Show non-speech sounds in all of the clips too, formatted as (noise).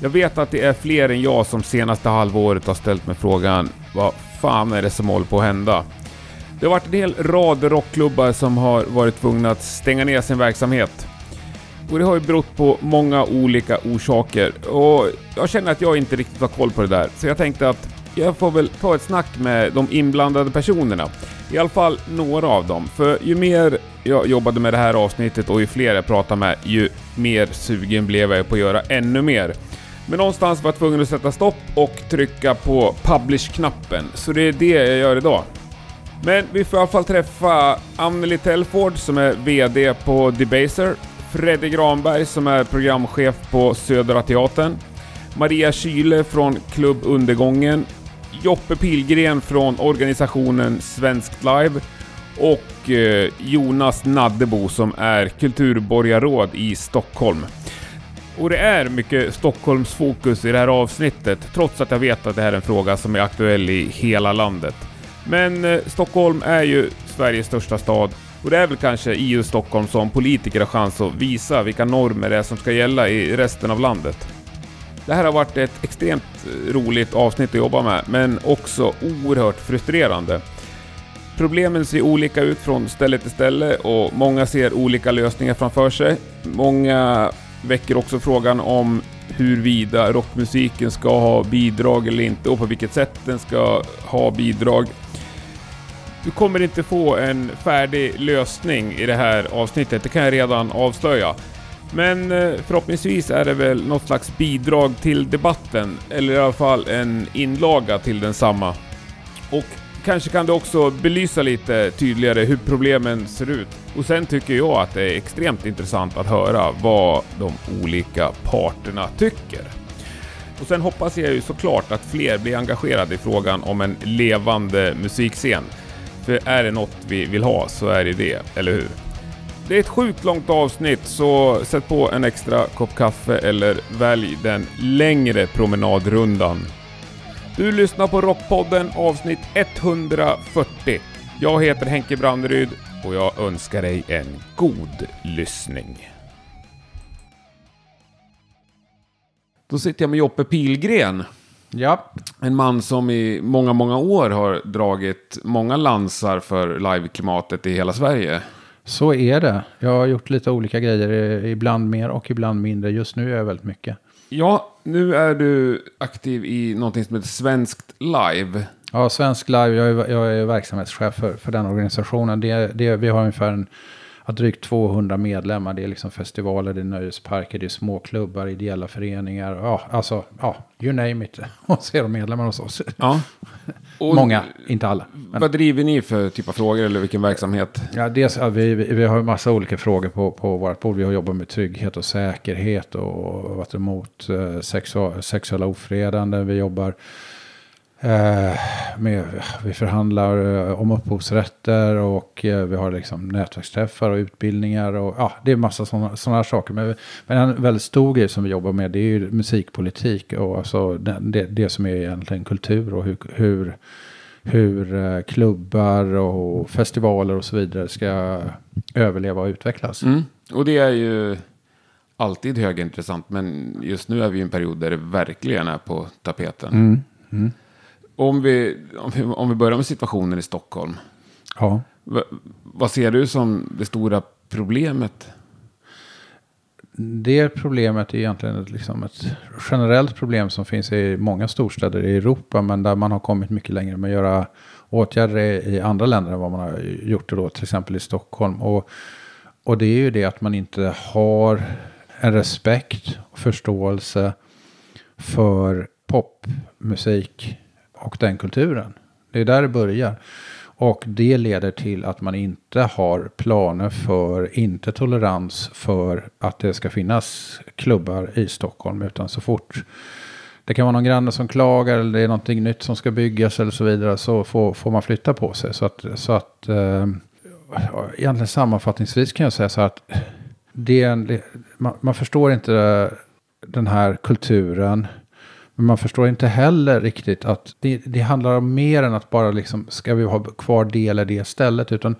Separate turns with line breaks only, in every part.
Jag vet att det är fler än jag som senaste halvåret har ställt mig frågan vad fan är det som håller på att hända? Det har varit en hel rad rockklubbar som har varit tvungna att stänga ner sin verksamhet. Och det har ju berott på många olika orsaker och jag känner att jag inte riktigt har koll på det där. Så jag tänkte att jag får väl ta ett snack med de inblandade personerna. I alla fall några av dem. För ju mer jag jobbade med det här avsnittet och ju fler jag pratade med, ju mer sugen blev jag på att göra ännu mer. Men någonstans var jag tvungen att sätta stopp och trycka på publish-knappen. Så det är det jag gör idag. Men vi får i alla fall träffa Anneli Telford som är VD på Debaser, Freddy Granberg som är programchef på Södra Teatern, Maria Kyle från Klubb Undergången, Joppe Pilgren från organisationen Svenskt Live och eh, Jonas Naddebo som är kulturborgarråd i Stockholm. Och det är mycket Stockholmsfokus i det här avsnittet, trots att jag vet att det här är en fråga som är aktuell i hela landet. Men eh, Stockholm är ju Sveriges största stad och det är väl kanske i just Stockholm som politiker har chans att visa vilka normer det är som ska gälla i resten av landet. Det här har varit ett extremt eh, roligt avsnitt att jobba med, men också oerhört frustrerande. Problemen ser olika ut från ställe till ställe och många ser olika lösningar framför sig. Många väcker också frågan om huruvida rockmusiken ska ha bidrag eller inte och på vilket sätt den ska ha bidrag. Du kommer inte få en färdig lösning i det här avsnittet, det kan jag redan avslöja. Men eh, förhoppningsvis är det väl något slags bidrag till debatten, eller i alla fall en inlaga till densamma. Och kanske kan det också belysa lite tydligare hur problemen ser ut. Och sen tycker jag att det är extremt intressant att höra vad de olika parterna tycker. Och sen hoppas jag ju såklart att fler blir engagerade i frågan om en levande musikscen. För är det något vi vill ha så är det det, eller hur? Det är ett sjukt långt avsnitt så sätt på en extra kopp kaffe eller välj den längre promenadrundan. Du lyssnar på Rockpodden avsnitt 140. Jag heter Henke Branderyd och jag önskar dig en god lyssning. Då sitter jag med Joppe Pilgren.
Ja,
En man som i många, många år har dragit många lansar för liveklimatet i hela Sverige.
så är det. Jag har gjort lite olika grejer, ibland mer och ibland mindre. Just nu är jag väldigt mycket.
Ja, nu är du aktiv i någonting som heter Svenskt Live.
Ja, Svensk Live, jag är, jag är verksamhetschef för, för den organisationen. Det, det, vi har ungefär en, ja, drygt 200 medlemmar. Det är liksom festivaler, det är nöjesparker, det är småklubbar, ideella föreningar. Ja, alltså, ja, you name it. (laughs) Och så är de medlemmar hos oss.
Ja. Och (laughs)
Många, inte alla. Men,
Vad driver ni för typ av frågor eller vilken verksamhet?
ja, dels, ja, vi, vi, har en massa olika frågor på, på vårt bord. Vi har jobbat med trygghet och säkerhet och varit emot eh, sexu- sexuella ofredanden. Vi jobbar med, vi förhandlar eh, om upphovsrätter och eh, vi har liksom nätverksträffar och utbildningar och ja, det är massa sådana här saker. Men, men en väldigt stor grej som vi jobbar med det är ju musikpolitik och alltså det, det, som är egentligen kultur och hur, hur, hur eh, klubbar och festivaler och så vidare ska överleva och utvecklas.
Mm. Och det är ju alltid högintressant, men just nu är vi i en period där det verkligen är på tapeten.
Mm.
Om, vi, om, vi, om vi börjar med situationen i Stockholm.
Ja.
Va, vad ser du som det stora problemet?
Det problemet är egentligen ett, liksom ett generellt problem som finns i många storstäder i Europa. Men där man har kommit mycket längre med att göra åtgärder i andra länder än vad man har gjort då. Till exempel i Stockholm. Och, och det är ju det att man inte har en respekt och förståelse för popmusik och den kulturen. Det är där det börjar. Och det leder till att man inte har planer för, inte tolerans för att det ska finnas klubbar i Stockholm. Utan så fort det kan vara någon granne som klagar eller det är någonting nytt som ska byggas eller så vidare så får, får man flytta på sig. Så att, så att eh, egentligen sammanfattningsvis kan jag säga så här att det är en, man, man förstår inte den här kulturen. Men man förstår inte heller riktigt att det, det handlar om mer än att bara liksom, ska vi ha kvar det eller det stället. Utan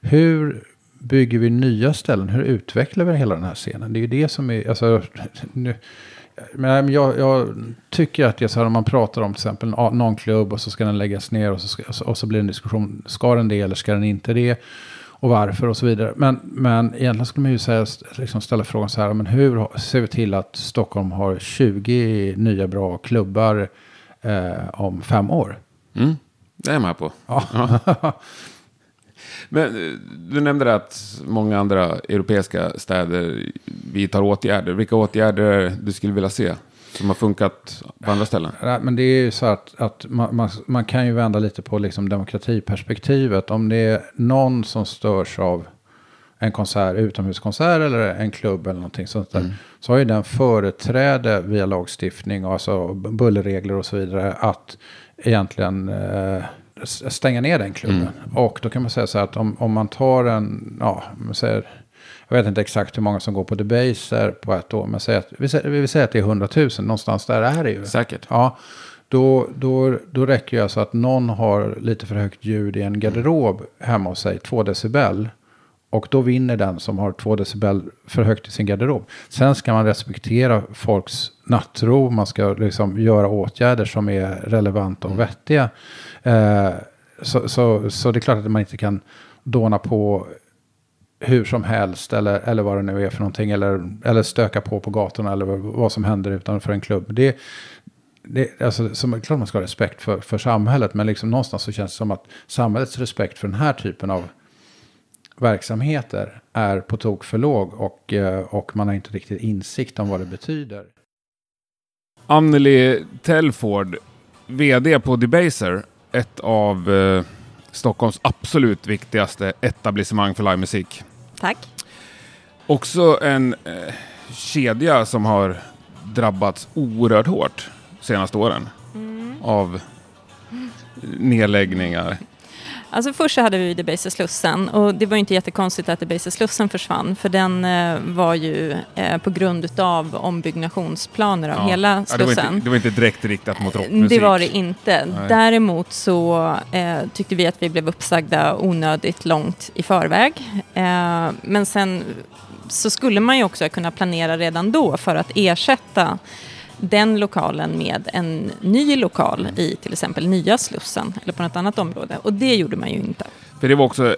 hur bygger vi nya ställen? Hur utvecklar vi hela den här scenen? Det är ju det som är, alltså, nu, Men jag, jag tycker att det är så här om man pratar om till exempel någon klubb och så ska den läggas ner och så, ska, och så blir det en diskussion. Ska den det eller ska den inte det? Och varför och så vidare. Men, men egentligen skulle man ju säga, liksom ställa frågan så här. Men hur ser vi till att Stockholm har 20 nya bra klubbar eh, om fem år?
Mm, det är jag med på. Ja. ja. (laughs) Men eh, du nämnde att många andra europeiska städer vidtar åtgärder. Vilka åtgärder du skulle vilja se som har funkat på andra ställen?
men det är ju så att, att man, man, man, kan ju vända lite på liksom demokratiperspektivet. Om det är någon som störs av en konsert, utomhuskonsert eller en klubb eller någonting sånt där. Mm. Så har ju den företräde via lagstiftning, alltså bullerregler och så vidare, att egentligen eh, stänga ner den klubben. Mm. Och då kan man säga så här att om, om man tar en, ja, man säger, jag vet inte exakt hur många som går på Debaser på ett år, men säg att, vi, säger, vi säger att det är 100 000, någonstans där är det ju.
Säkert.
Ja, då, då, då räcker det alltså att någon har lite för högt ljud i en garderob hemma hos sig, 2 decibel. Och då vinner den som har 2 decibel för högt i sin garderob. Sen ska man respektera folks nattro, man ska liksom göra åtgärder som är relevanta och vettiga. Eh, så, så, så det är klart att man inte kan dåna på hur som helst eller, eller vad det nu är för någonting. Eller, eller stöka på på gatorna eller vad som händer utanför en klubb. Det, det, alltså, som, klart man ska ha respekt för, för samhället. Men liksom någonstans så känns det som att samhällets respekt för den här typen av verksamheter är på tok för låg. Och, eh, och man har inte riktigt insikt om vad det betyder.
Anneli Telford, vd på Debaser, ett av eh, Stockholms absolut viktigaste etablissemang för livemusik.
Tack.
Också en eh, kedja som har drabbats oerhört hårt senaste åren mm. av nedläggningar.
Alltså först så hade vi Debaser Slussen och det var inte jättekonstigt att Debaser Slussen försvann för den eh, var ju eh, på grund av ombyggnationsplaner av ja. hela Slussen.
Ja, det, var inte, det var inte direkt riktat mot rockmusik.
Det var det inte. Nej. Däremot så eh, tyckte vi att vi blev uppsagda onödigt långt i förväg. Eh, men sen så skulle man ju också kunna planera redan då för att ersätta den lokalen med en ny lokal i till exempel nya Slussen eller på något annat område. Och det gjorde man ju inte.
För det var också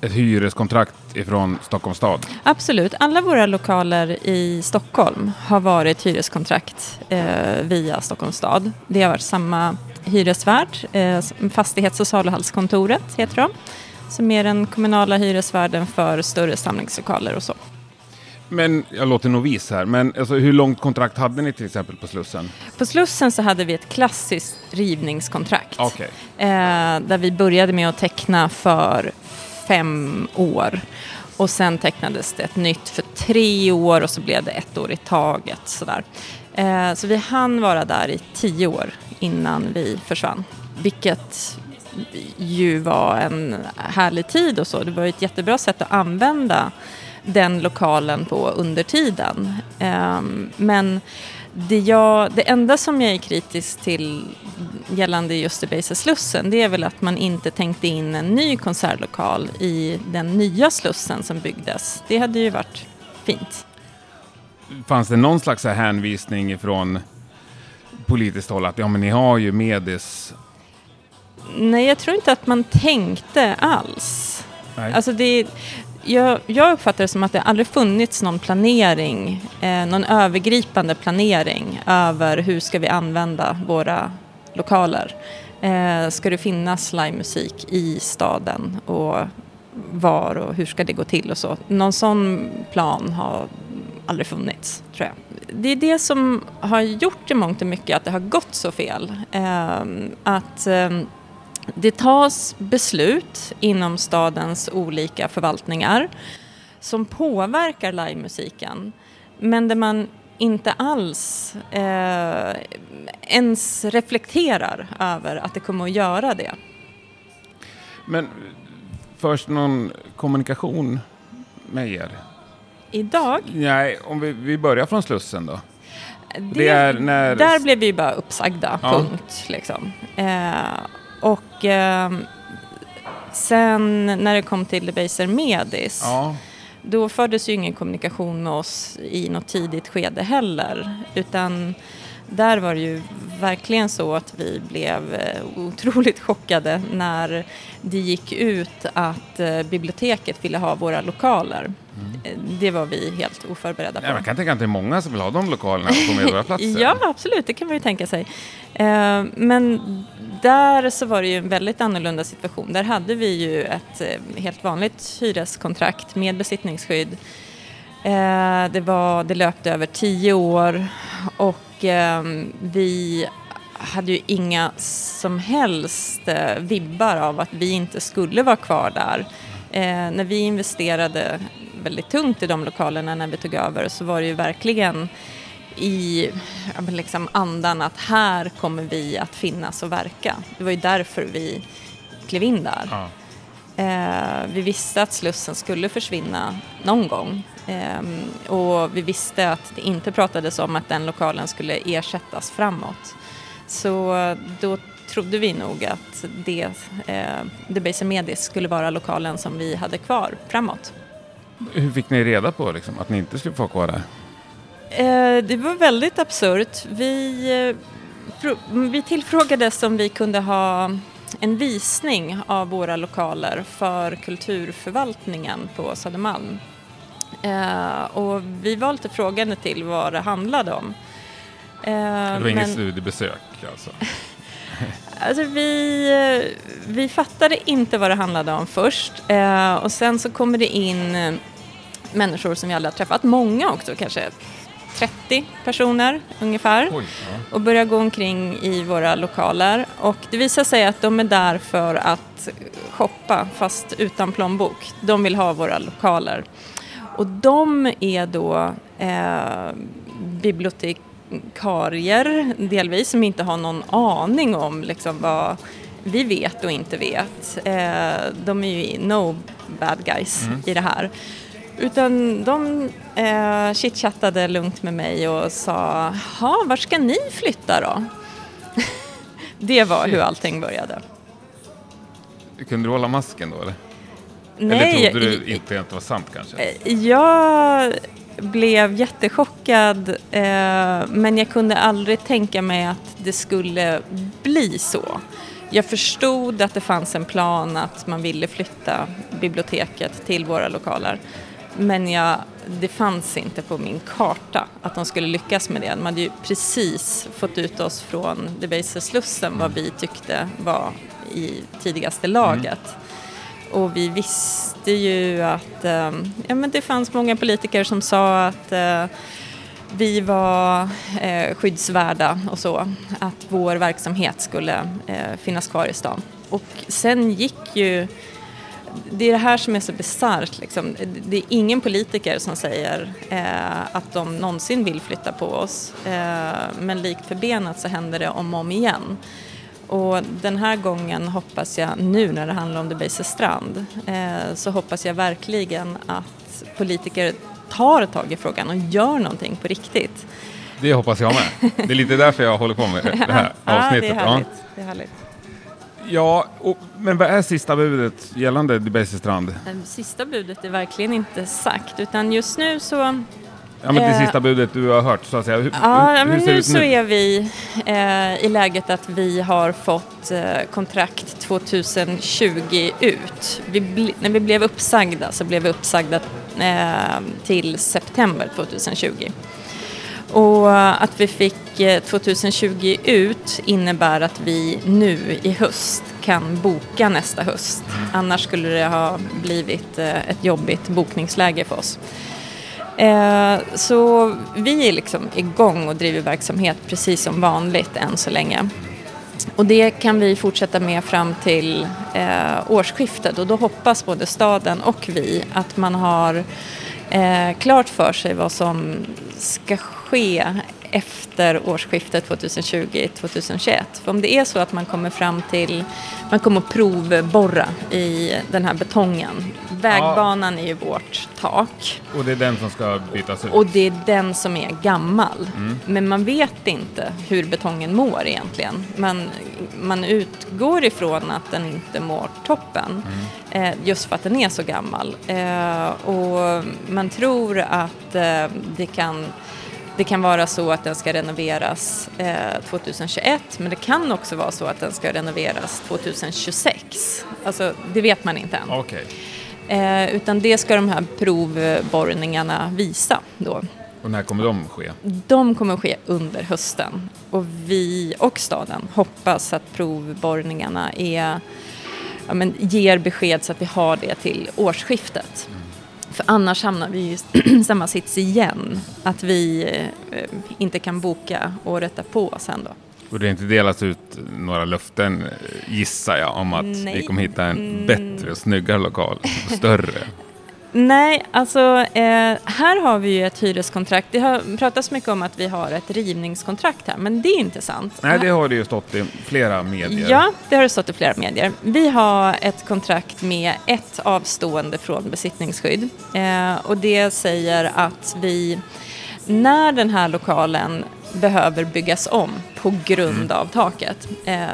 ett hyreskontrakt ifrån Stockholms stad?
Absolut. Alla våra lokaler i Stockholm har varit hyreskontrakt eh, via Stockholms stad. Det har varit samma hyresvärd, eh, Fastighets och saluhallskontoret heter de, som är den kommunala hyresvärden för större samlingslokaler och så.
Men jag låter novis här, men alltså, hur långt kontrakt hade ni till exempel på Slussen?
På Slussen så hade vi ett klassiskt rivningskontrakt.
Okay.
Eh, där vi började med att teckna för fem år. Och sen tecknades det ett nytt för tre år och så blev det ett år i taget. Sådär. Eh, så vi hann vara där i tio år innan vi försvann. Vilket ju var en härlig tid och så. Det var ett jättebra sätt att använda den lokalen på under tiden. Um, men det, jag, det enda som jag är kritisk till gällande just Debaser Slussen det är väl att man inte tänkte in en ny konsertlokal i den nya Slussen som byggdes. Det hade ju varit fint.
Fanns det någon slags hänvisning från politiskt håll att ja men ni har ju Medis?
Nej, jag tror inte att man tänkte alls. Nej. Alltså det, jag, jag uppfattar det som att det aldrig funnits någon planering, eh, någon övergripande planering över hur ska vi använda våra lokaler. Eh, ska det finnas livemusik i staden och var och hur ska det gå till och så. Någon sån plan har aldrig funnits, tror jag. Det är det som har gjort i mångt och mycket att det har gått så fel. Eh, att eh, det tas beslut inom stadens olika förvaltningar som påverkar livemusiken men där man inte alls eh, ens reflekterar över att det kommer att göra det.
Men först någon kommunikation med er?
Idag?
Nej, om vi, vi börjar från Slussen då.
Det, det när... Där blev vi bara uppsagda, ja. punkt. Liksom. Eh, och eh, sen när det kom till Debaser Medis
ja.
då fördes ju ingen kommunikation med oss i något tidigt skede heller. Utan där var det ju verkligen så att vi blev eh, otroligt (laughs) chockade när det gick ut att eh, biblioteket ville ha våra lokaler. Mm. Eh, det var vi helt oförberedda på.
Ja, man kan tänka att det är många som vill ha de lokalerna på Medborgarplatsen. (laughs)
ja, absolut, det kan man ju tänka sig. Men där så var det ju en väldigt annorlunda situation. Där hade vi ju ett eh, helt vanligt hyreskontrakt med besittningsskydd. Eh, det, var, det löpte över tio år och ehm, vi hade ju inga som helst eh, vibbar av att vi inte skulle vara kvar där. När vi investerade väldigt tungt i de lokalerna när vi tog över så var det ju verkligen i liksom andan att här kommer vi att finnas och verka. Det var ju därför vi klev in där. Ja. Eh, vi visste att Slussen skulle försvinna någon gång Ehm, och vi visste att det inte pratades om att den lokalen skulle ersättas framåt. Så då trodde vi nog att det, eh, Debaser Medis skulle vara lokalen som vi hade kvar framåt.
Hur fick ni reda på liksom, att ni inte skulle få kvar där?
Eh, det var väldigt absurt. Vi, eh, vi tillfrågades om vi kunde ha en visning av våra lokaler för kulturförvaltningen på Södermalm. Eh, och vi var lite frågande till vad det handlade om.
Det var inget studiebesök alltså? (laughs)
alltså vi, vi fattade inte vad det handlade om först och sen så kommer det in människor som vi aldrig har träffat, många också kanske 30 personer ungefär Oj, ja. och börjar gå omkring i våra lokaler och det visar sig att de är där för att shoppa fast utan plånbok. De vill ha våra lokaler. Och de är då eh, bibliotekarier delvis som inte har någon aning om liksom, vad vi vet och inte vet. Eh, de är ju no bad guys mm. i det här. Utan de eh, chitchattade lugnt med mig och sa, ja, var ska ni flytta då? (laughs) det var hur allting började.
Kunde du hålla masken då eller? Nej, Eller trodde du inte att det var sant kanske?
Eh, jag blev jättechockad eh, men jag kunde aldrig tänka mig att det skulle bli så. Jag förstod att det fanns en plan att man ville flytta biblioteket till våra lokaler. Men jag, det fanns inte på min karta att de skulle lyckas med det. De hade ju precis fått ut oss från Debaser-slussen vad vi tyckte var i tidigaste laget. Mm. Och vi visste ju att eh, ja, men det fanns många politiker som sa att eh, vi var eh, skyddsvärda och så, att vår verksamhet skulle eh, finnas kvar i stan. Och sen gick ju, det är det här som är så bisarrt, liksom. det är ingen politiker som säger eh, att de någonsin vill flytta på oss, eh, men likt förbenat så händer det om och om igen. Och den här gången hoppas jag, nu när det handlar om Debaser strand, eh, så hoppas jag verkligen att politiker tar tag i frågan och gör någonting på riktigt.
Det hoppas jag med. Det är lite därför jag håller på med (laughs) det här avsnittet.
Ja, det är härligt. Det är härligt.
Ja, och, men vad är sista budet gällande Debaser strand?
Sista budet är verkligen inte sagt, utan just nu så
Ja, men det eh, sista budet du har hört så att säga. Hur,
ja, hur, men nu, nu så är vi eh, i läget att vi har fått eh, kontrakt 2020 ut. Vi när vi blev uppsagda så blev vi uppsagda eh, till september 2020. Och att vi fick 2020 eh, ut innebär att vi nu i höst kan boka nästa höst. Mm. Annars skulle det ha blivit eh, ett jobbigt bokningsläge för oss. Eh, så vi är liksom igång och driver verksamhet precis som vanligt än så länge. Och det kan vi fortsätta med fram till eh, årsskiftet och då hoppas både staden och vi att man har eh, klart för sig vad som ska ske efter årsskiftet 2020-2021. För om det är så att man kommer fram till, man kommer att provborra i den här betongen. Vägbanan ja. är ju vårt tak.
Och det är den som ska bytas ut?
Och det är den som är gammal. Mm. Men man vet inte hur betongen mår egentligen. Man, man utgår ifrån att den inte mår toppen. Mm. Eh, just för att den är så gammal. Eh, och man tror att eh, det kan det kan vara så att den ska renoveras eh, 2021 men det kan också vara så att den ska renoveras 2026. Alltså det vet man inte än.
Okay.
Eh, utan det ska de här provborrningarna visa då.
Och när kommer de ske?
De kommer ske under hösten. Och vi och staden hoppas att provborrningarna är, ja, men, ger besked så att vi har det till årsskiftet. Mm. För annars hamnar vi i (clears throat) samma sits igen, att vi eh, inte kan boka året därpå sen då.
Och det är inte delats ut några löften, gissar jag, om att Nej. vi kommer hitta en mm. bättre och snyggare lokal, större?
Nej, alltså eh, här har vi ju ett hyreskontrakt. Det har pratats mycket om att vi har ett rivningskontrakt här, men det är inte sant.
Nej, det har det ju stått i flera medier.
Ja, det har det stått i flera medier. Vi har ett kontrakt med ett avstående från besittningsskydd eh, och det säger att vi, när den här lokalen behöver byggas om på grund mm. av taket. Eh,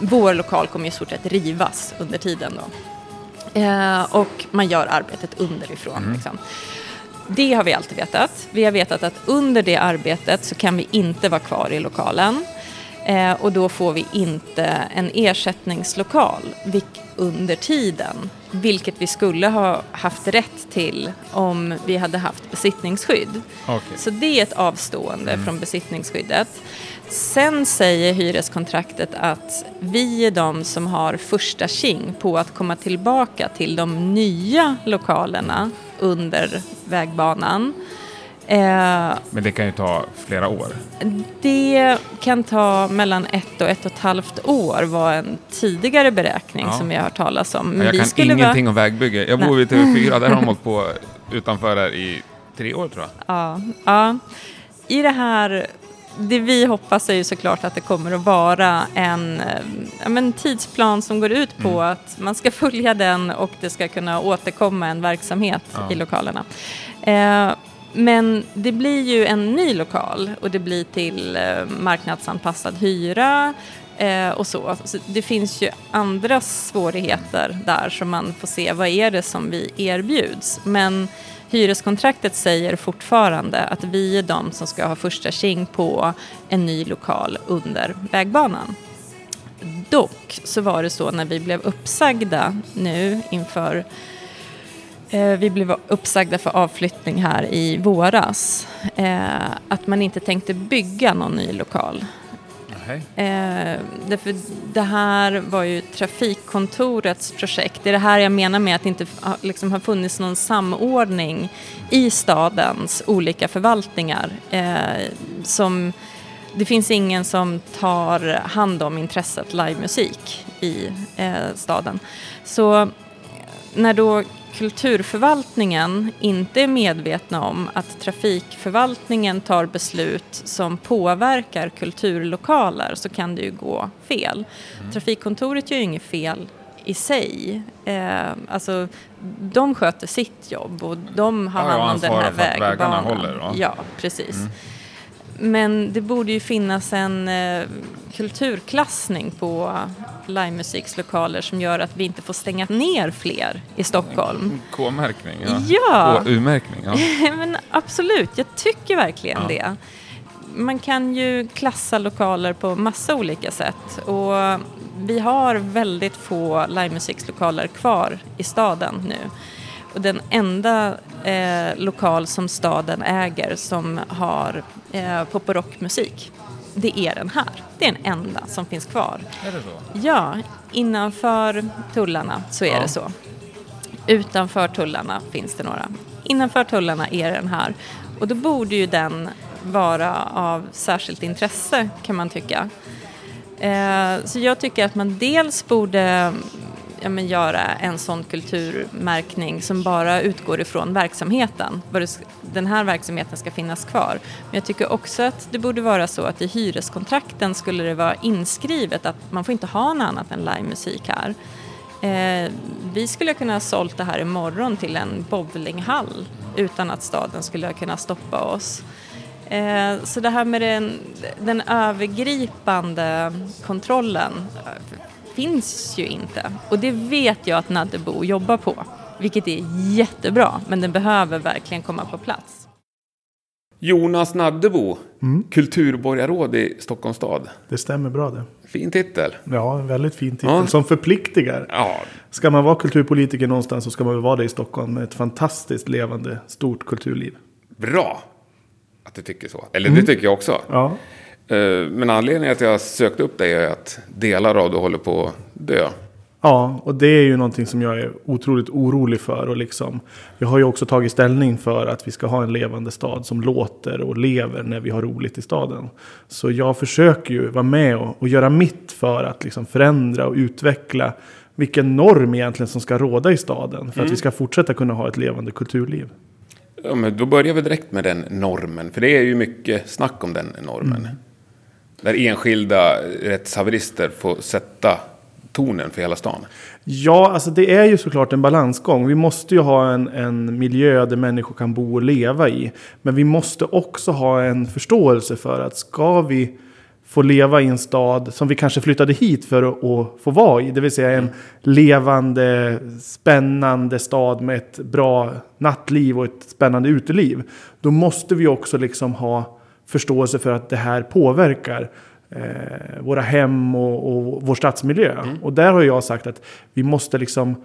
vår lokal kommer i stort sett rivas under tiden då. Eh, och man gör arbetet underifrån. Mm. Liksom. Det har vi alltid vetat. Vi har vetat att under det arbetet så kan vi inte vara kvar i lokalen. Eh, och då får vi inte en ersättningslokal under tiden. Vilket vi skulle ha haft rätt till om vi hade haft besittningsskydd. Okay. Så det är ett avstående mm. från besittningsskyddet. Sen säger hyreskontraktet att vi är de som har första king på att komma tillbaka till de nya lokalerna under vägbanan.
Eh, Men det kan ju ta flera år?
Det kan ta mellan ett och ett och ett halvt år var en tidigare beräkning ja. som jag har hört talas om.
Men jag kan ingenting vara... om vägbygge. Jag bor vid TV4, där har de (laughs) hållit på utanför där i tre år tror jag.
Ja, ja. I det här det vi hoppas är ju såklart att det kommer att vara en ja, men tidsplan som går ut på mm. att man ska följa den och det ska kunna återkomma en verksamhet ja. i lokalerna. Eh, men det blir ju en ny lokal och det blir till eh, marknadsanpassad hyra eh, och så. så. Det finns ju andra svårigheter där som man får se vad är det som vi erbjuds. Men hyreskontraktet säger fortfarande att vi är de som ska ha första tjing på en ny lokal under vägbanan. Dock så var det så när vi blev uppsagda nu inför eh, vi blev uppsagda för avflyttning här i våras. Eh, att man inte tänkte bygga någon ny lokal. Eh, därför det här var ju Trafikkontorets projekt. Det är det här jag menar med att det inte liksom, har funnits någon samordning i stadens olika förvaltningar. Eh, som, det finns ingen som tar hand om intresset livemusik i eh, staden. Så när då kulturförvaltningen inte är medvetna om att trafikförvaltningen tar beslut som påverkar kulturlokaler så kan det ju gå fel. Mm. Trafikkontoret gör ju inget fel i sig. Eh, alltså, de sköter sitt jobb och de har hand om den här vägbanan. Håller, ja, precis. Mm. Men det borde ju finnas en eh, kulturklassning på livemusikslokaler som gör att vi inte får stänga ner fler i Stockholm.
K-märkning,
ja. ja.
U-märkning, ja. (laughs)
Men absolut, jag tycker verkligen ja. det. Man kan ju klassa lokaler på massa olika sätt och vi har väldigt få livemusikslokaler kvar i staden nu. Och den enda eh, lokal som staden äger som har eh, pop och rockmusik, det är den här. Det är den enda som finns kvar.
Är det så?
Ja, innanför tullarna så är ja. det så. Utanför tullarna finns det några. Innanför tullarna är den här. Och då borde ju den vara av särskilt intresse kan man tycka. Eh, så jag tycker att man dels borde ja, men göra en sån kulturmärkning som bara utgår ifrån verksamheten. Den här verksamheten ska finnas kvar. Men jag tycker också att det borde vara så att i hyreskontrakten skulle det vara inskrivet att man får inte ha något annat än livemusik här. Eh, vi skulle kunna ha sålt det här imorgon till en bowlinghall utan att staden skulle kunna stoppa oss. Eh, så det här med den, den övergripande kontrollen eh, finns ju inte. Och det vet jag att Naddebo jobbar på, vilket är jättebra, men den behöver verkligen komma på plats.
Jonas Naddebo, mm. kulturborgarråd i Stockholms stad.
Det stämmer bra det.
Fin titel.
Ja, en väldigt fin titel ja. som förpliktigar. Ja. Ska man vara kulturpolitiker någonstans så ska man väl vara det i Stockholm med ett fantastiskt levande, stort kulturliv.
Bra att du tycker så. Eller mm. det tycker jag också. Ja. Eh, men anledningen till att jag sökt upp dig är att delar av det håller på att dö.
Ja, och det är ju någonting som jag är otroligt orolig för. Och liksom, jag har ju också tagit ställning för att vi ska ha en levande stad som låter och lever när vi har roligt i staden. Så jag försöker ju vara med och, och göra mitt för att liksom förändra och utveckla vilken norm egentligen som ska råda i staden. För mm. att vi ska fortsätta kunna ha ett levande kulturliv.
Ja, men då börjar vi direkt med den normen. För det är ju mycket snack om den normen. Mm. Där enskilda rättshaverister får sätta tonen för hela stan.
Ja, alltså det är ju såklart en balansgång. Vi måste ju ha en, en miljö där människor kan bo och leva i. Men vi måste också ha en förståelse för att ska vi få leva i en stad som vi kanske flyttade hit för att, att få vara i. Det vill säga en mm. levande, spännande stad med ett bra nattliv och ett spännande uteliv. Då måste vi också liksom ha förståelse för att det här påverkar eh, våra hem och, och vår stadsmiljö. Mm. Och där har jag sagt att vi måste liksom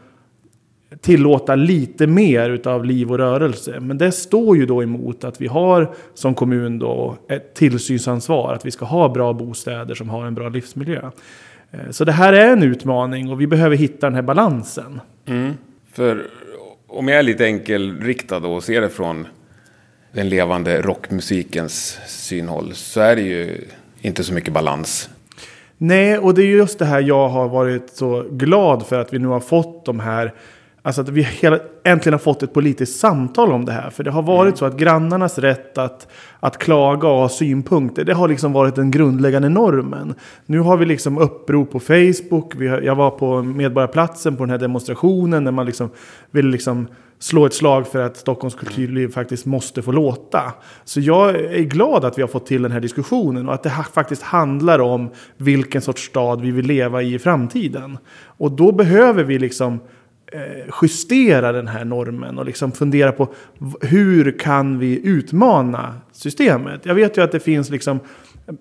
tillåta lite mer utav liv och rörelse. Men det står ju då emot att vi har som kommun då ett tillsynsansvar. Att vi ska ha bra bostäder som har en bra livsmiljö. Eh, så det här är en utmaning och vi behöver hitta den här balansen.
Mm. För om jag är lite enkelriktad och ser det från den levande rockmusikens synhåll så är det ju inte så mycket balans.
Nej, och det är just det här jag har varit så glad för att vi nu har fått de här Alltså att vi hela, äntligen har fått ett politiskt samtal om det här. För det har varit mm. så att grannarnas rätt att, att klaga och ha synpunkter, det har liksom varit den grundläggande normen. Nu har vi liksom upprop på Facebook. Vi har, jag var på Medborgarplatsen på den här demonstrationen när man liksom vill liksom slå ett slag för att Stockholms kulturliv faktiskt måste få låta. Så jag är glad att vi har fått till den här diskussionen och att det faktiskt handlar om vilken sorts stad vi vill leva i i framtiden. Och då behöver vi liksom Eh, justera den här normen och liksom fundera på hur kan vi utmana systemet. Jag vet ju att det finns liksom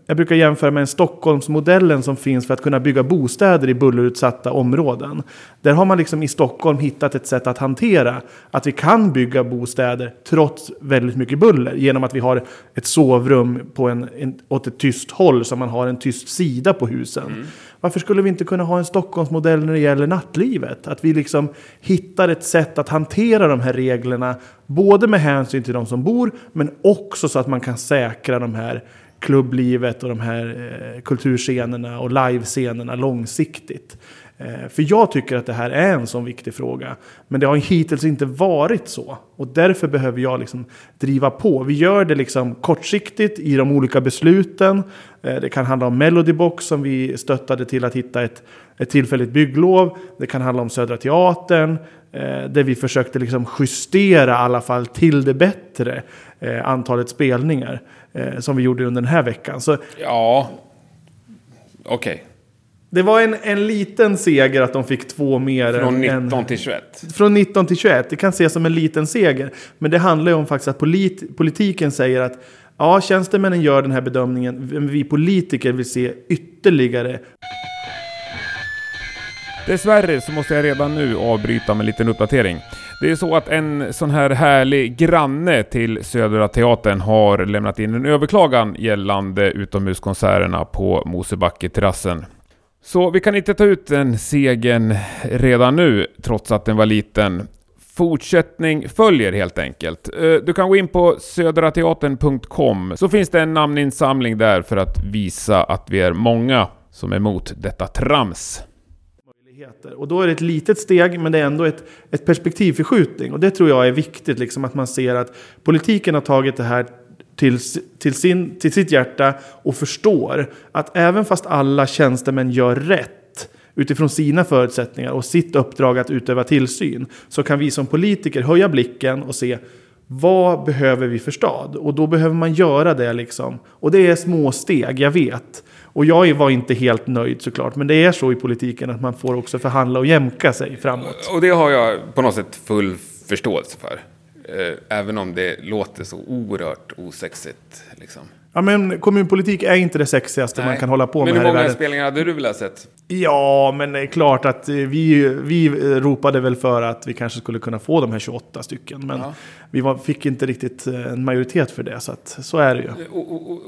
jag brukar jämföra med en Stockholmsmodellen som finns för att kunna bygga bostäder i bullerutsatta områden. Där har man liksom i Stockholm hittat ett sätt att hantera att vi kan bygga bostäder trots väldigt mycket buller. Genom att vi har ett sovrum på en, en, åt ett tyst håll så man har en tyst sida på husen. Mm. Varför skulle vi inte kunna ha en Stockholmsmodell när det gäller nattlivet? Att vi liksom hittar ett sätt att hantera de här reglerna. Både med hänsyn till de som bor men också så att man kan säkra de här klubblivet och de här eh, kulturscenerna och livescenerna långsiktigt. Eh, för jag tycker att det här är en sån viktig fråga. Men det har hittills inte varit så. Och därför behöver jag liksom driva på. Vi gör det liksom kortsiktigt i de olika besluten. Eh, det kan handla om Melodybox som vi stöttade till att hitta ett, ett tillfälligt bygglov. Det kan handla om Södra Teatern. Eh, där vi försökte liksom justera i alla fall till det bättre antalet spelningar. Som vi gjorde under den här veckan. Så,
ja, okej. Okay.
Det var en, en liten seger att de fick två mer.
Från 19 än, till 21?
Från 19 till 21. Det kan ses som en liten seger. Men det handlar ju om faktiskt att polit, politiken säger att ja, tjänstemännen gör den här bedömningen. Men vi politiker vill se ytterligare.
Dessvärre så måste jag redan nu avbryta med en liten uppdatering. Det är så att en sån här härlig granne till Södra Teatern har lämnat in en överklagan gällande utomhuskonserterna på Mosebacke-terrassen. Så vi kan inte ta ut den segern redan nu, trots att den var liten. Fortsättning följer helt enkelt. Eh, du kan gå in på södrateatern.com så finns det en namninsamling där för att visa att vi är många som är emot detta trams
och då är det ett litet steg, men det är ändå ett, ett perspektivförskjutning. Och det tror jag är viktigt, liksom, att man ser att politiken har tagit det här till, till, sin, till sitt hjärta och förstår att även fast alla tjänstemän gör rätt utifrån sina förutsättningar och sitt uppdrag att utöva tillsyn så kan vi som politiker höja blicken och se vad behöver vi för stad? Och då behöver man göra det liksom. Och det är små steg, jag vet. Och jag var inte helt nöjd såklart. Men det är så i politiken att man får också förhandla och jämka sig framåt.
Och det har jag på något sätt full förståelse för. Eh, även om det låter så oerhört osexigt. Liksom.
Ja, men kommunpolitik är inte det sexigaste Nej. man kan hålla på
men
med
Men hur många spelningar hade du velat sett?
Ja, men det är klart att vi, vi ropade väl för att vi kanske skulle kunna få de här 28 stycken. Men ja. vi var, fick inte riktigt eh, en majoritet för det, så att, så är det ju. Och, och, och,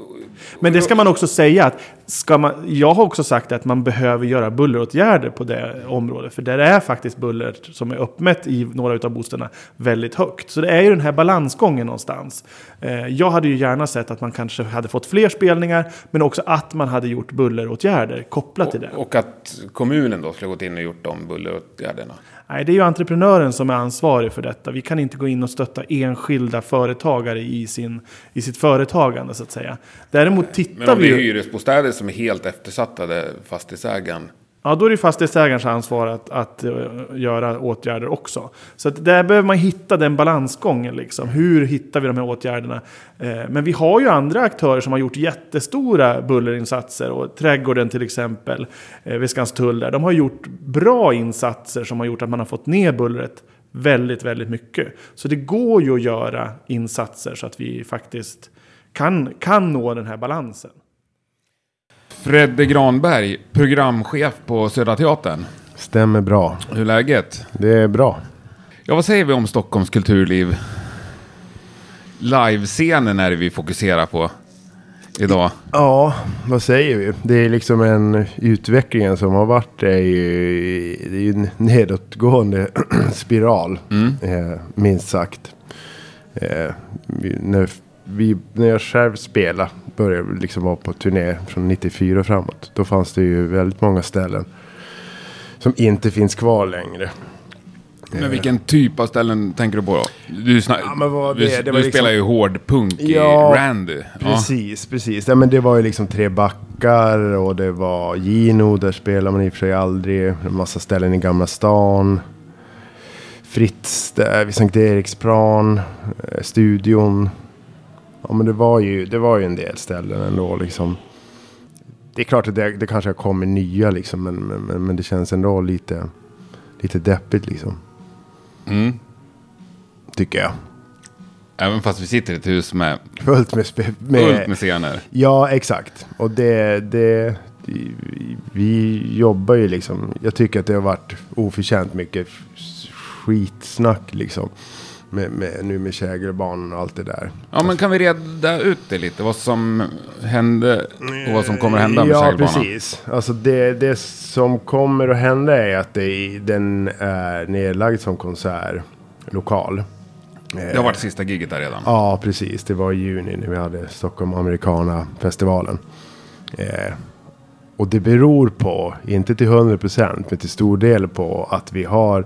men det ska man också säga att ska man, jag har också sagt att man behöver göra bulleråtgärder på det området. För där är faktiskt buller som är uppmätt i några av bostäderna väldigt högt. Så det är ju den här balansgången någonstans. Eh, jag hade ju gärna sett att man kanske hade fått fler spelningar, men också att man hade gjort bulleråtgärder kopplat till det.
Och att kommunen då skulle gått in och gjort de bulleråtgärderna?
Nej, det är ju entreprenören som är ansvarig för detta. Vi kan inte gå in och stötta enskilda företagare i, sin, i sitt företagande så att säga. Däremot tittar vi... Men
om det är hyresbostäder som är helt eftersatta fastighetsägaren
Ja, då är det fastighetsägarens ansvar att, att uh, göra åtgärder också. Så att där behöver man hitta den balansgången. Liksom. Hur hittar vi de här åtgärderna? Uh, men vi har ju andra aktörer som har gjort jättestora bullerinsatser. Och Trädgården till exempel, uh, vid Skanstull där. De har gjort bra insatser som har gjort att man har fått ner bullret väldigt, väldigt mycket. Så det går ju att göra insatser så att vi faktiskt kan, kan nå den här balansen.
Fredde Granberg, programchef på Södra Teatern.
Stämmer bra.
Hur är läget?
Det är bra.
Ja, vad säger vi om Stockholms kulturliv? Livescenen är det vi fokuserar på idag.
Ja, vad säger vi? Det är liksom en utveckling som har varit är ju, det är ju en nedåtgående (clears throat) spiral, mm. eh, minst sagt. Eh, när vi, när jag själv spelade, började liksom vara på turné från 94 framåt. Då fanns det ju väldigt många ställen som inte finns kvar längre.
Men vilken typ av ställen tänker du på då? Du, snar- ja, du, det? Det du liksom... spelar ju hårdpunk ja, i Randy.
Precis, ja. precis. Ja, men det var ju liksom Tre Backar och det var Gino, där spelar man i och för sig aldrig. En massa ställen i Gamla stan. Fritz där vid Sankt Eriksplan. Eh, studion. Ja men det var ju, det var ju en del ställen ändå liksom. Det är klart att det, det kanske kommit nya liksom. Men, men, men det känns ändå lite, lite deppigt liksom. Mm. Tycker jag.
Även fast vi sitter i ett hus med
fullt med,
med, fullt med scener.
Ja, exakt. Och det, det, vi jobbar ju liksom. Jag tycker att det har varit oförtjänt mycket skitsnack liksom med, med, nu med Kägelbanan och allt det där.
Ja, men kan vi reda ut det lite? Vad som hände och vad som kommer att hända med ja, Kägelbanan?
Ja, precis. Alltså det, det som kommer att hända är att det, den är nedlagd som konsertlokal.
Det har varit sista giget där redan?
Ja, precis. Det var i juni när vi hade Stockholm Americana-festivalen. Eh, och det beror på, inte till 100% men till stor del på att vi har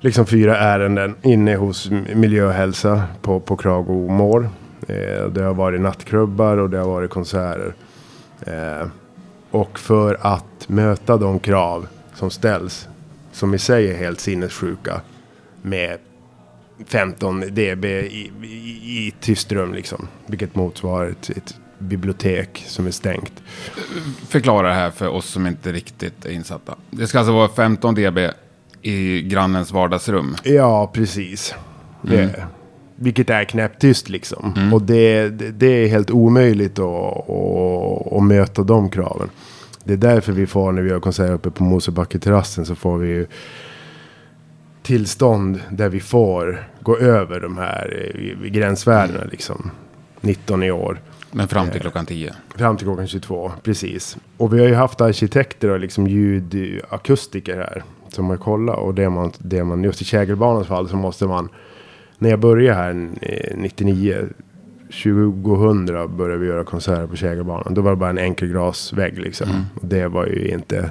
liksom fyra ärenden inne hos miljöhälsa på, på Kragomår. Eh, det har varit nattklubbar och det har varit konserter. Eh, och för att möta de krav som ställs, som i sig är helt sinnessjuka, med 15 dB i, i, i tyst rum liksom. Vilket motsvarar ett, ett bibliotek som är stängt.
Förklara det här för oss som inte riktigt är insatta. Det ska alltså vara 15 dB i grannens vardagsrum.
Ja, precis. Det, mm. Vilket är knäpptyst liksom. Mm. Och det, det, det, är helt omöjligt att, att, att, möta de kraven. Det är därför vi får, när vi har konsert uppe på Mosebacketerrassen, så får vi ju tillstånd där vi får gå över de här eh, gränsvärdena mm. liksom. 19 i år.
Men fram till klockan 10?
Fram till klockan 22, precis. Och vi har ju haft arkitekter och liksom ljudakustiker här som man kollar. Och det man, det man, just i Kägelbanans fall så måste man, när jag började här 99, 2000 började vi göra konserter på Kägelbanan. Då var det bara en enkel glasvägg liksom. Mm. Och det var ju inte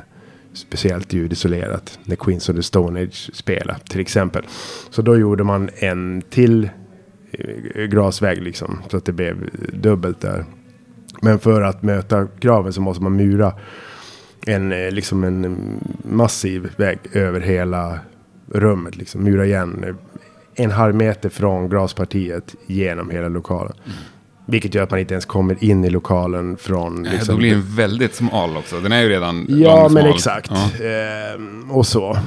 speciellt ljudisolerat när Queens of the Stone Age spelade till exempel. Så då gjorde man en till eh, grasvägg liksom så att det blev dubbelt där. Men för att möta kraven så måste man mura en, eh, liksom en massiv vägg över hela rummet. Liksom. Mura igen en halv meter från glaspartiet genom hela lokalen. Mm. Vilket gör att man inte ens kommer in i lokalen från...
Liksom, ja, då blir den väldigt smal också. Den är ju redan
Ja, lång, men smal. exakt. Ja. Ehm, och så.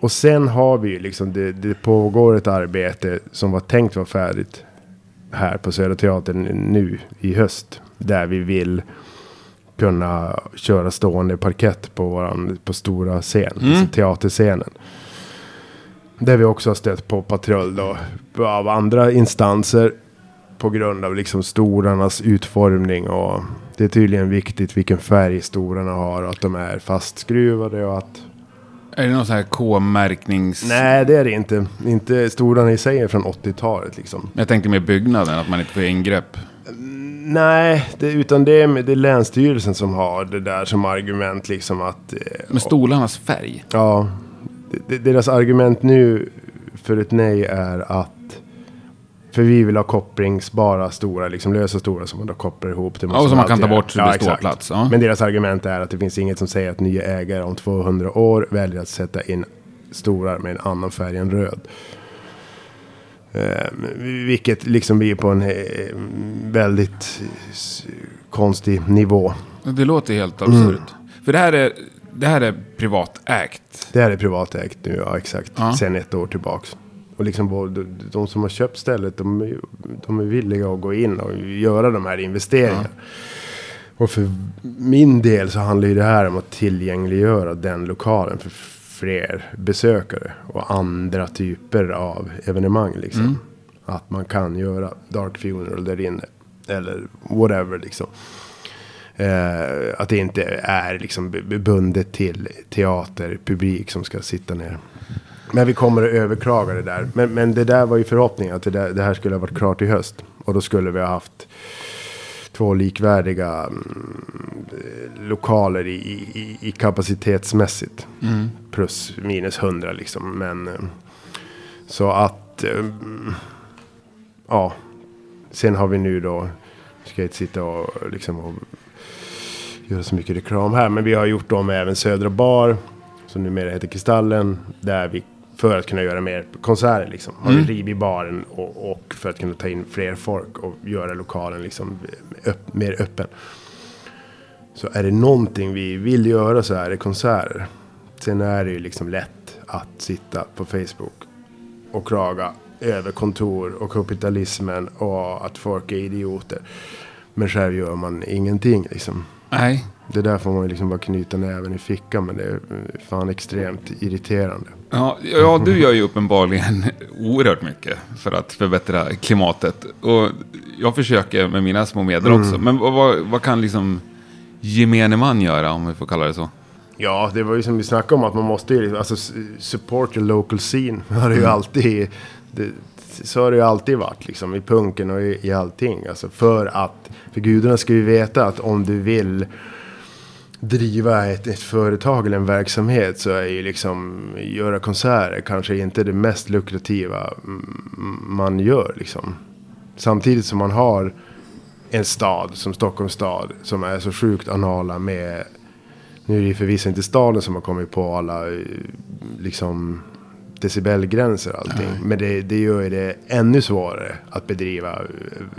Och sen har vi ju liksom, det, det pågår ett arbete som var tänkt vara färdigt här på Södra Teatern nu i höst. Där vi vill kunna köra stående parkett på våran, på stora scen, mm. alltså teaterscenen. Där vi också har stött på patrull då, av andra instanser på grund av liksom storarnas utformning och det är tydligen viktigt vilken färg storarna har och att de är fastskruvade och att...
Är det någon sån här K-märknings...
Nej, det är det inte. Inte storarna i sig är från 80-talet liksom.
Jag tänkte med byggnaden, att man inte får ingrepp.
Nej, det, utan det är, det är Länsstyrelsen som har det där som argument liksom att... Eh,
Med stolarnas färg?
Ja. Deras argument nu för ett nej är att för vi vill ha kopplingsbara stora, liksom lösa stora som man då kopplar ihop.
Det ja, och som man kan ta bort så det ja, blir ståplats. Ja.
Men deras argument är att det finns inget som säger att nya ägare om 200 år väljer att sätta in stolar med en annan färg än röd. Eh, vilket liksom blir på en eh, väldigt konstig nivå.
Det låter helt absurt. Mm. För det här är, det här är privatägt.
Det här är privatägt nu, ja exakt. Ja. Sen ett år tillbaks. Och liksom de, som har köpt stället, de, de, är villiga att gå in och göra de här investeringarna. Ja. Och för min del så handlar ju det här om att tillgängliggöra den lokalen för fler besökare och andra typer av evenemang. Liksom. Mm. Att man kan göra Dark Funeral där inne. Eller whatever liksom. Eh, att det inte är liksom bundet till teaterpublik som ska sitta ner. Men vi kommer att överklaga det där. Men, men det där var ju förhoppningen att det, där, det här skulle ha varit klart i höst. Och då skulle vi ha haft två likvärdiga mm, lokaler i, i, i kapacitetsmässigt. Mm. Plus minus hundra liksom. Men eh, så att mm, ja. Sen har vi nu då. Ska jag inte sitta och liksom och göra så mycket reklam här. Men vi har gjort om även Södra Bar. Som numera heter Kristallen. Där vi för att kunna göra mer konserter liksom. Har mm. vi rivit baren och, och, för att kunna ta in fler folk och göra lokalen liksom upp, mer öppen. Så är det någonting vi vill göra så är det konserter. Sen är det ju liksom lätt att sitta på Facebook och klaga över kontor och kapitalismen och att folk är idioter. Men själv gör man ingenting liksom.
Nej.
Det där får man ju liksom bara knyta näven i fickan. Men det är fan extremt irriterande.
Ja, ja, du gör ju uppenbarligen oerhört mycket för att förbättra klimatet. Och jag försöker med mina små medel mm. också. Men vad, vad kan liksom gemene man göra, om vi får kalla det så?
Ja, det var ju som vi snackade om att man måste ju, alltså support your local scene. (laughs) Det har ju mm. alltid, det, så har det ju alltid varit liksom i punken och i, i allting. Alltså för att, för gudarna ska ju veta att om du vill driva ett, ett företag eller en verksamhet så är ju liksom göra konserter kanske inte det mest lukrativa man gör liksom. Samtidigt som man har en stad som Stockholms stad som är så sjukt anala med nu är det förvisso inte staden som har kommit på alla liksom decibelgränser och allting. Nej. Men det, det gör det ännu svårare att bedriva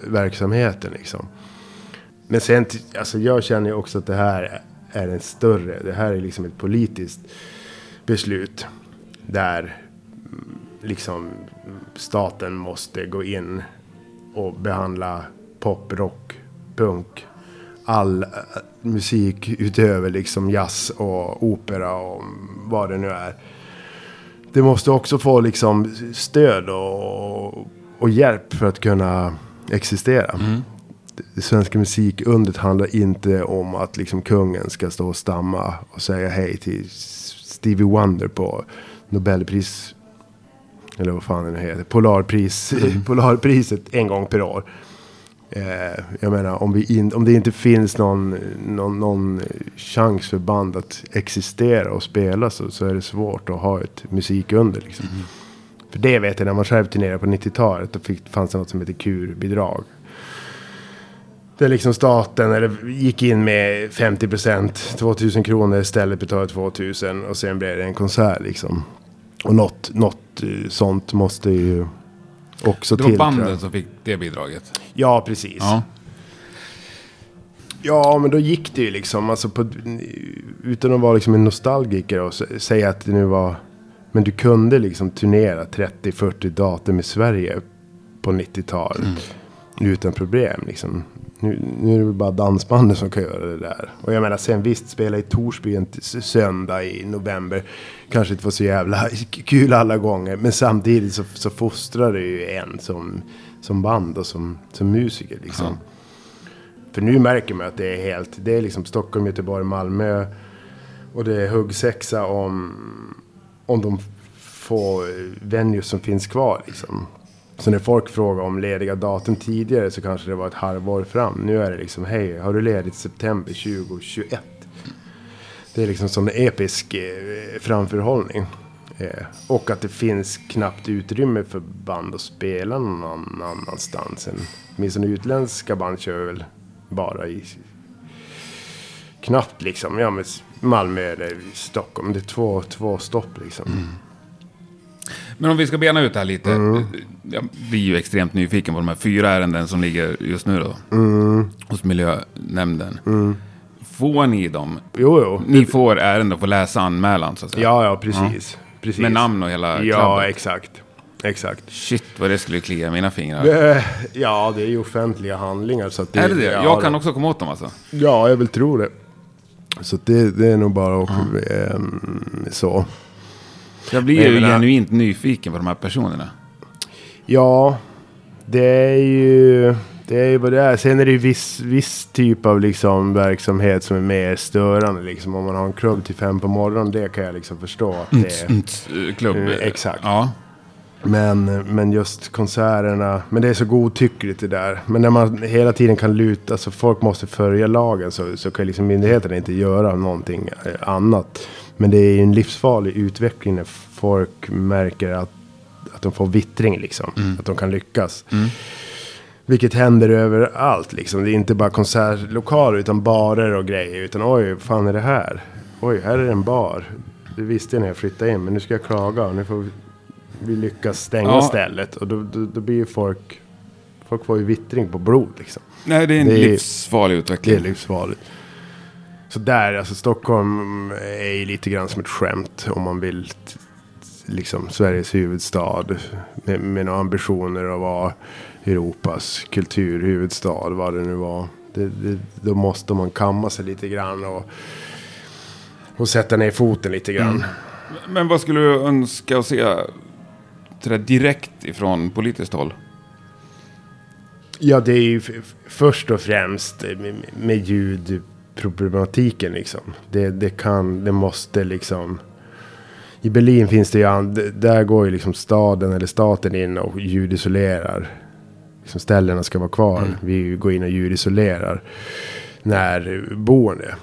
verksamheten liksom. Men sen, alltså jag känner ju också att det här är en större, det här är liksom ett politiskt beslut. Där mm, liksom staten måste gå in och behandla pop, rock, punk. All äh, musik utöver liksom jazz och opera och vad det nu är. Det måste också få liksom stöd och, och hjälp för att kunna existera. Mm det svenska musikundret handlar inte om att liksom kungen ska stå och stamma och säga hej till Stevie Wonder på Nobelpris. Eller vad fan det nu heter. Polarpris, mm. (laughs) Polarpriset en gång per år. Eh, jag menar, om, vi in, om det inte finns någon, någon, någon chans för band att existera och spela så, så är det svårt att ha ett musikunder. Liksom. Mm. För det vet jag när man själv turnerade på 90-talet. Då fick, fanns det något som heter kurbidrag. Där liksom staten eller, gick in med 50 procent, 2000 kronor istället betalade 2000 och sen blev det en konsert liksom. Och något, något eh, sånt måste ju också
till. Det var bandet som fick det bidraget?
Ja, precis. Ja. Ja, men då gick det ju liksom. Alltså på, utan att vara liksom en nostalgiker och säga att det nu var... Men du kunde liksom turnera 30-40 datum i Sverige på 90-talet. Mm. Utan problem liksom. Nu, nu är det väl bara dansbandet som kan göra det där. Och jag menar sen visst, spela i Torsby en söndag i november. Kanske inte var så jävla (laughs) kul alla gånger. Men samtidigt så, så fostrar det ju en som, som band och som, som musiker liksom. Ja. För nu märker man att det är helt, det är liksom Stockholm, Göteborg, Malmö. Och det är huggsexa om, om de få venues som finns kvar liksom. Så när folk frågar om lediga datum tidigare så kanske det var ett halvår fram. Nu är det liksom, hej, har du ledigt september 2021? Det är liksom som en episk eh, framförhållning. Eh, och att det finns knappt utrymme för band att spela någon annanstans. Än, åtminstone utländska band kör väl bara i... Knappt liksom, ja men Malmö eller Stockholm. Det är två, två stopp liksom. Mm.
Men om vi ska bena ut det här lite. Mm. Jag blir ju extremt nyfiken på de här fyra ärenden som ligger just nu då. Mm. Hos miljönämnden. Mm. Får ni dem?
Jo, jo.
Ni får ärenden och får läsa anmälan så att säga?
Ja, ja, precis. Ja. precis.
Med namn och hela
Ja, klabbet. exakt. Exakt.
Shit vad det skulle klia mina fingrar.
Ja, det är ju offentliga handlingar. Så
det, är det det? Jag ja, kan också komma åt dem alltså?
Ja, jag vill tro det. Så det, det är nog bara att, ja. ähm, så.
Jag blir ju genuint nyfiken på de här personerna.
Ja, det är ju... Det är ju vad det är. Sen är det ju viss, viss typ av liksom verksamhet som är mer störande. Liksom. Om man har en klubb till fem på morgonen, det kan jag liksom förstå. Att det är, mm,
mm, klubb? Uh,
exakt.
Ja.
Men, men just konserterna, men det är så godtyckligt det där. Men när man hela tiden kan luta, så folk måste följa lagen så, så kan liksom myndigheterna inte göra någonting eh, annat. Men det är ju en livsfarlig utveckling när folk märker att, att de får vittring liksom. Mm. Att de kan lyckas. Mm. Vilket händer överallt liksom. Det är inte bara konsertlokaler utan barer och grejer. Utan oj, vad fan är det här? Oj, här är en bar. Det visste jag när jag flyttade in, men nu ska jag klaga. Nu får vi lyckas stänga ja. stället. Och då, då, då, blir ju folk... Folk får ju vittring på blod liksom.
Nej, det är en det livsfarlig utveckling.
Det är livsfarligt. Så där, alltså Stockholm är ju lite grann som ett skämt om man vill liksom Sveriges huvudstad med, med några ambitioner att vara Europas kulturhuvudstad, vad det nu var. Det, det, då måste man kamma sig lite grann och, och sätta ner foten lite grann. Mm.
Men vad skulle du önska att se direkt ifrån politiskt håll?
Ja, det är ju först och främst med, med ljudproblematiken liksom. Det, det kan, det måste liksom. I Berlin finns det ju, där går ju liksom staden eller staten in och ljudisolerar. Liksom ställena ska vara kvar. Mm. Vi går in och ljudisolerar när boende.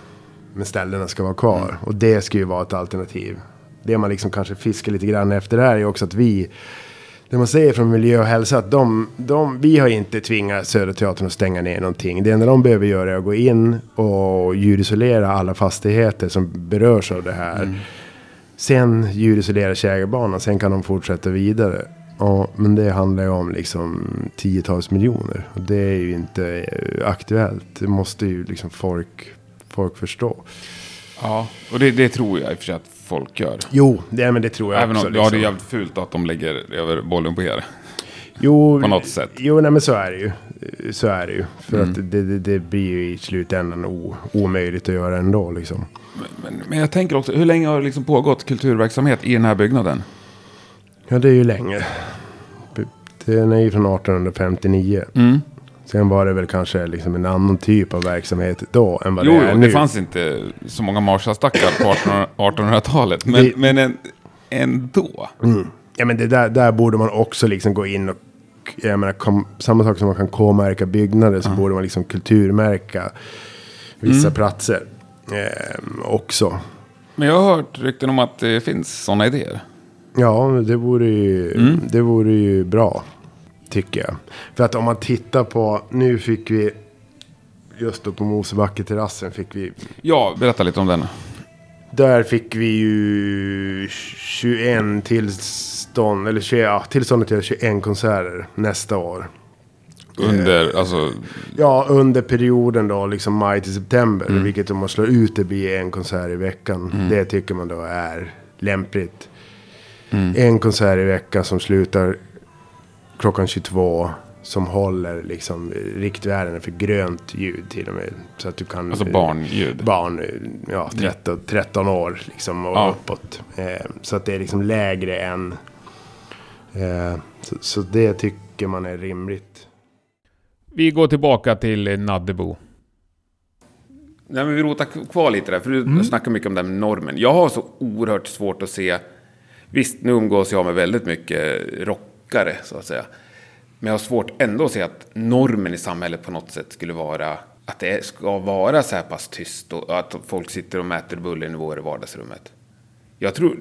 Men ställena ska vara kvar. Mm. Och det ska ju vara ett alternativ det man liksom kanske fiskar lite grann efter det här är också att vi det man säger från miljö och hälsa att de, de, vi har inte tvingat Söderteatern att stänga ner någonting. Det enda de behöver göra är att gå in och ljudisolera alla fastigheter som berörs av det här. Mm. Sen ljudisolera Kägelbanan, sen kan de fortsätta vidare. Ja, men det handlar ju om liksom tiotals miljoner. Och det är ju inte aktuellt. Det måste ju liksom folk, folk förstå.
Ja, och det, det tror jag i och för sig att folk gör.
Jo, det, men det tror jag
Även
också.
Om, liksom. Ja, det är jävligt fult att de lägger över bollen på er.
Jo,
på något sätt.
Jo, nej, men så är det ju. Så är det ju. För mm. att det, det, det, blir ju i slutändan o, omöjligt att göra ändå. Liksom.
Men, men, men, jag tänker också, hur länge har det liksom pågått kulturverksamhet i den här byggnaden?
Ja, det är ju länge. Den är ju från 1859. Mm. Sen var det väl kanske liksom en annan typ av verksamhet då än vad
jo,
det är
jo,
nu.
det fanns inte så många Marshallstackar på 1800-talet. (laughs) Men, men en, ändå.
Mm. Ja men det där, där borde man också liksom gå in och jag menar, kom, samma sak som man kan K-märka byggnader så
Ja.
borde man liksom kulturmärka vissa
Mm.
platser eh, också.
Men jag har hört rykten om att det finns sådana idéer.
Ja, det vore ju,
Mm.
det vore ju bra. Tycker jag. För att om man tittar på, nu fick vi, just då på Mosebacke-terrassen fick vi,
Ja, berätta lite om den.
där fick vi ju 21 tillstånd, eller 20, ja, tillståndet till 21 konserter nästa år.
Under, alltså,
Ja, under perioden då, liksom maj till september.
Mm.
Vilket om man slår ut det blir en konsert i veckan.
Mm.
Det tycker man då är lämpligt.
mm.
En konsert i veckan som slutar klockan 22. Som håller liksom riktvärden för grönt ljud till och med. Så att du kan...
alltså barnljud.
Barn, ja 13, 13 år liksom och
Ja.
uppåt. Eh, så att det är liksom lägre än... Eh, så, så det tycker man är rimligt.
Vi går tillbaka till Naddebo. Nej, men vi rotar kvar lite där, för du snackar mycket om den här normen. Jag har så oerhört svårt att se... Visst, nu umgås jag med väldigt mycket rockare, så att säga. Men jag har svårt ändå att se att normen i samhället på något sätt skulle vara att det ska vara så här pass tyst och att folk sitter och mäter bullernivåer i vardagsrummet. Jag tror,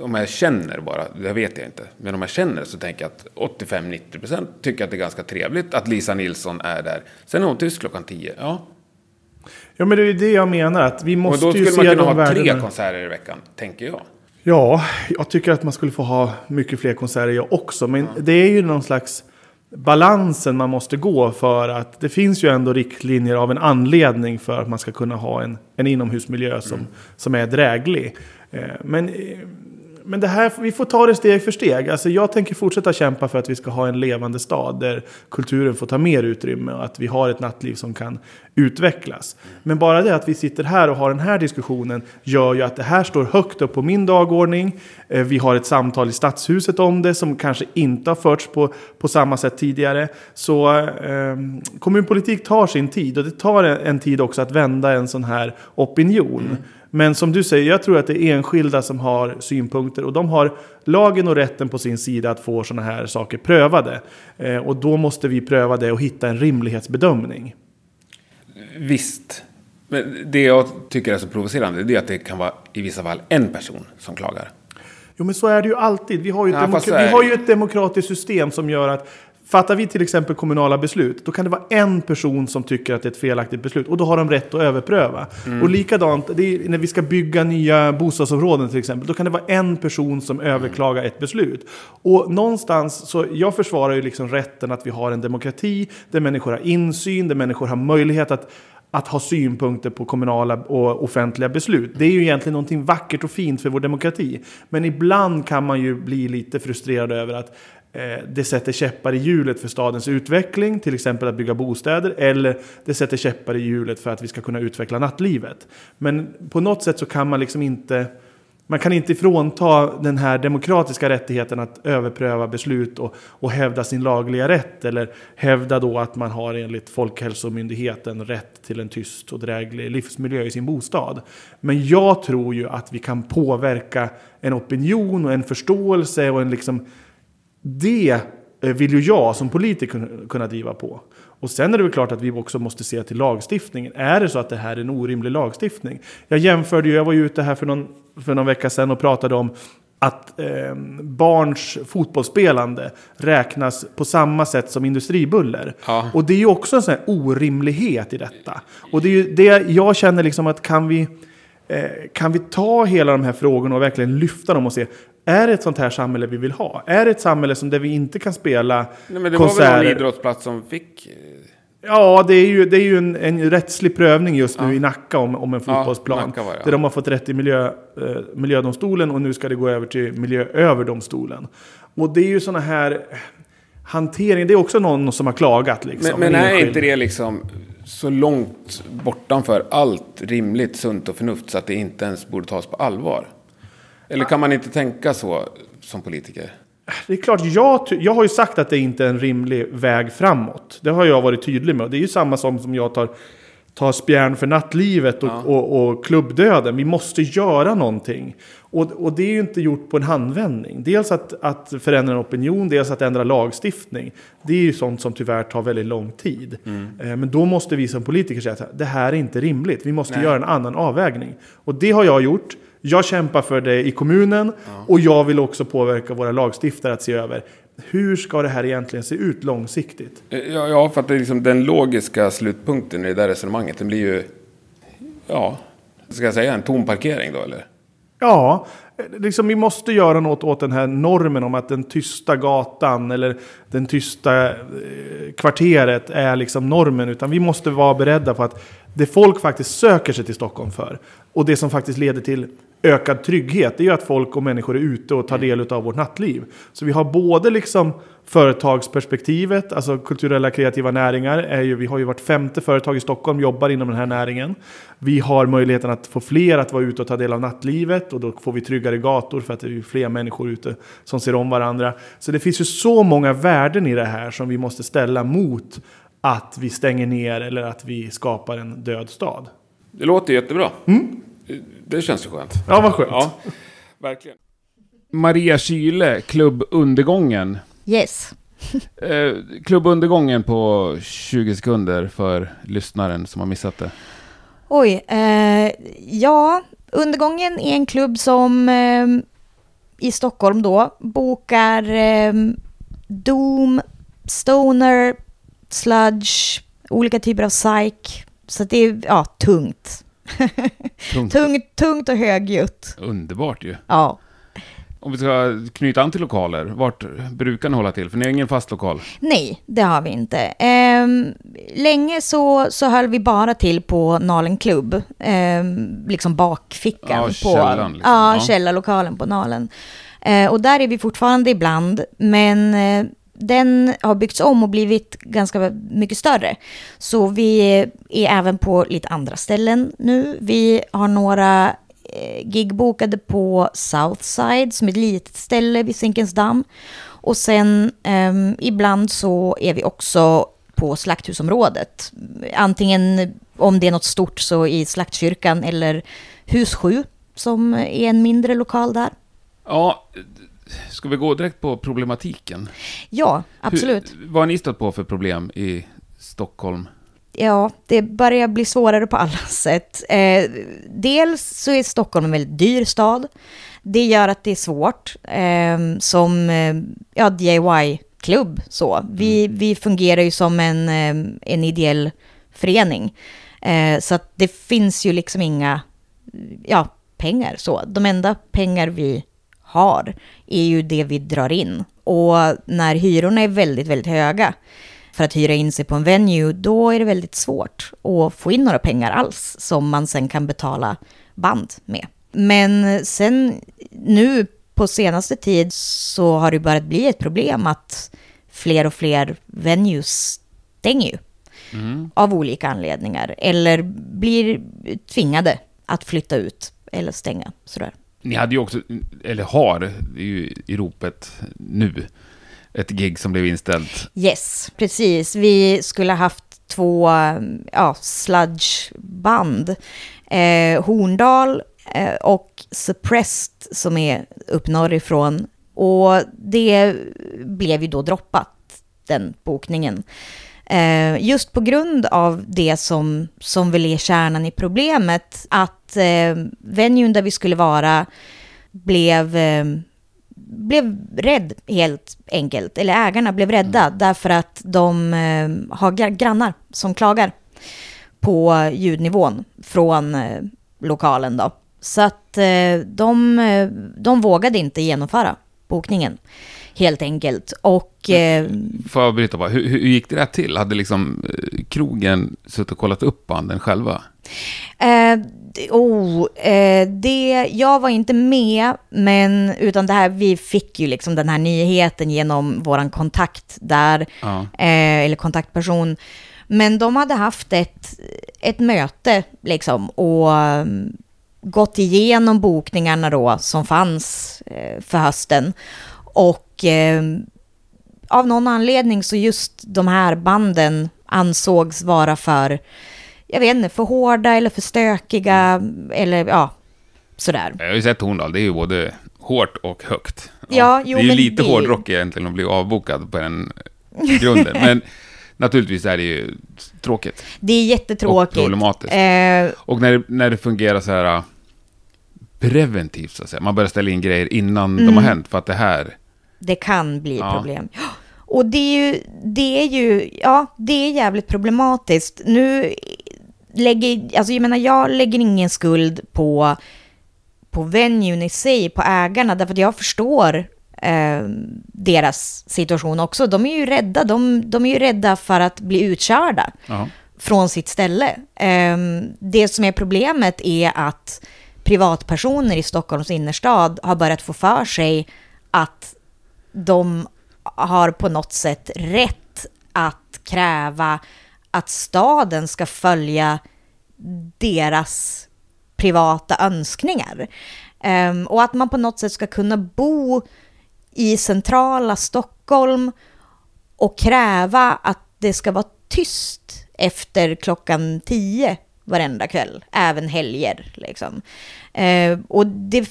om jag känner bara, det vet jag inte, men om jag känner så tänker jag att 85-90% tycker att det är ganska trevligt att Lisa Nilsson är där. Sen är hon tyst klockan 10, ja.
Ja, men det är ju det jag menar. Att vi måste
då
ju
skulle man
se
kunna
de
ha tre konserter i veckan, tänker jag.
Ja, jag tycker att man skulle få ha mycket fler konserter jag också. Men det är ju någon slags balansen man måste gå för att det finns ju ändå riktlinjer av en anledning för att man ska kunna ha en, en inomhusmiljö som, som är dräglig. Eh, Men, eh, men det här, vi får ta det steg för steg. Alltså jag tänker fortsätta kämpa för att vi ska ha en levande stad där kulturen får ta mer utrymme och att vi har ett nattliv som kan utvecklas. Men bara det att vi sitter här och har den här diskussionen gör ju att det här står högt upp på min dagordning. Eh, vi har ett samtal i Stadshuset om det som kanske inte har förts på, på samma sätt tidigare. Så eh, kommunpolitik tar sin tid och det tar en, en tid också att vända en sån här opinion. Men som du säger, jag tror att det är enskilda som har synpunkter och de har lagen och rätten på sin sida att få sådana här saker prövade. Eh, och då måste vi pröva det och hitta en rimlighetsbedömning.
Visst. Men det jag tycker är så provocerande, det är att det kan vara i vissa fall en person som klagar.
Jo men så är det ju alltid. Vi har ju,
är
vi har ju ett demokratiskt system som gör att Fattar vi till exempel kommunala beslut, då kan det vara en person som tycker att det är ett felaktigt beslut. Och då har de rätt att överpröva.
Mm.
Och likadant, är när vi ska bygga nya bostadsområden till exempel, då kan det vara en person som överklagar ett beslut. Och någonstans, så jag försvarar ju liksom rätten att vi har en demokrati, där människor har insyn, där människor har möjlighet att att ha synpunkter på kommunala och offentliga beslut. Det är ju egentligen någonting vackert och fint för vår demokrati. Men ibland kan man ju bli lite frustrerad över att Eh, det sätter käppar i hjulet för stadens utveckling, till exempel att bygga bostäder, eller det sätter käppar i hjulet för att vi ska kunna utveckla nattlivet. Men på något sätt så kan man liksom inte man kan inte frånta den här demokratiska rättigheten att överpröva beslut och, och hävda sin lagliga rätt. Eller hävda då att man har enligt Folkhälsomyndigheten rätt till en tyst och dräglig livsmiljö i sin bostad. Men jag tror ju att vi kan påverka en opinion och en förståelse och en liksom... Det eh, vill ju jag som politiker kunna- kunna driva på. Och sen är det väl klart att vi också måste se till lagstiftningen. Är det så att det här är en orimlig lagstiftning? Jag jämförde ju, jag var ju ute här för någon, för någon vecka sedan och pratade om att eh, barns fotbollsspelande räknas på samma sätt som industribuller.
Ja.
Och det är ju också en sån här orimlighet i detta. Och det är ju det jag känner liksom att kan vi, eh, kan vi ta hela de här frågorna och verkligen lyfta dem och se är det ett sånt här samhälle vi vill ha? Är det ett samhälle som där vi inte kan spela
Nej, men det var
konserter?
väl någon idrottsplats som fick... eh,
Ja, det är ju, det är ju en, en rättslig prövning just nu
Ja.
i Nacka om, om en
Ja,
fotbollsplan.
Var det, ja.
Där de har fått rätt i miljö, eh, miljödomstolen och nu ska det gå över till miljööverdomstolen. Och det är ju sådana här hantering. Det är också någon som har klagat. Liksom,
Men, men
en
är
enskild.
inte det liksom så långt bortanför allt rimligt sunt och förnuft så att det inte ens borde tas på allvar? Eller kan man inte tänka så som politiker?
Det är klart, jag, jag har ju sagt att det inte är en rimlig väg framåt. Det har jag varit tydlig med. Det är ju samma som, som jag tar tar spjärn för nattlivet och,
Ja.
och, och klubbdöden. Vi måste göra någonting. Och, och det är ju inte gjort på en handvändning. Dels att, att förändra en opinion, dels att ändra lagstiftning. Det är ju sånt som tyvärr tar väldigt lång tid.
Mm.
Eh, Men då måste vi som politiker säga att det här är inte rimligt. Vi måste
Nej.
göra en annan avvägning. Och det har jag gjort. Jag kämpar för det i kommunen och jag vill också påverka våra lagstiftare att se över hur ska det här egentligen se ut långsiktigt.
Ja, ja för att det är liksom den logiska slutpunkten i det där resonemanget. Den blir ju, ja, ska jag säga en tom parkering då eller?
Ja, liksom vi måste göra något åt den här normen om att den tysta gatan eller den tysta eh, kvarteret är liksom normen. Utan vi måste vara beredda på att det folk faktiskt söker sig till Stockholm för och det som faktiskt leder till ökad trygghet, det är ju att folk och människor är ute och tar del av vårt nattliv. Så vi har både liksom företagsperspektivet, alltså kulturella kreativa näringar, är ju, vi har ju vart femte företag i Stockholm jobbar inom den här näringen. Vi har möjligheten att få fler att vara ute och ta del av nattlivet och då får vi tryggare gator för att det är fler människor ute som ser om varandra. Så det finns ju så många värden i det här som vi måste ställa mot att vi stänger ner eller att vi skapar en död stad.
Det låter jättebra. Det känns ju skönt.
Ja, vad skönt.
Ja, verkligen. Maria Kyle, Klubb Undergången.
Yes. (laughs)
Eh, Klubb Undergången på 20 sekunder för lyssnaren som har missat det.
Oj, eh, ja, Undergången är en klubb som eh, i Stockholm då bokar eh, Doom, Stoner, Sludge, olika typer av psych. Så det är ja, tungt.
Tungt.
tungt. Tungt och högljutt.
Underbart ju.
Ja.
Om vi ska knyta an till lokaler, vart brukar ni hålla till? För ni har ingen fast lokal.
Nej, det har vi inte. Ehm, länge så, så höll vi bara till på Nalen Club, ehm, liksom bakfickan.
Ja,
på,
källaren liksom.
Ja,
Ja.
källarlokalen på Nalen. Eh, och där är vi fortfarande ibland, men eh, den har byggts om och blivit ganska mycket större. Så vi är även på lite andra ställen nu. Vi har några eh, gig bokade på Southside, som är ett litet ställe vid Zinkensdamm. Och sen um, ibland så är vi också på slakthusområdet. Antingen om det är något stort så i Slaktkyrkan eller Hus 7 som är en mindre lokal där.
Ja, ska vi gå direkt på problematiken?
Ja, absolut.
Hur, vad har ni stött på för problem i Stockholm?
Ja, det börjar bli svårare på alla (laughs) sätt. Eh, dels så är Stockholm en väldigt dyr stad. Det gör att det är svårt eh, som ja, DIY-klubb. Så. Vi, vi fungerar ju som en, eh, en ideell förening. Eh, så att det finns ju liksom inga ja, pengar. Så. De enda pengar vi har är ju det vi drar in. Och när hyrorna är väldigt, väldigt höga för att hyra in sig på en venue, då är det väldigt svårt att få in några pengar alls som man sen kan betala band med. Men sen nu på senaste tid så har det börjat bli ett problem att fler och fler venues stänger ju av olika anledningar eller blir tvingade att flytta ut eller stänga. Sådär.
Ni hade ju också, eller har, det är ju i ropet nu, ett gig som blev inställt.
Yes, precis. Vi skulle ha haft två ja, sludgeband. Eh, Horndal eh, och Suppressed som är upp norrifrån. Och det blev ju då droppat, den bokningen. Eh, just på grund av det som, som väl är kärnan i problemet, att eh, venuen där vi skulle vara blev, eh, blev rädd helt enkelt. Eller ägarna blev rädda därför att de eh, har gra- grannar som klagar på ljudnivån från eh, lokalen då. Så att eh, de, eh, de vågade inte genomföra bokningen helt enkelt. Och eh,
Får jag bryta bara, hur, hur gick det där till? Hade liksom eh, krogen suttit och kollat upp banden själva?
Eh, oh, eh, det, jag var inte med, men utan det här, vi fick ju liksom den här nyheten genom våran kontakt där,
Ja.
eh, eller kontaktperson. Men de hade haft ett, ett möte liksom och um, gått igenom bokningarna då som fanns eh, för hösten. Och eh, av någon anledning så just de här banden ansågs vara för jag vet inte, för hårda eller för stökiga eller ja, sådär.
Jag har ju sett Horndal, det är ju både hårt och högt.
Ja, jo,
det är ju lite
det-
hårdrock egentligen att bli avbokad på den grunden. men (laughs) naturligtvis är det ju tråkigt.
Det är
Och
jättetråkigt.
problematiskt.
Eh,
Och när, när det fungerar så här äh, preventivt, så att säga. Man börjar ställa in grejer innan de
Mm.
har hänt. För att det här...
det kan bli
Ja.
problem. Och det är ju, det är ju, ja, det är jävligt problematiskt. Nu lägger, alltså jag menar, jag lägger ingen skuld på, på venuen i sig, på ägarna, därför att jag förstår eh, deras situation också. De är ju rädda, de, de är ju rädda för att bli utkörda
Ja.
från sitt ställe. Ehm, Det som är problemet är att privatpersoner i Stockholms innerstad har börjat få för sig att de har på något sätt rätt att kräva att staden ska följa deras privata önskningar. Um, och att man på något sätt ska kunna bo i centrala Stockholm och kräva att det ska vara tyst efter klockan tio varenda kväll, även helger. Liksom. Uh, och det,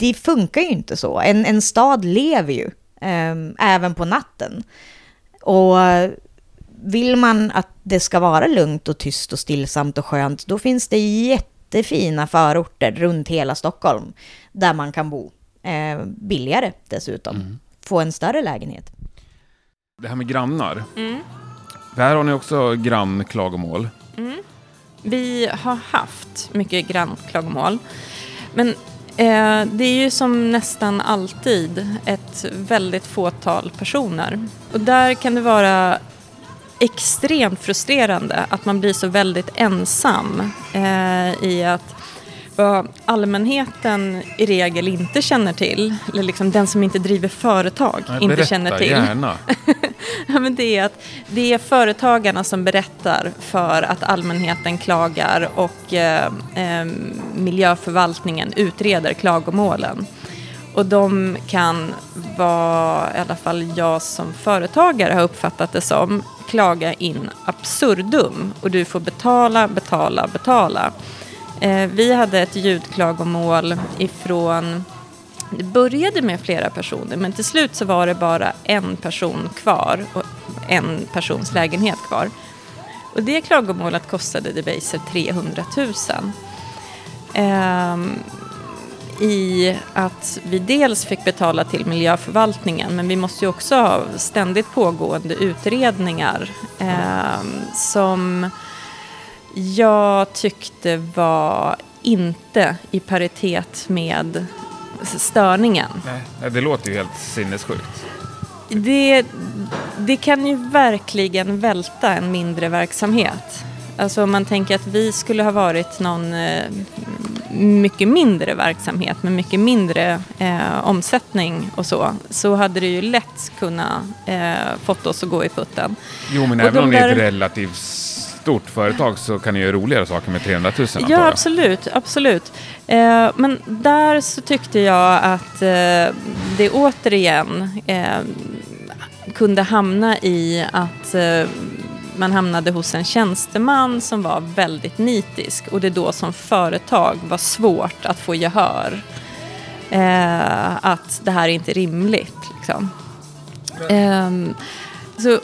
det funkar ju inte så. En, en stad lever ju, eh, även på natten. Och vill man att det ska vara lugnt och tyst och stillsamt och skönt, då finns det jättefina förorter runt hela Stockholm där man kan bo. Eh, billigare dessutom. Få en större lägenhet.
Det här med grannar.
Mm.
Här har ni också grannklagomål.
Vi har haft mycket grannklagomål. Men eh, det är ju som nästan alltid ett väldigt fåtal personer. Och där kan det vara extremt frustrerande att man blir så väldigt ensam eh, i att vad allmänheten i regel inte känner till, eller liksom den som inte driver företag inte
Berätta
känner till.
gärna. (laughs)
Men det, är att det är företagarna som berättar för att allmänheten klagar och eh, eh, miljöförvaltningen utreder klagomålen. Och de kan vara, i alla fall jag som företagare har uppfattat det som, klaga in absurdum. Och du får betala, betala, betala. Eh, vi hade ett ljudklagomål ifrån det började med flera personer men till slut så var det bara en person kvar och en persons lägenhet kvar. Och det klagomålet kostade Debaser 300 000. Ehm, I att vi dels fick betala till miljöförvaltningen men vi måste ju också ha ständigt pågående utredningar ehm, som jag tyckte var inte i paritet med störningen.
Nej, det låter ju helt sinnessjukt.
Det, det kan ju verkligen välta en mindre verksamhet. Alltså om man tänker att vi skulle ha varit någon eh, mycket mindre verksamhet med mycket mindre eh, omsättning och så, så hade det ju lätt kunnat eh, fått oss att gå i putten.
Jo, men
Och
även om ni är ett relativt stort företag så kan ni göra roligare saker med 300 000 antar
Ja, absolut. absolut. Eh, men där så tyckte jag att eh, det återigen eh, kunde hamna i att eh, man hamnade hos en tjänsteman som var väldigt nitisk och det då som företag var svårt att få gehör. Eh, att det här är inte rimligt. Liksom. Ehm, så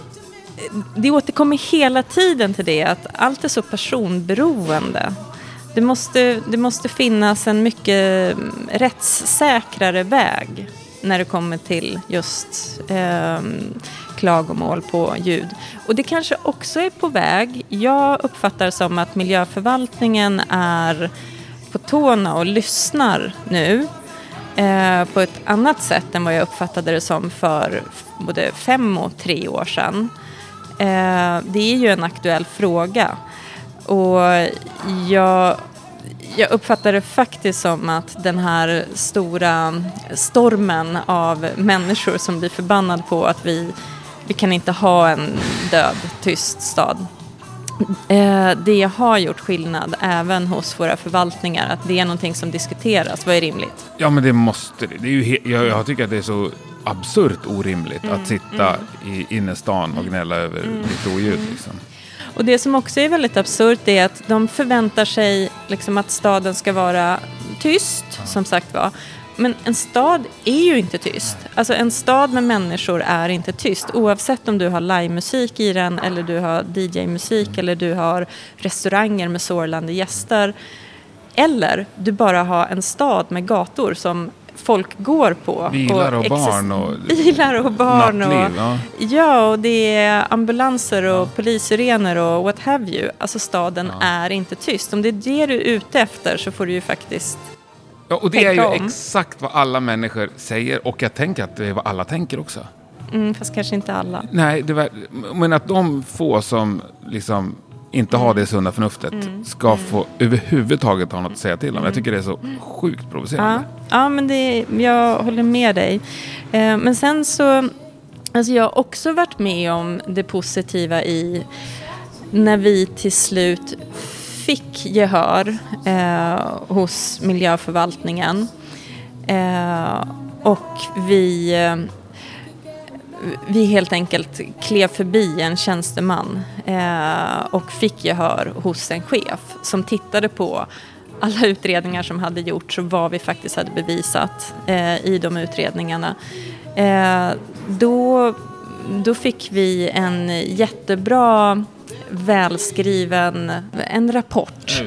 det återkommer hela tiden till det att allt är så personberoende. Det måste, det måste finnas en mycket mm, rättssäkrare väg när det kommer till just eh, klagomål på ljud. Och det kanske också är på väg. Jag uppfattar som att miljöförvaltningen är på tårna och lyssnar nu eh, på ett annat sätt än vad jag uppfattade det som för både fem och tre år sedan. Eh, det är ju en aktuell fråga. Och jag, jag uppfattar det faktiskt som att den här stora stormen av människor som blir förbannad på att vi, vi kan inte ha en död, tyst stad. Eh, det har gjort skillnad även hos våra förvaltningar, att det är någonting som diskuteras. Vad är rimligt?
Ja, men det måste det. det är ju jag, jag tycker att det är så absurt orimligt
Mm,
att sitta i innerstan och gnälla över lite oljud. Liksom.
Och det som också är väldigt absurt är att de förväntar sig liksom att staden ska vara tyst, som sagt var. Men en stad är ju inte tyst. Alltså en stad med människor är inte tyst. Oavsett om du har livemusik i den eller du har DJ-musik eller du har restauranger med sorlande gäster. Eller du bara har en stad med gator som folk går på.
Bilar och, (laughs) och barn och
Bilar och barn
nattliv,
och,
ja.
ja, och det är ambulanser och polissirener och what have you. Alltså staden är inte tyst. Om det är det du är ute efter så får du ju faktiskt
Ja, och det är ju
om.
exakt vad alla människor säger och jag tänker att det är vad alla tänker också.
Mm, fast kanske inte alla.
Nej, var, men att de få som liksom inte har det sunda förnuftet ska få överhuvudtaget ha något att säga till om. Jag tycker det är så sjukt
Ja,
provocerande.
ja men det, jag håller med dig. Eh, men sen så, alltså jag har också varit med om det positiva i när vi till slut fick gehör eh, hos miljöförvaltningen. Eh, och vi, eh, vi helt enkelt klev förbi en tjänsteman eh, och fick gehör hos en chef som tittade på alla utredningar som hade gjorts och vad vi faktiskt hade bevisat eh, i de utredningarna. Eh, då, då fick vi en jättebra välskriven en rapport.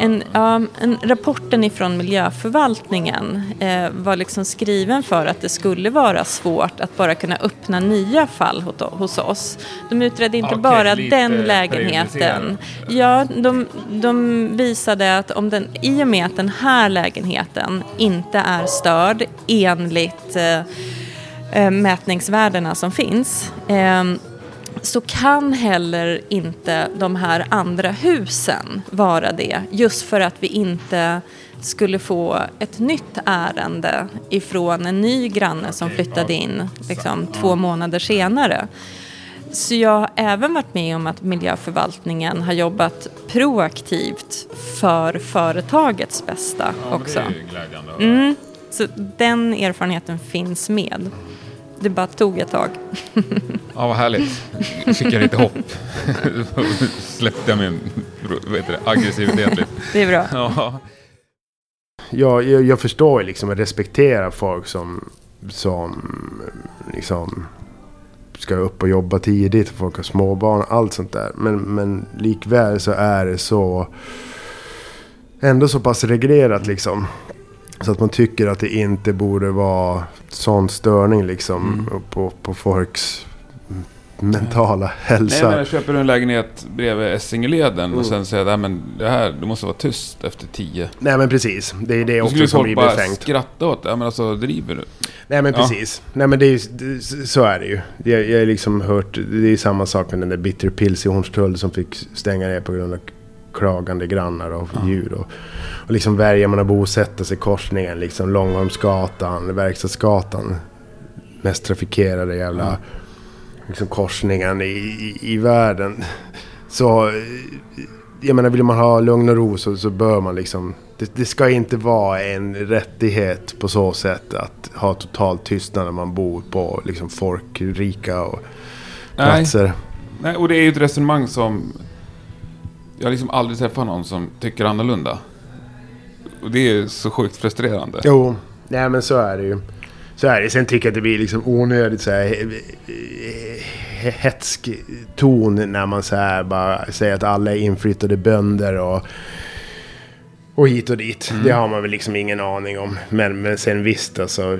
En, ja, en, rapporten ifrån miljöförvaltningen eh, var liksom skriven för att det skulle vara svårt att bara kunna öppna nya fall hos, oss. De utredde inte
Okej,
bara den lägenheten. Ja, de, de visade att om den, i och med att den här lägenheten inte är störd enligt eh, eh, mätningsvärdena som finns eh, så kan heller inte de här andra husen vara det. Just för att vi inte skulle få ett nytt ärende ifrån en ny granne som flyttade in liksom, två månader senare. Så jag har även varit med om att miljöförvaltningen har jobbat proaktivt för företagets bästa också. Mm, så den erfarenheten finns med. Det bara tog ett tag.
Ja, vad härligt. Fick jag lite hopp. (laughs) Släppte jag min det, aggressivitet lite.
Det är bra.
Ja.
Ja, jag, jag förstår ju liksom och respekterar folk som, som liksom ska upp och jobba tidigt. Folk har småbarn och allt sånt där. Men, men likväl så är det så ändå så pass reglerat liksom. Så att man tycker att det inte borde vara sån störning liksom på, på folks mentala
Nej,
hälsa.
men jag köper en lägenhet bredvid Essingeleden
Mm.
och sen säger "Nej, men det här, det måste vara tyst efter tio.
Nej men precis. Det är det
Då skulle
också som
folk
blir
bara
befängt.
skratta åt det. Men alltså, driver du?
Nej men
Ja.
precis. Nej men det är, det, så är det ju. Jag, jag har liksom hört, det är samma sak med den där Bitter Pills i Hornstull som fick stänga ner på grund av klagande grannar och djur. Och, och liksom sig i korsningen, liksom Långholmsgatan, Verkstadsgatan. Mest trafikerade jävla liksom korsningen i, i, i världen. Så, jag menar vill man ha lugn och ro så, så bör man liksom... Det, det ska inte vara en rättighet på så sätt att ha total tystnad när man bor på liksom folkrika och
Nej.
platser.
Nej, och det är ju ett resonemang som... Jag har liksom aldrig träffat någon som tycker annorlunda. Och det är så sjukt frustrerande.
Jo, nej men så är det ju. Så är det. Sen tycker jag att det blir liksom onödigt så här he- he- hetsk ton när man så här bara säger att alla är inflyttade bönder och och hit och dit. Det har man väl liksom ingen aning om. Men, men sen visst alltså.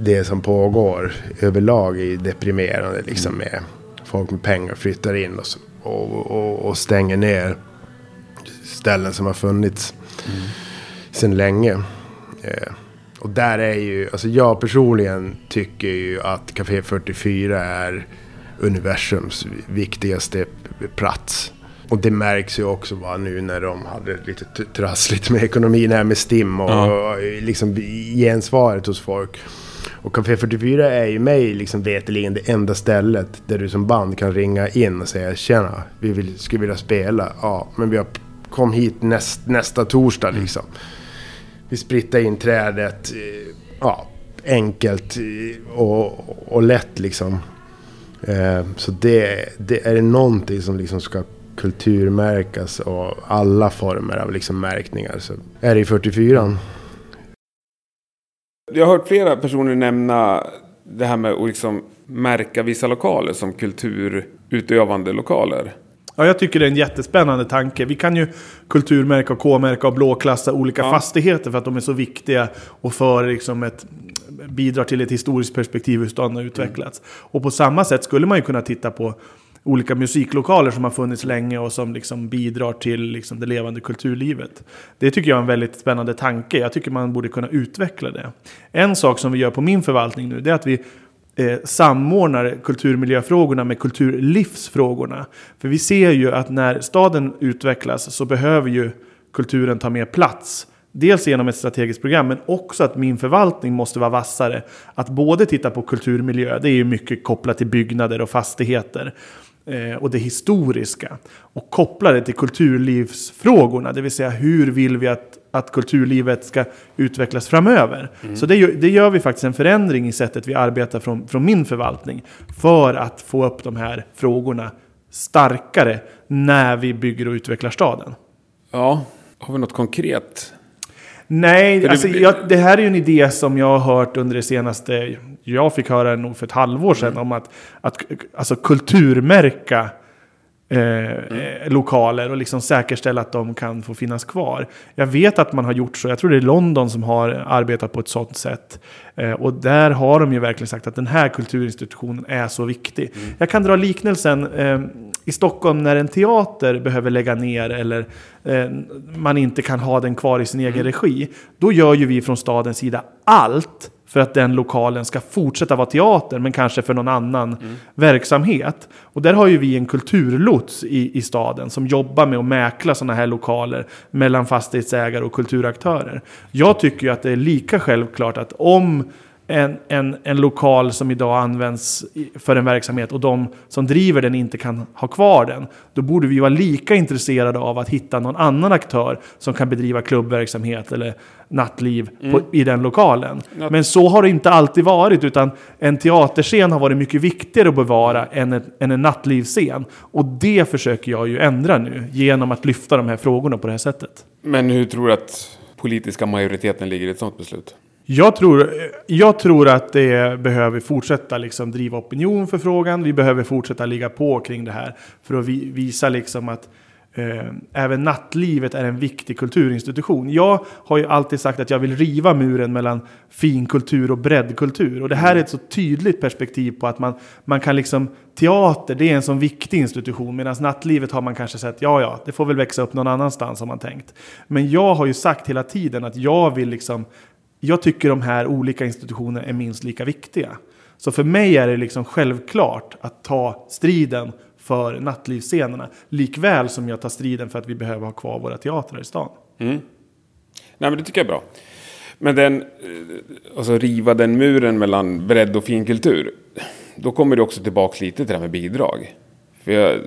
Det som pågår överlag är deprimerande liksom med folk med pengar flyttar in och, så- och, och, och stänger ner ställen som har funnits sedan länge. Eh, och där är ju, alltså jag personligen tycker ju att Café 44 är universums viktigaste plats. Och det märks ju också bara nu när de hade lite trassligt med ekonomin här med STIM och,
Ja.
och liksom gensvaret hos folk. Och Café 44 är ju mig liksom veteligen det enda stället där du som band kan ringa in och säga Tjena, vi vill, skulle vilja spela. Ja, men vi har kom hit näst, nästa torsdag liksom. Vi sprittar in trädet. eh, Ja, enkelt eh, och, och lätt liksom. Eh, så det, det är det någonting som liksom ska kulturmärkas och alla former av liksom märkningar så är det i 44.
Jag har hört flera personer nämna det här med att liksom märka vissa lokaler som kulturutövande lokaler.
Ja, jag tycker det är en jättespännande tanke. Vi kan ju kulturmärka och K-märka och blåklassa olika ja. fastigheter för att de är så viktiga och för liksom ett, bidrar till ett historiskt perspektiv hur staden har utvecklats. Mm. Och på samma sätt skulle man ju kunna titta på olika musiklokaler som har funnits länge och som liksom bidrar till liksom det levande kulturlivet. Det tycker jag är en väldigt spännande tanke. Jag tycker man borde kunna utveckla det. En sak som vi gör på min förvaltning nu det är att vi eh, samordnar kulturmiljöfrågorna med kulturlivsfrågorna. För vi ser ju att när staden utvecklas så behöver ju kulturen ta mer plats. Dels genom ett strategiskt program men också att min förvaltning måste vara vassare. Att både titta på kulturmiljö, det är ju mycket kopplat till byggnader och fastigheter och det historiska. Och koppla det till kulturlivsfrågorna, det vill säga hur vill vi att, att kulturlivet ska utvecklas framöver. Mm. Så det, det, gör vi faktiskt en förändring i sättet vi arbetar från, från min förvaltning. För att få upp de här frågorna starkare när vi bygger och utvecklar staden.
Ja, har vi något konkret
Nej, alltså, jag, det här är ju en idé som jag har hört under det senaste, jag fick höra nog för ett halvår sedan, mm. om att, att alltså, kulturmärka eh, mm. lokaler och liksom säkerställa att de kan få finnas kvar. Jag vet att man har gjort så, jag tror det är London som har arbetat på ett sådant sätt. Eh, och där har de ju verkligen sagt att den här kulturinstitutionen är så viktig. Mm. Jag kan dra liknelsen eh, i Stockholm när en teater behöver lägga ner eller eh, man inte kan ha den kvar i sin egen mm. regi. Då gör ju vi från stadens sida allt för att den lokalen ska fortsätta vara teater, men kanske för någon annan mm. verksamhet. Och där har ju vi en kulturlots i, i staden som jobbar med att mäkla sådana här lokaler mellan fastighetsägare och kulturaktörer. Jag tycker ju att det är lika självklart att om en, en, en lokal som idag används för en verksamhet och de som driver den inte kan ha kvar den. Då borde vi vara lika intresserade av att hitta någon annan aktör som kan bedriva klubbverksamhet eller nattliv mm. på, i den lokalen. Ja. Men så har det inte alltid varit utan en teaterscen har varit mycket viktigare att bevara än, ett, än en nattlivsscen. Och det försöker jag ju ändra nu genom att lyfta de här frågorna på det här sättet.
Men hur tror du att politiska majoriteten ligger i ett sådant beslut?
Jag tror, jag tror att det behöver fortsätta liksom driva opinion för frågan. Vi behöver fortsätta ligga på kring det här för att vi, visa liksom att eh, även nattlivet är en viktig kulturinstitution. Jag har ju alltid sagt att jag vill riva muren mellan finkultur och breddkultur. Och det här är ett så tydligt perspektiv på att man, man kan liksom, teater det är en så viktig institution. Medan nattlivet har man kanske sett, ja ja, det får väl växa upp någon annanstans har man tänkt. Men jag har ju sagt hela tiden att jag vill liksom jag tycker de här olika institutionerna är minst lika viktiga. Så för mig är det liksom självklart att ta striden för nattlivsscenerna. Likväl som jag tar striden för att vi behöver ha kvar våra teatrar i stan. Mm.
Nej men det tycker jag är bra. Men den, eh, alltså riva den muren mellan bredd och finkultur. Då kommer det också tillbaka lite till det här med bidrag. För jag,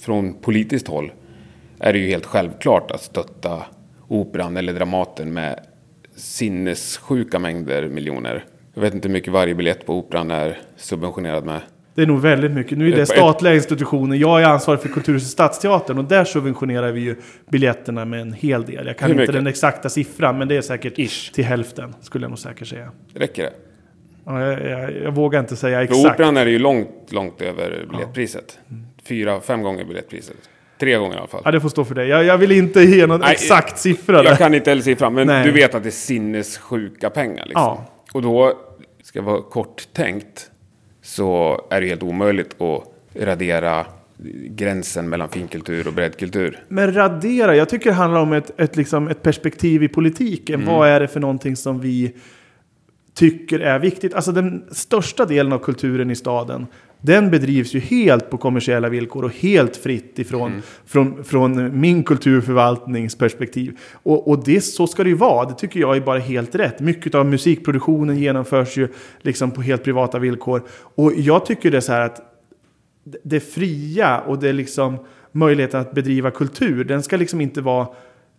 från politiskt håll är det ju helt självklart att stötta Operan eller Dramaten med sinnessjuka mängder miljoner. Jag vet inte hur mycket varje biljett på Operan är subventionerad med.
Det är nog väldigt mycket. Nu är det statliga institutioner. Jag är ansvarig för Kulturhuset Stadsteatern och där subventionerar vi ju biljetterna med en hel del. Jag kan inte den exakta siffran men det är säkert Ish. till hälften skulle jag nog säkert säga.
Räcker det?
Ja, jag, jag, jag vågar inte säga exakt.
För Operan är det ju långt, långt över biljettpriset. Ja. Fyra, fem gånger biljettpriset. Tre gånger i alla fall.
Ja, det får stå för dig. Jag, jag vill inte ge någon Nej, exakt siffra.
Jag kan inte heller siffran, men Nej. du vet att det är sinnessjuka pengar. Liksom. Ja. Och då, ska jag vara kort tänkt, så är det helt omöjligt att radera gränsen mellan finkultur och breddkultur.
Men radera, jag tycker det handlar om ett, ett, liksom ett perspektiv i politiken. Mm. Vad är det för någonting som vi tycker är viktigt? Alltså den största delen av kulturen i staden den bedrivs ju helt på kommersiella villkor och helt fritt ifrån mm. från, från min kulturförvaltningsperspektiv. Och, och det, så ska det ju vara, det tycker jag är bara helt rätt. Mycket av musikproduktionen genomförs ju liksom på helt privata villkor. Och jag tycker det är så här att det fria och det liksom möjligheten att bedriva kultur, den ska liksom inte vara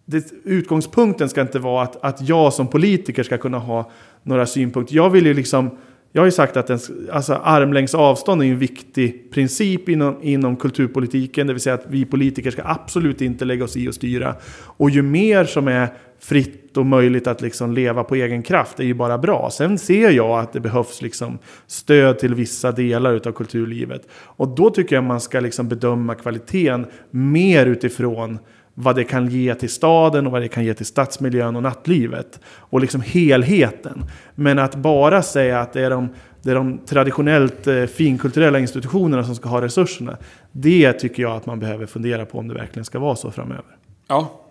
det, utgångspunkten ska inte vara att, att jag som politiker ska kunna ha några synpunkter. Jag vill ju liksom jag har ju sagt att en, alltså armlängds avstånd är en viktig princip inom, inom kulturpolitiken. Det vill säga att vi politiker ska absolut inte lägga oss i och styra. Och ju mer som är fritt och möjligt att liksom leva på egen kraft är ju bara bra. Sen ser jag att det behövs liksom stöd till vissa delar av kulturlivet. Och då tycker jag man ska liksom bedöma kvaliteten mer utifrån vad det kan ge till staden och vad det kan ge till stadsmiljön och nattlivet. Och liksom helheten. Men att bara säga att det är de, det är de traditionellt eh, finkulturella institutionerna som ska ha resurserna. Det tycker jag att man behöver fundera på om det verkligen ska vara så framöver.
Ja,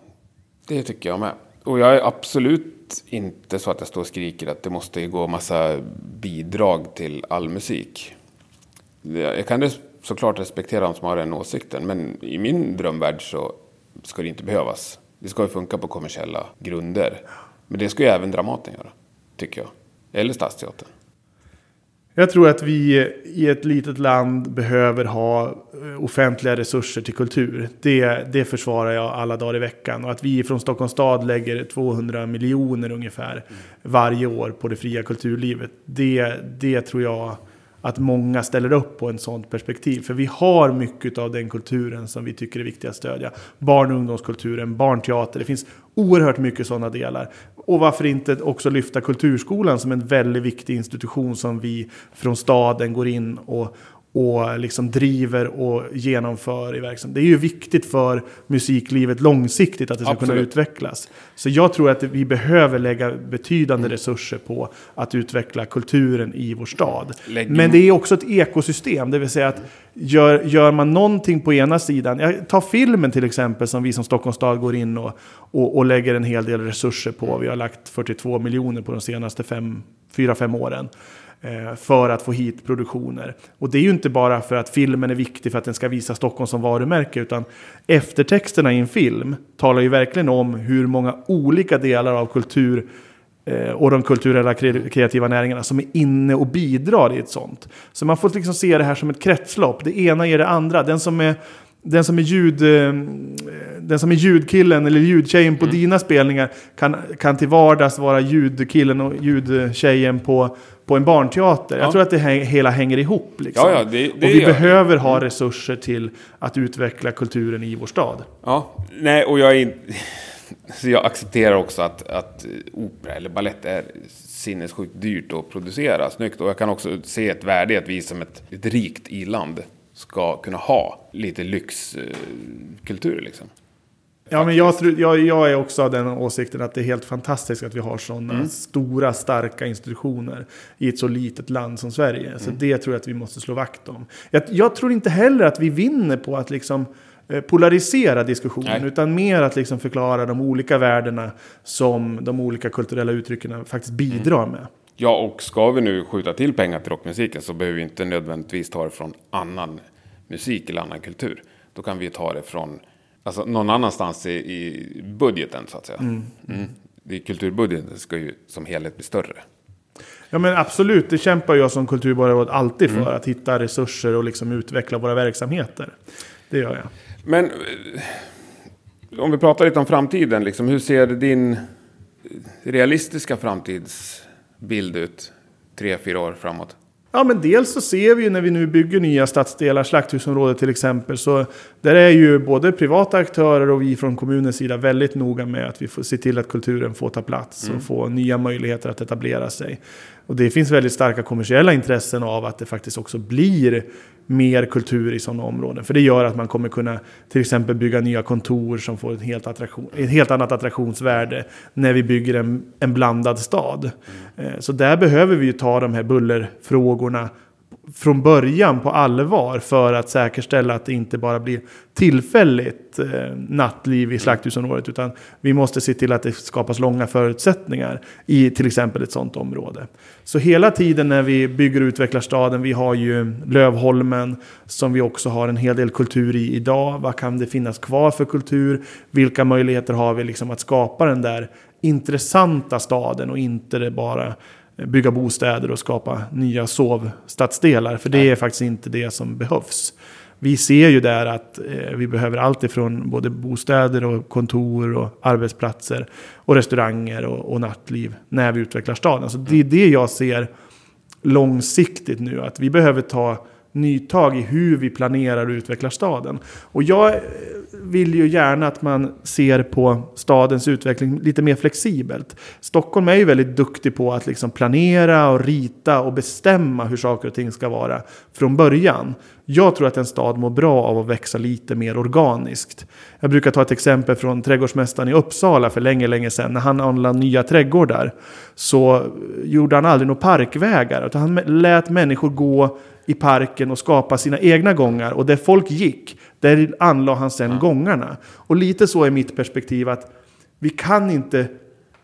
det tycker jag med. Och jag är absolut inte så att jag står och skriker att det måste gå massa bidrag till all musik. Jag kan såklart respektera de som har den åsikten, men i min drömvärld så ska det inte behövas. Det ska ju funka på kommersiella grunder. Men det ska ju även Dramaten göra, tycker jag. Eller Stadsteatern.
Jag tror att vi i ett litet land behöver ha eh, offentliga resurser till kultur. Det, det försvarar jag alla dagar i veckan. Och att vi från Stockholms stad lägger 200 miljoner ungefär varje år på det fria kulturlivet. Det, det tror jag att många ställer upp på en sånt perspektiv. För vi har mycket av den kulturen som vi tycker är viktig att stödja. Barn och ungdomskulturen, barnteater, det finns oerhört mycket sådana delar. Och varför inte också lyfta Kulturskolan som en väldigt viktig institution som vi från staden går in och, och liksom driver och genomför i verksamheten. Det är ju viktigt för musiklivet långsiktigt att det ska Absolut. kunna utvecklas. Så jag tror att vi behöver lägga betydande mm. resurser på att utveckla kulturen i vår stad. Lägg Men det är också ett ekosystem, det vill säga att gör, gör man någonting på ena sidan, jag tar filmen till exempel som vi som Stockholms stad går in och, och, och lägger en hel del resurser på. Vi har lagt 42 miljoner på de senaste 4-5 åren. Eh, för att få hit produktioner. Och det är ju inte bara för att filmen är viktig för att den ska visa Stockholm som varumärke, utan eftertexterna i en film talar ju verkligen om hur många olika delar av kultur eh, och de kulturella kreativa näringarna som är inne och bidrar i ett sånt. Så man får liksom se det här som ett kretslopp. Det ena ger det andra. Den som är den som är, ljud, eh, den som är ljudkillen eller ljudtjejen på mm. dina spelningar kan, kan till vardags vara ljudkillen och ljudtjejen på, på en barnteater. Ja. Jag tror att det hela hänger ihop. Liksom. Ja, ja, det, det och vi behöver ha resurser till att utveckla kulturen i vår stad.
Ja, nej, och jag, är, (laughs) jag accepterar också att, att opera eller ballett är sinnessjukt dyrt att producera snyggt. Och jag kan också se ett värde i att vi som ett, ett rikt i-land ska kunna ha lite lyxkultur. Liksom.
Ja, men jag, tror, jag, jag är också av den åsikten att det är helt fantastiskt att vi har sådana mm. stora, starka institutioner i ett så litet land som Sverige. Mm. Så det tror jag att vi måste slå vakt om. Jag, jag tror inte heller att vi vinner på att liksom eh, polarisera diskussionen, Nej. utan mer att liksom förklara de olika värdena som de olika kulturella uttrycken faktiskt bidrar mm. med.
Ja, och ska vi nu skjuta till pengar till rockmusiken så behöver vi inte nödvändigtvis ta det från annan musik eller annan kultur. Då kan vi ta det från alltså, någon annanstans i, i budgeten så att säga. Mm. Mm. Det, kulturbudgeten ska ju som helhet bli större.
Ja men absolut, det kämpar jag som kulturborgarråd alltid för. Mm. Att hitta resurser och liksom utveckla våra verksamheter. Det gör jag.
Men eh, om vi pratar lite om framtiden, liksom, hur ser din realistiska framtidsbild ut tre, fyra år framåt?
Ja, men dels så ser vi när vi nu bygger nya stadsdelar, Slakthusområdet till exempel, så där är ju både privata aktörer och vi från kommunens sida väldigt noga med att vi får se till att kulturen får ta plats mm. och få nya möjligheter att etablera sig. Och det finns väldigt starka kommersiella intressen av att det faktiskt också blir mer kultur i sådana områden. För det gör att man kommer kunna till exempel bygga nya kontor som får ett helt, attraktion, ett helt annat attraktionsvärde när vi bygger en, en blandad stad. Mm. Så där behöver vi ju ta de här bullerfrågorna från början på allvar för att säkerställa att det inte bara blir tillfälligt eh, nattliv i slakthusområdet utan vi måste se till att det skapas långa förutsättningar i till exempel ett sådant område. Så hela tiden när vi bygger och utvecklar staden, vi har ju Lövholmen som vi också har en hel del kultur i idag. Vad kan det finnas kvar för kultur? Vilka möjligheter har vi liksom att skapa den där intressanta staden och inte det bara bygga bostäder och skapa nya sovstadsdelar. För det är faktiskt inte det som behövs. Vi ser ju där att eh, vi behöver allt ifrån både bostäder och kontor och arbetsplatser och restauranger och, och nattliv när vi utvecklar staden. Så det är det jag ser långsiktigt nu. Att vi behöver ta nytag i hur vi planerar och utvecklar staden. Och jag vill ju gärna att man ser på stadens utveckling lite mer flexibelt. Stockholm är ju väldigt duktig på att liksom planera och rita och bestämma hur saker och ting ska vara från början. Jag tror att en stad mår bra av att växa lite mer organiskt. Jag brukar ta ett exempel från trädgårdsmästaren i Uppsala för länge, länge sedan. När han anlade nya trädgårdar så gjorde han aldrig några parkvägar. Utan han lät människor gå i parken och skapa sina egna gångar. Och där folk gick, där anlade han sedan ja. gångarna. Och lite så är mitt perspektiv att vi kan inte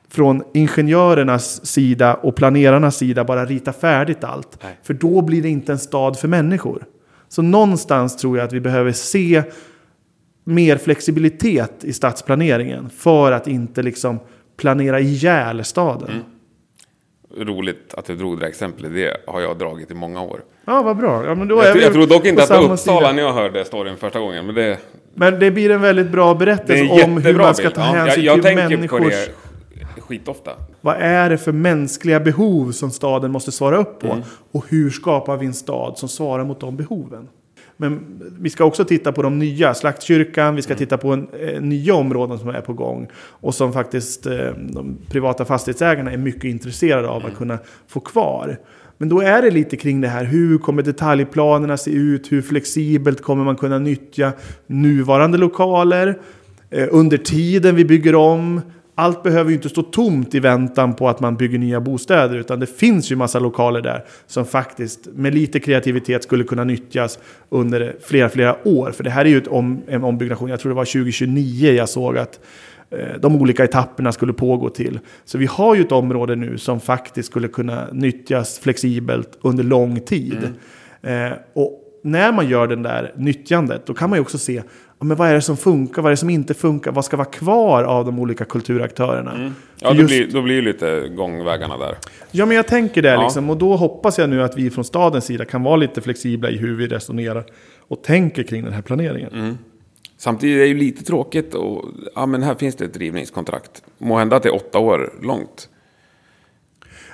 från ingenjörernas sida och planerarnas sida bara rita färdigt allt. Nej. För då blir det inte en stad för människor. Så någonstans tror jag att vi behöver se mer flexibilitet i stadsplaneringen för att inte liksom planera ihjäl staden. Mm
roligt att du drog det exemplet. Det har jag dragit i många år.
Ja, vad bra. Ja, men då
jag,
är vi
jag tror dock inte att Uppsala när jag hörde storyn första gången. Men det,
men det blir en väldigt bra berättelse om hur man ska ta hänsyn ja, jag, jag till människors... På
det skitofta.
Vad är det för mänskliga behov som staden måste svara upp på? Mm. Och hur skapar vi en stad som svarar mot de behoven? Men vi ska också titta på de nya, Slaktkyrkan, vi ska mm. titta på en, eh, nya områden som är på gång. Och som faktiskt eh, de privata fastighetsägarna är mycket intresserade av mm. att kunna få kvar. Men då är det lite kring det här, hur kommer detaljplanerna se ut? Hur flexibelt kommer man kunna nyttja nuvarande lokaler? Eh, under tiden vi bygger om, allt behöver ju inte stå tomt i väntan på att man bygger nya bostäder. Utan det finns ju massa lokaler där som faktiskt med lite kreativitet skulle kunna nyttjas under flera, flera år. För det här är ju om, en ombyggnation, jag tror det var 2029 jag såg att eh, de olika etapperna skulle pågå till. Så vi har ju ett område nu som faktiskt skulle kunna nyttjas flexibelt under lång tid. Mm. Eh, och när man gör den där nyttjandet, då kan man ju också se men vad är det som funkar, vad är det som inte funkar, vad ska vara kvar av de olika kulturaktörerna. Mm.
Ja, just... då, blir, då blir lite gångvägarna där.
Ja, men jag tänker det ja. liksom. Och då hoppas jag nu att vi från stadens sida kan vara lite flexibla i hur vi resonerar och tänker kring den här planeringen. Mm.
Samtidigt är det ju lite tråkigt och ja, men här finns det ett rivningskontrakt. Må hända att det är åtta år långt.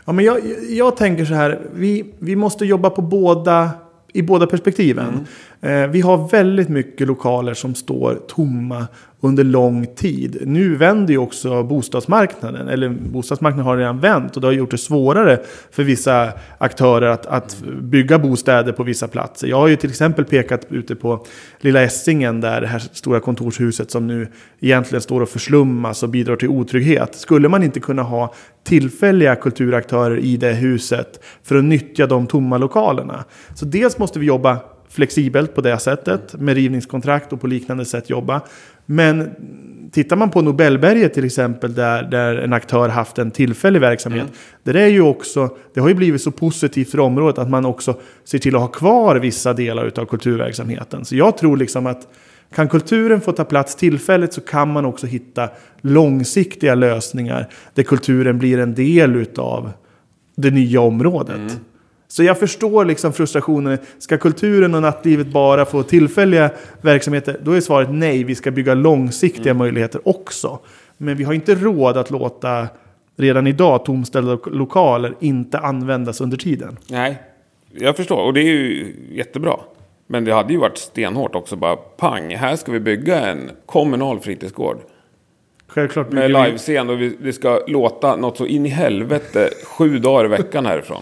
Ja, men jag, jag tänker så här, vi, vi måste jobba på båda, i båda perspektiven. Mm. Eh, vi har väldigt mycket lokaler som står tomma under lång tid. Nu vänder ju också bostadsmarknaden, eller bostadsmarknaden har redan vänt och det har gjort det svårare för vissa aktörer att, att bygga bostäder på vissa platser. Jag har ju till exempel pekat ute på Lilla Essingen där det här stora kontorshuset som nu egentligen står och förslummas och bidrar till otrygghet. Skulle man inte kunna ha tillfälliga kulturaktörer i det huset för att nyttja de tomma lokalerna? Så dels måste vi jobba flexibelt på det sättet med rivningskontrakt och på liknande sätt jobba. Men tittar man på Nobelberget till exempel där, där en aktör haft en tillfällig verksamhet. Mm. Där är ju också, det har ju blivit så positivt för området att man också ser till att ha kvar vissa delar av kulturverksamheten. Så jag tror liksom att kan kulturen få ta plats tillfälligt så kan man också hitta långsiktiga lösningar där kulturen blir en del av det nya området. Mm. Så jag förstår liksom frustrationen. Ska kulturen och nattlivet bara få tillfälliga verksamheter? Då är svaret nej, vi ska bygga långsiktiga mm. möjligheter också. Men vi har inte råd att låta redan idag tomställda lokaler inte användas under tiden.
Nej, jag förstår. Och det är ju jättebra. Men det hade ju varit stenhårt också. Bara pang, här ska vi bygga en kommunal fritidsgård.
Självklart.
Med livescen och vi, det ska låta något så in i helvete sju dagar i veckan härifrån.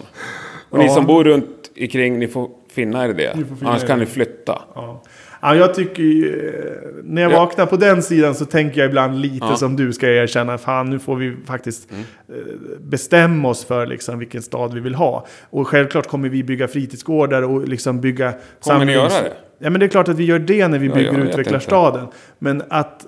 Och ni som bor runt omkring, ni får finna er i det. Annars kan ni flytta.
Ja. Ja, jag tycker eh, när jag ja. vaknar på den sidan så tänker jag ibland lite ja. som du ska erkänna. Fan, nu får vi faktiskt mm. Eh, bestämma oss för liksom vilken stad vi vill ha. Och självklart kommer vi bygga fritidsgårdar och liksom bygga...
Kommer ni göra det?
Ja, men det är klart att vi gör det när vi bygger och utvecklar staden. Men att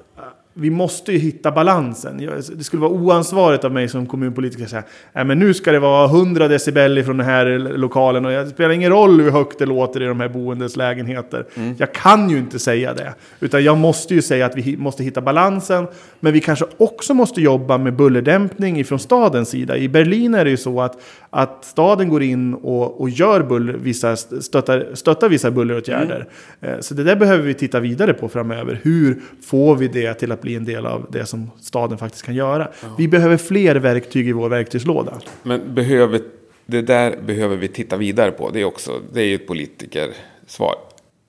vi måste ju hitta balansen. Det skulle vara oansvarigt av mig som kommunpolitiker att säga Nej, men nu ska det vara 100 decibel ifrån den här lokalen och det spelar ingen roll hur högt det låter i de här boendes lägenheter. Mm. Jag kan ju inte säga det. Utan jag måste ju säga att vi måste hitta balansen. Men vi kanske också måste jobba med bullerdämpning ifrån stadens sida. I Berlin är det ju så att, att staden går in och, och gör buller, vissa, stöttar, stöttar vissa bulleråtgärder. Mm. Eh, så det där behöver vi titta vidare på framöver. Hur får vi det till att bli en del av det som staden faktiskt kan göra? Ja. Vi behöver fler verktyg i vår verktygslåda.
Men behöver det där behöver vi titta vidare på. Det är också, det är ju ett politikersvar.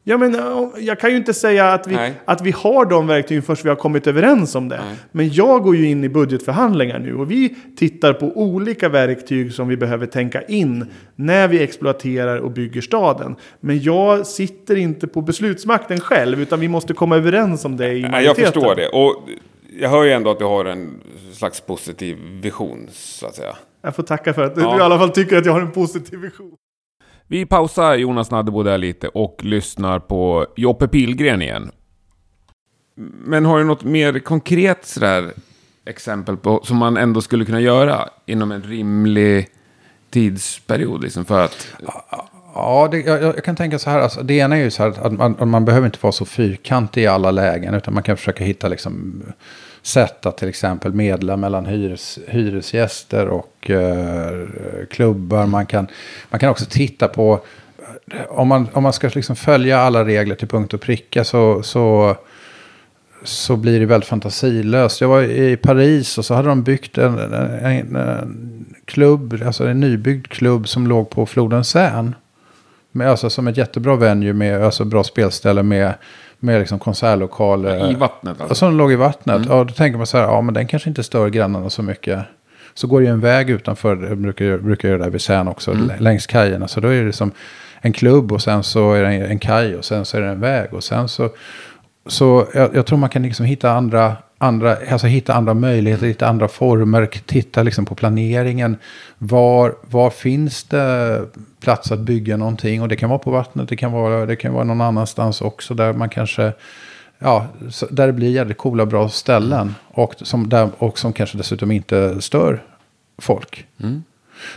Ja, men jag kan ju inte säga att vi, att vi har de verktygen först vi har kommit överens om det. Nej. Men jag går ju in i budgetförhandlingar nu och vi tittar på olika verktyg som vi behöver tänka in när vi exploaterar och bygger staden. Men jag sitter inte på beslutsmakten själv utan vi måste komma överens om det i majoriteten.
Jag förstår det. Och jag hör ju ändå att du har en slags positiv vision så att säga.
Jag får tacka för att ja. du i alla fall tycker att jag har en positiv vision.
Vi pausar Jonas Naddebo där lite och lyssnar på Joppe Pilgren igen. Men har du något mer konkret sådär exempel på som man ändå skulle kunna göra inom en rimlig tidsperiod liksom för att...
Ja, det, jag, jag, kan tänka så här. Alltså, det ena är ju så här att man, man behöver inte vara så fyrkantig i alla lägen. Utan man kan försöka hitta liksom sätt att till exempel medla mellan hyres, hyresgäster och eh, klubbar. Man kan, man kan också titta på, om man, om man ska liksom följa alla regler till punkt och pricka så, så, så blir det väldigt fantasilöst. Jag var i Paris och så hade de byggt en, en, en klubb, alltså en nybyggd klubb som låg på floden Seine. Alltså som ett jättebra venue med alltså bra spelställe med med liksom konsertlokaler.
I vattnet
alltså? Som låg i vattnet. Mm. Ja, då tänker man så här, ja men den kanske inte stör grannarna så mycket. Så går det ju en väg utanför, jag brukar, brukar göra det där vid Sän också, mm. längs kajerna. Så då är det som en klubb och sen så är det en kaj och sen så är det en väg. Och sen så, så jag, jag tror man kan liksom hitta andra andra, alltså hitta andra möjligheter, hitta andra former, titta liksom på planeringen. Var, var finns det plats att bygga någonting? Och det kan vara på vattnet, det kan vara, det kan vara någon annanstans också där man kanske, ja, där det blir jävligt coola bra ställen. Och som, där, och som kanske dessutom inte stör folk. Mm.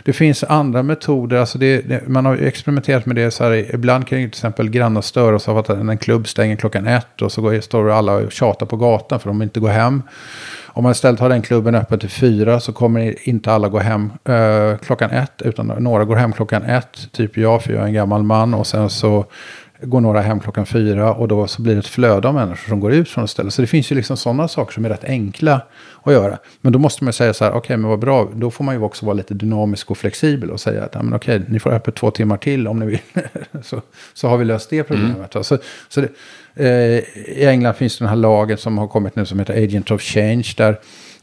Det finns andra metoder, alltså det, det, man har experimenterat med det så här, ibland kan ju till exempel grannar störa oss av att en klubb stänger klockan ett och så går, står alla och tjatar på gatan för de vill inte gå hem. Om man istället har den klubben öppen till fyra så kommer inte alla gå hem eh, klockan ett utan några går hem klockan ett, typ jag för jag är en gammal man och sen så går några hem klockan fyra och då så blir det ett flöde av människor som går ut från stället. Så det finns ju liksom sådana saker som är rätt enkla att göra. Men då måste man säga så här, okej okay, men vad bra, då får man ju också vara lite dynamisk och flexibel och säga att, ja, men okej, okay, ni får öppet två timmar till om ni vill. (laughs) så, så har vi löst det problemet. Mm. Så, så det, eh, I England finns det den här lagen som har kommit nu som heter Agent of Change, där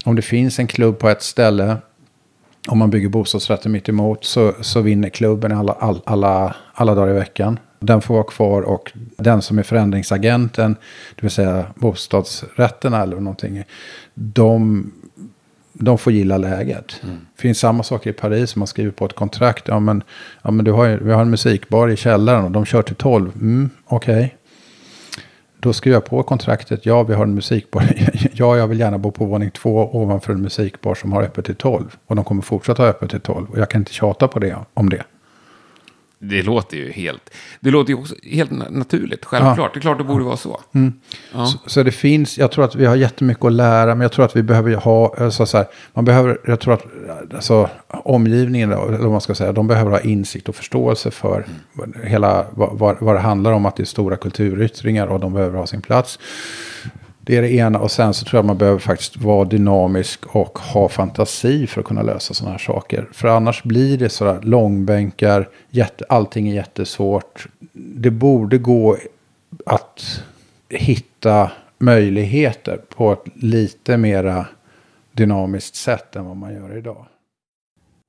om det finns en klubb på ett ställe om man bygger bostadsrätter mitt emot så, så vinner klubben alla, alla, alla, alla dagar i veckan. Den får vara kvar och den som är förändringsagenten, det vill säga bostadsrätterna eller någonting, de, de får gilla läget. Mm. Det finns samma sak i Paris, man skriver på ett kontrakt. Ja, men, ja, men du har, vi har en musikbar i källaren och de kör till tolv. Mm, Okej. Okay. Då skriver jag på kontraktet. Ja, vi har en musikbar. (laughs) ja, jag vill gärna bo på våning två ovanför en musikbar som har öppet till tolv. Och de kommer fortsätta ha öppet till tolv. Och jag kan inte tjata på det, om det.
Det låter ju helt... Det låter ju också helt naturligt, självklart. Ja. Det är klart det borde vara så.
Mm. Ja. så. Så, det finns, jag tror att vi har jättemycket att lära, men jag tror att vi behöver ha, alltså så här, man behöver, jag tror att alltså, omgivningen, eller vad man ska säga, de behöver ha insikt och förståelse för mm. hela, vad, vad det handlar om, att det är stora kulturyttringar och de behöver ha sin plats. Det är det ena. Och sen så tror jag man behöver faktiskt vara dynamisk och ha fantasi för att kunna lösa sådana här saker. För annars blir det sådär långbänkar, jätte, allting är jättesvårt. Det borde gå att hitta möjligheter på ett lite mera dynamiskt sätt än vad man gör idag.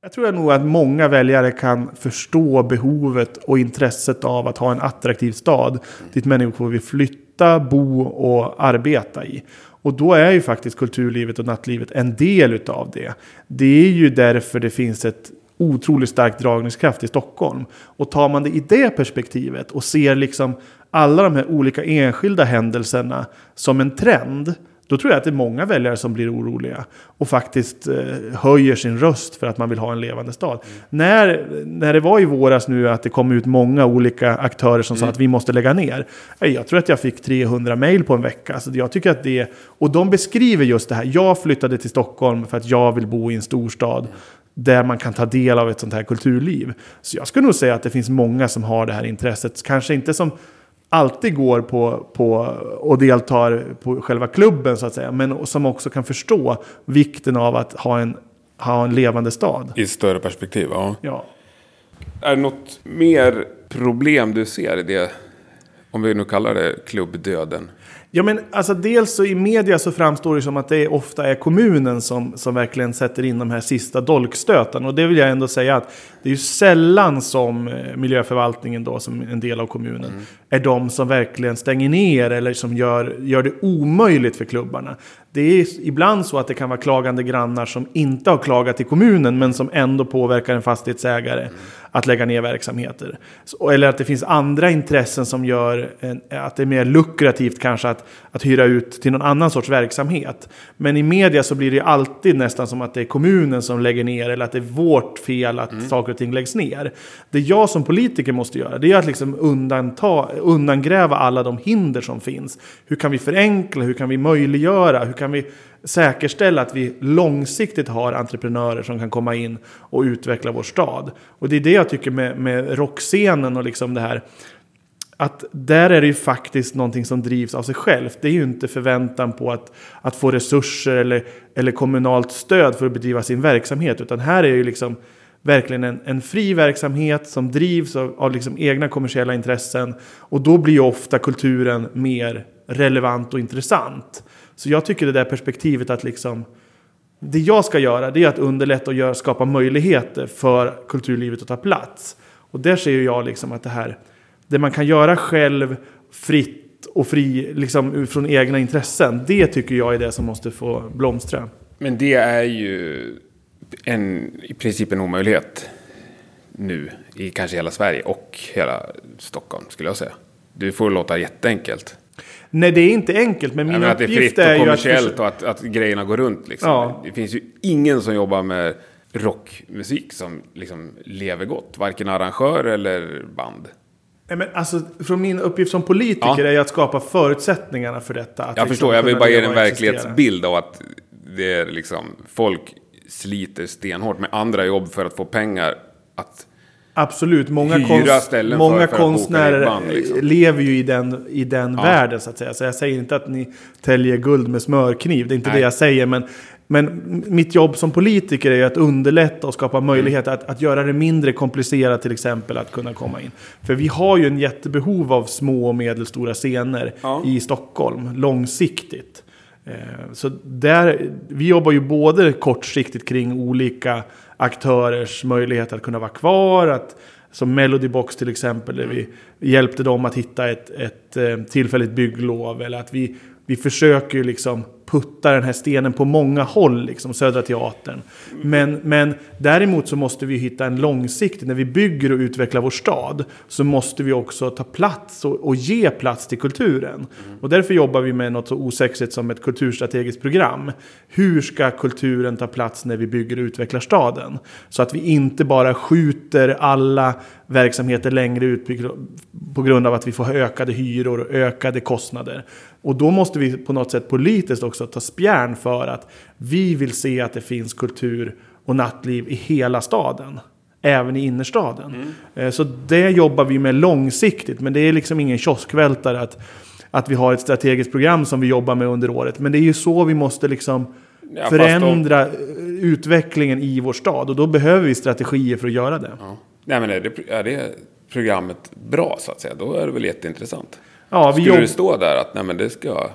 Jag tror nog att många väljare kan förstå behovet och intresset av att ha en attraktiv stad dit människor vill flytta, bo och arbeta i. Och då är ju faktiskt kulturlivet och nattlivet en del utav det. Det är ju därför det finns ett otroligt stark dragningskraft i Stockholm. Och tar man det i det perspektivet och ser liksom alla de här olika enskilda händelserna som en trend då tror jag att det är många väljare som blir oroliga och faktiskt eh, höjer sin röst för att man vill ha en levande stad. Mm. När, när det var i våras nu att det kom ut många olika aktörer som mm. sa att vi måste lägga ner. Eh, jag tror att jag fick 300 mejl på en vecka. Så jag tycker att det, och de beskriver just det här. Jag flyttade till Stockholm för att jag vill bo i en storstad där man kan ta del av ett sånt här kulturliv. Så jag skulle nog säga att det finns många som har det här intresset. Kanske inte som alltid går på, på och deltar på själva klubben så att säga. Men som också kan förstå vikten av att ha en, ha en levande stad.
I större perspektiv, ja.
ja.
Är det något mer problem du ser i det, om vi nu kallar det klubbdöden?
Ja, men alltså dels så i media så framstår det som att det ofta är kommunen som, som verkligen sätter in de här sista dolkstöten. Och det vill jag ändå säga att det är ju sällan som eh, miljöförvaltningen då, som en del av kommunen, mm. är de som verkligen stänger ner eller som gör, gör det omöjligt för klubbarna. Det är ibland så att det kan vara klagande grannar som inte har klagat till kommunen men som ändå påverkar en fastighetsägare mm. att lägga ner verksamheter. Eller att det finns andra intressen som gör en, att det är mer lukrativt kanske att, att hyra ut till någon annan sorts verksamhet. Men i media så blir det alltid nästan som att det är kommunen som lägger ner eller att det är vårt fel att mm. saker och ting läggs ner. Det jag som politiker måste göra det är att liksom undanta, undangräva alla de hinder som finns. Hur kan vi förenkla? Hur kan vi möjliggöra? Hur kan vi säkerställa att vi långsiktigt har entreprenörer som kan komma in och utveckla vår stad? Och det är det jag tycker med, med rockscenen och liksom det här att där är det ju faktiskt någonting som drivs av sig självt. Det är ju inte förväntan på att, att få resurser eller, eller kommunalt stöd för att bedriva sin verksamhet. Utan här är ju liksom verkligen en, en fri verksamhet som drivs av, av liksom egna kommersiella intressen. Och då blir ju ofta kulturen mer relevant och intressant. Så jag tycker det där perspektivet att liksom det jag ska göra det är att underlätta och göra, skapa möjligheter för kulturlivet att ta plats. Och där ser jag liksom att det här, det man kan göra själv fritt och fri, liksom från egna intressen, det tycker jag är det som måste få blomstra.
Men det är ju en, i princip en omöjlighet nu i kanske hela Sverige och hela Stockholm skulle jag säga. Du får låta jätteenkelt.
Nej, det är inte enkelt, men min
men
att
det är fritt och kommersiellt och att, att grejerna går runt. Liksom. Ja. Det finns ju ingen som jobbar med rockmusik som liksom lever gott. Varken arrangör eller band.
Nej, men alltså, från min uppgift som politiker ja. är att skapa förutsättningarna för detta.
jag liksom förstår, jag vill bara ge en verklighetsbild av att det är liksom folk sliter stenhårt med andra jobb för att få pengar att
Absolut, många, konst, många för, för konstnärer band, liksom. lever ju i den, i den ja. världen så att säga. Så jag säger inte att ni täljer guld med smörkniv, det är inte Nej. det jag säger. Men, men mitt jobb som politiker är ju att underlätta och skapa möjligheter mm. att, att göra det mindre komplicerat till exempel att kunna komma in. För vi har ju en jättebehov av små och medelstora scener ja. i Stockholm, långsiktigt. Eh, så där, vi jobbar ju både kortsiktigt kring olika aktörers möjlighet att kunna vara kvar. Att, som Melodybox till exempel, där vi hjälpte dem att hitta ett, ett eh, tillfälligt bygglov. Eller att vi, vi försöker liksom putta den här stenen på många håll, liksom Södra Teatern. Men, men däremot så måste vi hitta en långsiktig, när vi bygger och utvecklar vår stad, så måste vi också ta plats och, och ge plats till kulturen. Mm. Och därför jobbar vi med något så osexigt som ett kulturstrategiskt program. Hur ska kulturen ta plats när vi bygger och utvecklar staden? Så att vi inte bara skjuter alla verksamheter längre ut på grund av att vi får ökade hyror och ökade kostnader. Och då måste vi på något sätt politiskt också ta spjärn för att vi vill se att det finns kultur och nattliv i hela staden. Även i innerstaden. Mm. Eh, så det jobbar vi med långsiktigt. Men det är liksom ingen kioskvältare att, att vi har ett strategiskt program som vi jobbar med under året. Men det är ju så vi måste liksom ja, förändra då... utvecklingen i vår stad. Och då behöver vi strategier för att göra det. Ja.
Nej, men är det, är det programmet bra så att säga, då är det väl jätteintressant. Ja, vi Skulle jobb... det stå där att nej, men det ska...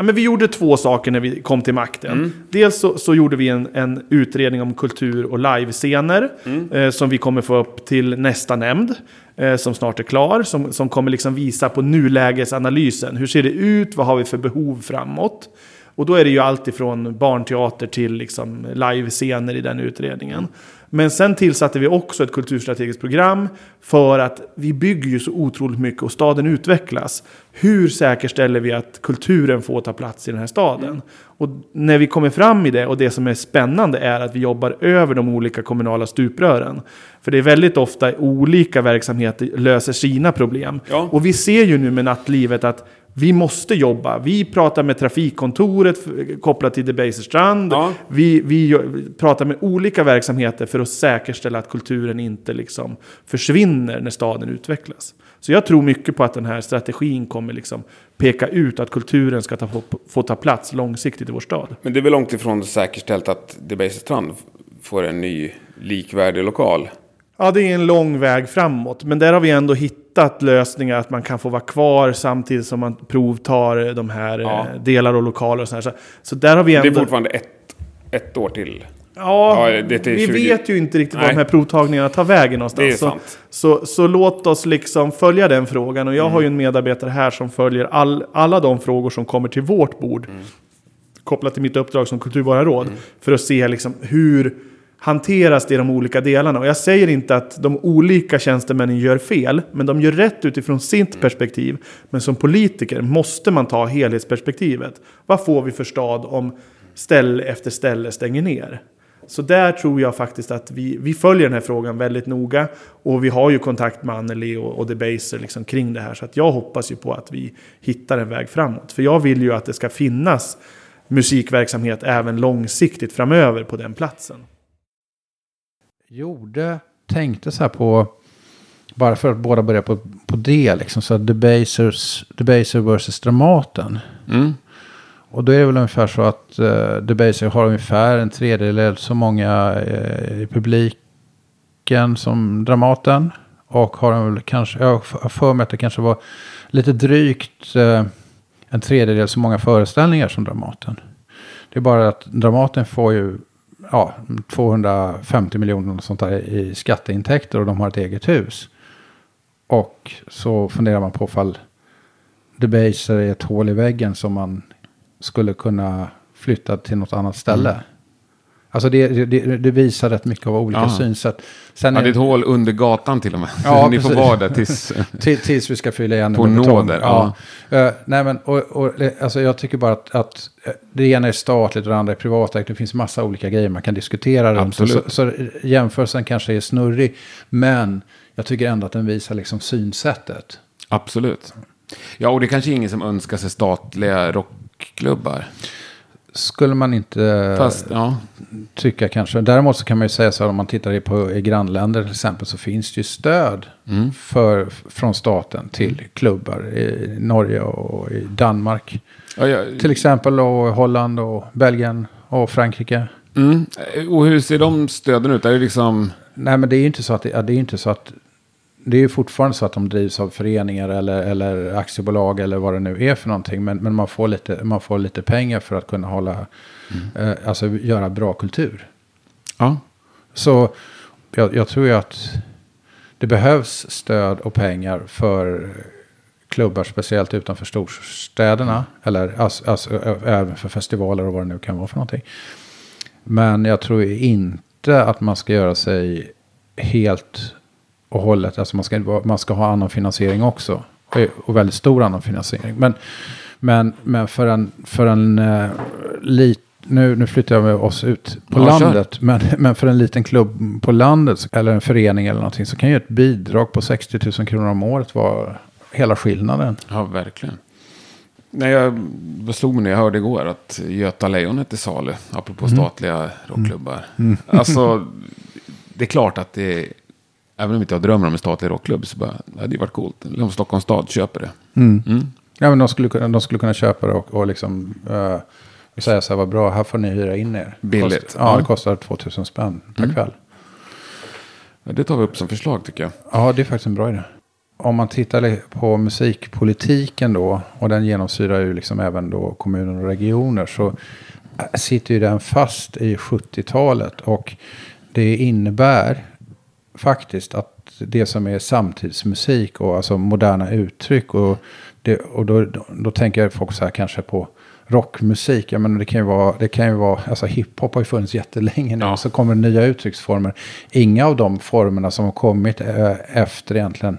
Ja, men vi gjorde två saker när vi kom till makten. Mm. Dels så, så, gjorde vi en, en, utredning om kultur och livescener. Mm. Eh, som vi kommer få upp till nästa nämnd. Eh, som snart är klar. Som, som kommer liksom visa på nulägesanalysen. Hur ser det ut? Vad har vi för behov framåt? Och då är det ju allt ifrån barnteater till liksom livescener i den utredningen. Men sen tillsatte vi också ett kulturstrategiskt program för att vi bygger ju så otroligt mycket och staden utvecklas. Hur säkerställer vi att kulturen får ta plats i den här staden? Mm. Och när vi kommer fram i det och det som är spännande är att vi jobbar över de olika kommunala stuprören. För det är väldigt ofta olika verksamheter löser sina problem. Ja. Och vi ser ju nu med nattlivet att vi måste jobba. Vi pratar med trafikkontoret kopplat till Debaserstrand. Ja. Vi, vi pratar med olika verksamheter för att säkerställa att kulturen inte liksom försvinner när staden utvecklas. Så jag tror mycket på att den här strategin kommer liksom peka ut att kulturen ska ta, få ta plats långsiktigt i vår stad.
Men det är väl långt ifrån säkerställt att Debaserstrand får en ny likvärdig lokal?
Ja, det är en lång väg framåt. Men där har vi ändå hittat lösningar att man kan få vara kvar samtidigt som man provtar de här
Ja.
eh, delar och lokaler och så här. Så, så där har vi
Det
ändå...
är fortfarande ett, ett år till.
Ja,
Ja, det
vi
20.
vet ju inte riktigt var
Nej.
de här provtagningarna tar vägen någonstans.
Det är
så,
sant.
Så, så låt oss liksom följa den frågan. Och jag har ju en medarbetare här som följer all, alla de frågor som kommer till vårt bord. Kopplat till mitt uppdrag som kulturborgarråd. För att se liksom hur hanteras det i de olika delarna. Och jag säger inte att de olika tjänstemännen gör fel. Men de gör rätt utifrån sitt perspektiv. Men som politiker måste man ta helhetsperspektivet. Vad får vi för stad om ställe efter ställe stänger ner? Så där tror jag faktiskt att vi, vi följer den här frågan väldigt noga. Och vi har ju kontakt med Anneli och, och Debaser liksom kring det här. Så att jag hoppas ju på att vi hittar en väg framåt. För jag vill ju att det ska finnas musikverksamhet även långsiktigt framöver på den platsen.
Gjorde, tänkte så här på, bara för att båda börja på, på det, liksom, så att Debasers, Debaser versus Dramaten.
Mm.
Och då är det väl ungefär så att uh, Debaser har ungefär en tredjedel så många eh, i publiken som Dramaten. Och har väl kanske, jag har för mig att det kanske var lite drygt eh, en tredjedel så många föreställningar som Dramaten. Det är bara att Dramaten får ju ja, 250 miljoner och sånt där i skatteintäkter och de har ett eget hus. Och så funderar man på fall Debaser är ett hål i väggen som man skulle kunna flytta till något annat ställe. Alltså det, det, det visar rätt mycket av olika
Ja.
synsätt. Sen
Ja, det är
är,
ett hål under gatan till och med.
Ja, (laughs)
Ni får vara där tills... (laughs)
till, tills vi ska fylla igen
På nåder,
Ja. Eh, nej men, och, och, alltså jag tycker bara att, att eh, det ena är statligt och det andra är privatägt. Det finns massa olika grejer man kan diskutera runt. Så, så, så jämförelsen kanske är snurrig. Men jag tycker ändå att den visar liksom synsättet.
Absolut. Ja, och det är kanske ingen som önskar sig statliga rockklubbar.
Skulle man inte
Fast, ja.
tycka kanske. Däremot så kan man ju säga så här om man tittar på i grannländer till exempel så finns det ju stöd
Mm.
för, från staten till klubbar i Norge och i Danmark.
ja, ja.
Till exempel och Holland och Belgien och Frankrike.
Mm. Och hur ser de stöden ut? Är det liksom...
Nej men det är ju inte så att det, det är inte så att det är ju fortfarande så att de drivs av föreningar eller, eller aktiebolag eller vad det nu är för någonting. Men, men man, får lite, man får lite pengar för att kunna hålla, eh, alltså göra bra kultur.
Ja.
Så jag, jag tror ju att det behövs stöd och pengar för klubbar, speciellt utanför storstäderna. Eller alltså, alltså, även för festivaler och vad det nu kan vara för någonting. Men jag tror inte att man ska göra sig helt och hållet. Alltså man ska, man ska ha annan finansiering också. Och- Och väldigt stor annan finansiering. Men, men, men för en, för en uh, lit, nu, nu flyttar jag med oss ut på
Ja,
landet. Men, men för en liten klubb på landet eller en förening eller någonting så kan ju ett bidrag på 60 000 kronor om året vara hela skillnaden.
Ja, verkligen. Nej, jag vad slog mig när jag hörde igår att Göta Lejon är salu, apropå statliga rockklubbar. Alltså, det är klart att det, även om inte jag drömmer om en statlig rockklubb, så bara, det hade ju varit coolt. Eller om Stockholms stad köper det. Mm.
Ja, men de skulle, kunna- de skulle kunna köpa det och, och liksom uh, säga så här, vad bra, här får ni hyra in er.
Billigt.
Kost, ja, det kostar 2000 spänn per kväll.
Ja, det tar vi upp som förslag tycker jag.
Ja, det är faktiskt en bra idé. Om man tittar på musikpolitiken då, och den genomsyrar ju liksom även då kommuner och regioner, så äh, sitter ju den fast i 70-talet. Och det innebär faktiskt att det som är samtidsmusik och alltså moderna uttryck och, det, och då, då, då tänker folk så här kanske på rockmusik. Jag menar, det kan ju vara, det kan ju vara alltså hiphop har ju funnits jättelänge nu.
Ja.
Så kommer det nya uttrycksformer. Inga av de formerna som har kommit eh, efter egentligen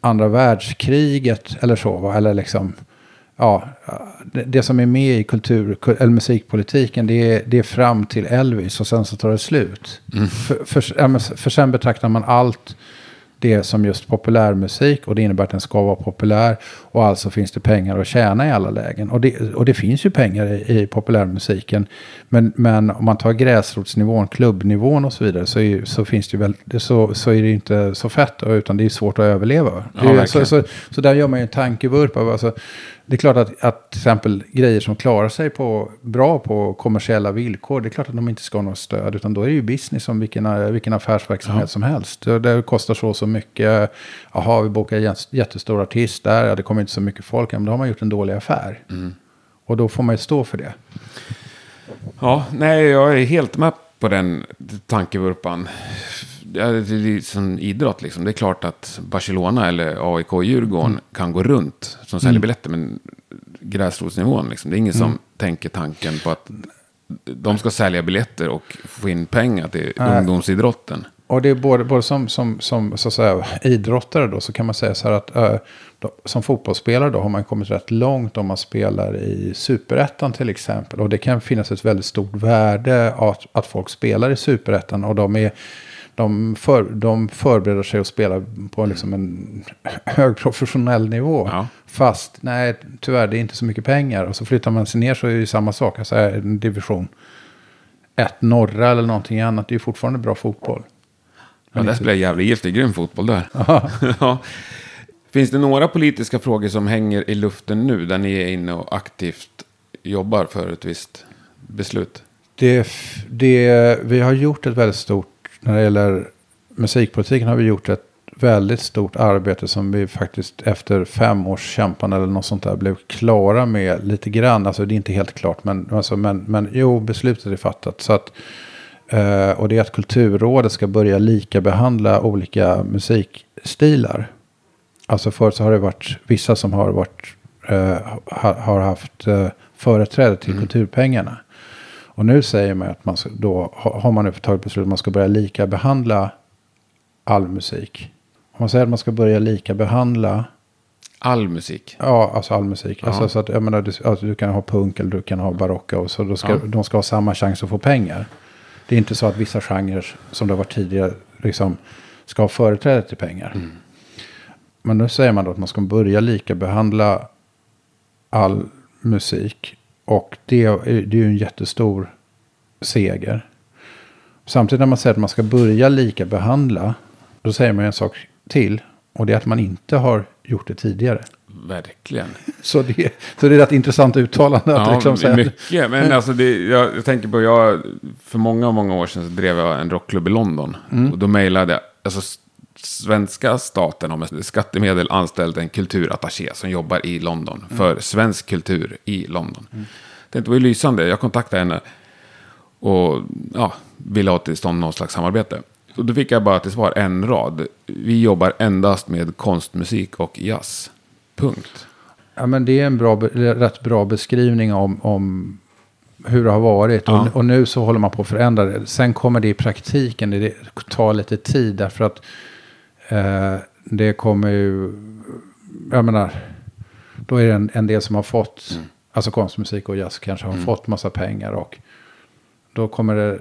andra världskriget eller så. Va? Eller liksom, ja, det, som är med i kultur, ku- eller musikpolitiken det är, det är fram till Elvis och sen så tar det slut. För, för, men för sen betraktar man allt det som just populärmusik och det innebär att den ska vara populär och alltså finns det pengar att tjäna i alla lägen. Och det, och det finns ju pengar i, i populärmusiken. Men, men om man tar gräsrotsnivån, klubbnivån och så vidare så, är, så finns det väl, så, så är det inte så fett utan det är svårt att överleva. Är,
Ja,
ju- så, så, så där gör man ju en tankevurpa. Alltså, det är klart att, att till exempel grejer som klarar sig på, bra på kommersiella villkor, det är klart att de inte ska ha något stöd, utan då är det ju business som vilken, vilken affärsverksamhet ja. som helst. Det, kostar så och så mycket, jaha, vi bokar en jättestor artist där, ja, det kommer inte så mycket folk, men då har man gjort en dålig affär. Mm. Och då får man ju stå för det.
Ja, nej, jag är helt med på den tankevurpan. Det är som idrott liksom. Det är klart att Barcelona eller AIK Djurgården mm. kan gå runt som säljer mm. biljetter. Men gräsrotsnivån liksom. Det är ingen mm. som tänker tanken på att de ska sälja biljetter och få in pengar till äh. ungdomsidrotten.
Och det är både, både som, som, som så att säga, idrottare då så kan man säga så här att äh, då, som fotbollsspelare då har man kommit rätt långt om man spelar i superettan till exempel. Och det kan finnas ett väldigt stort värde att, att folk spelar i superettan och de är de, för, de förbereder sig att spela på liksom en hög professionell nivå. Ja. Fast nej, tyvärr det är inte så mycket pengar. Och så flyttar man sig ner så är det samma sak. Alltså en division 1 norra eller någonting annat. Det är ju fortfarande bra fotboll.
Ja, där spelar jävligt giftig, grym fotboll där. (laughs) ja. Finns det några politiska frågor som hänger i luften nu där ni är inne och aktivt jobbar för ett visst beslut?
Det, det, vi har gjort ett väldigt stort, när det gäller musikpolitiken har vi gjort ett väldigt stort arbete som vi faktiskt efter fem års kämpande eller något sånt där blev klara med lite grann. Alltså det är inte helt klart men, alltså, men, men jo, beslutet är fattat. Så att, eh, och det är att Kulturrådet ska börja lika behandla olika musikstilar. Alltså förut så har det varit vissa som har, varit, eh, har haft eh, företräde till mm. kulturpengarna. Och nu säger man att man ska, då har man nu tagit beslut att man ska börja lika behandla all musik. Om man säger att man ska börja lika behandla
All musik?
Ja, alltså all musik. Ja. Alltså, så att, jag menar, du, alltså, du kan ha punk eller du kan ha barocka. Och så då ska, ja. De ska ha samma chans att få pengar. Det är inte så att vissa genrer, som det var tidigare, liksom, ska ha företräde till pengar. Mm. Men nu säger man då att man ska börja lika behandla all musik. Och det, är, det är ju en jättestor seger. Samtidigt när man säger att man ska börja lika behandla. Då säger man en sak till. Och det är att man inte har gjort det tidigare.
Verkligen.
Så det, så det är ett intressant uttalande.
Ja, att liksom säga. mycket. Men alltså det, jag, jag, tänker på, jag, för många, många år sedan så drev jag en rockklubb i London. Mm. Och då mejlade jag, alltså svenska staten har med skattemedel anställt en kulturattaché som jobbar i London mm. för svensk kultur i London. Mm. Det var ju lysande. Jag kontaktade henne och ja, ville ha till stånd någon slags samarbete. Och då fick jag bara till svar en rad. Vi jobbar endast med konstmusik och jazz. Punkt.
Ja, men det är en bra, rätt bra beskrivning om, om hur det har varit. Ja. Och, och, nu så håller man på att förändra det. Sen kommer det i praktiken, det tar lite tid därför att Eh, det kommer ju, jag menar, då är det en, en del som har fått, mm. alltså konstmusik och jazz kanske har mm. fått massa pengar och då kommer det,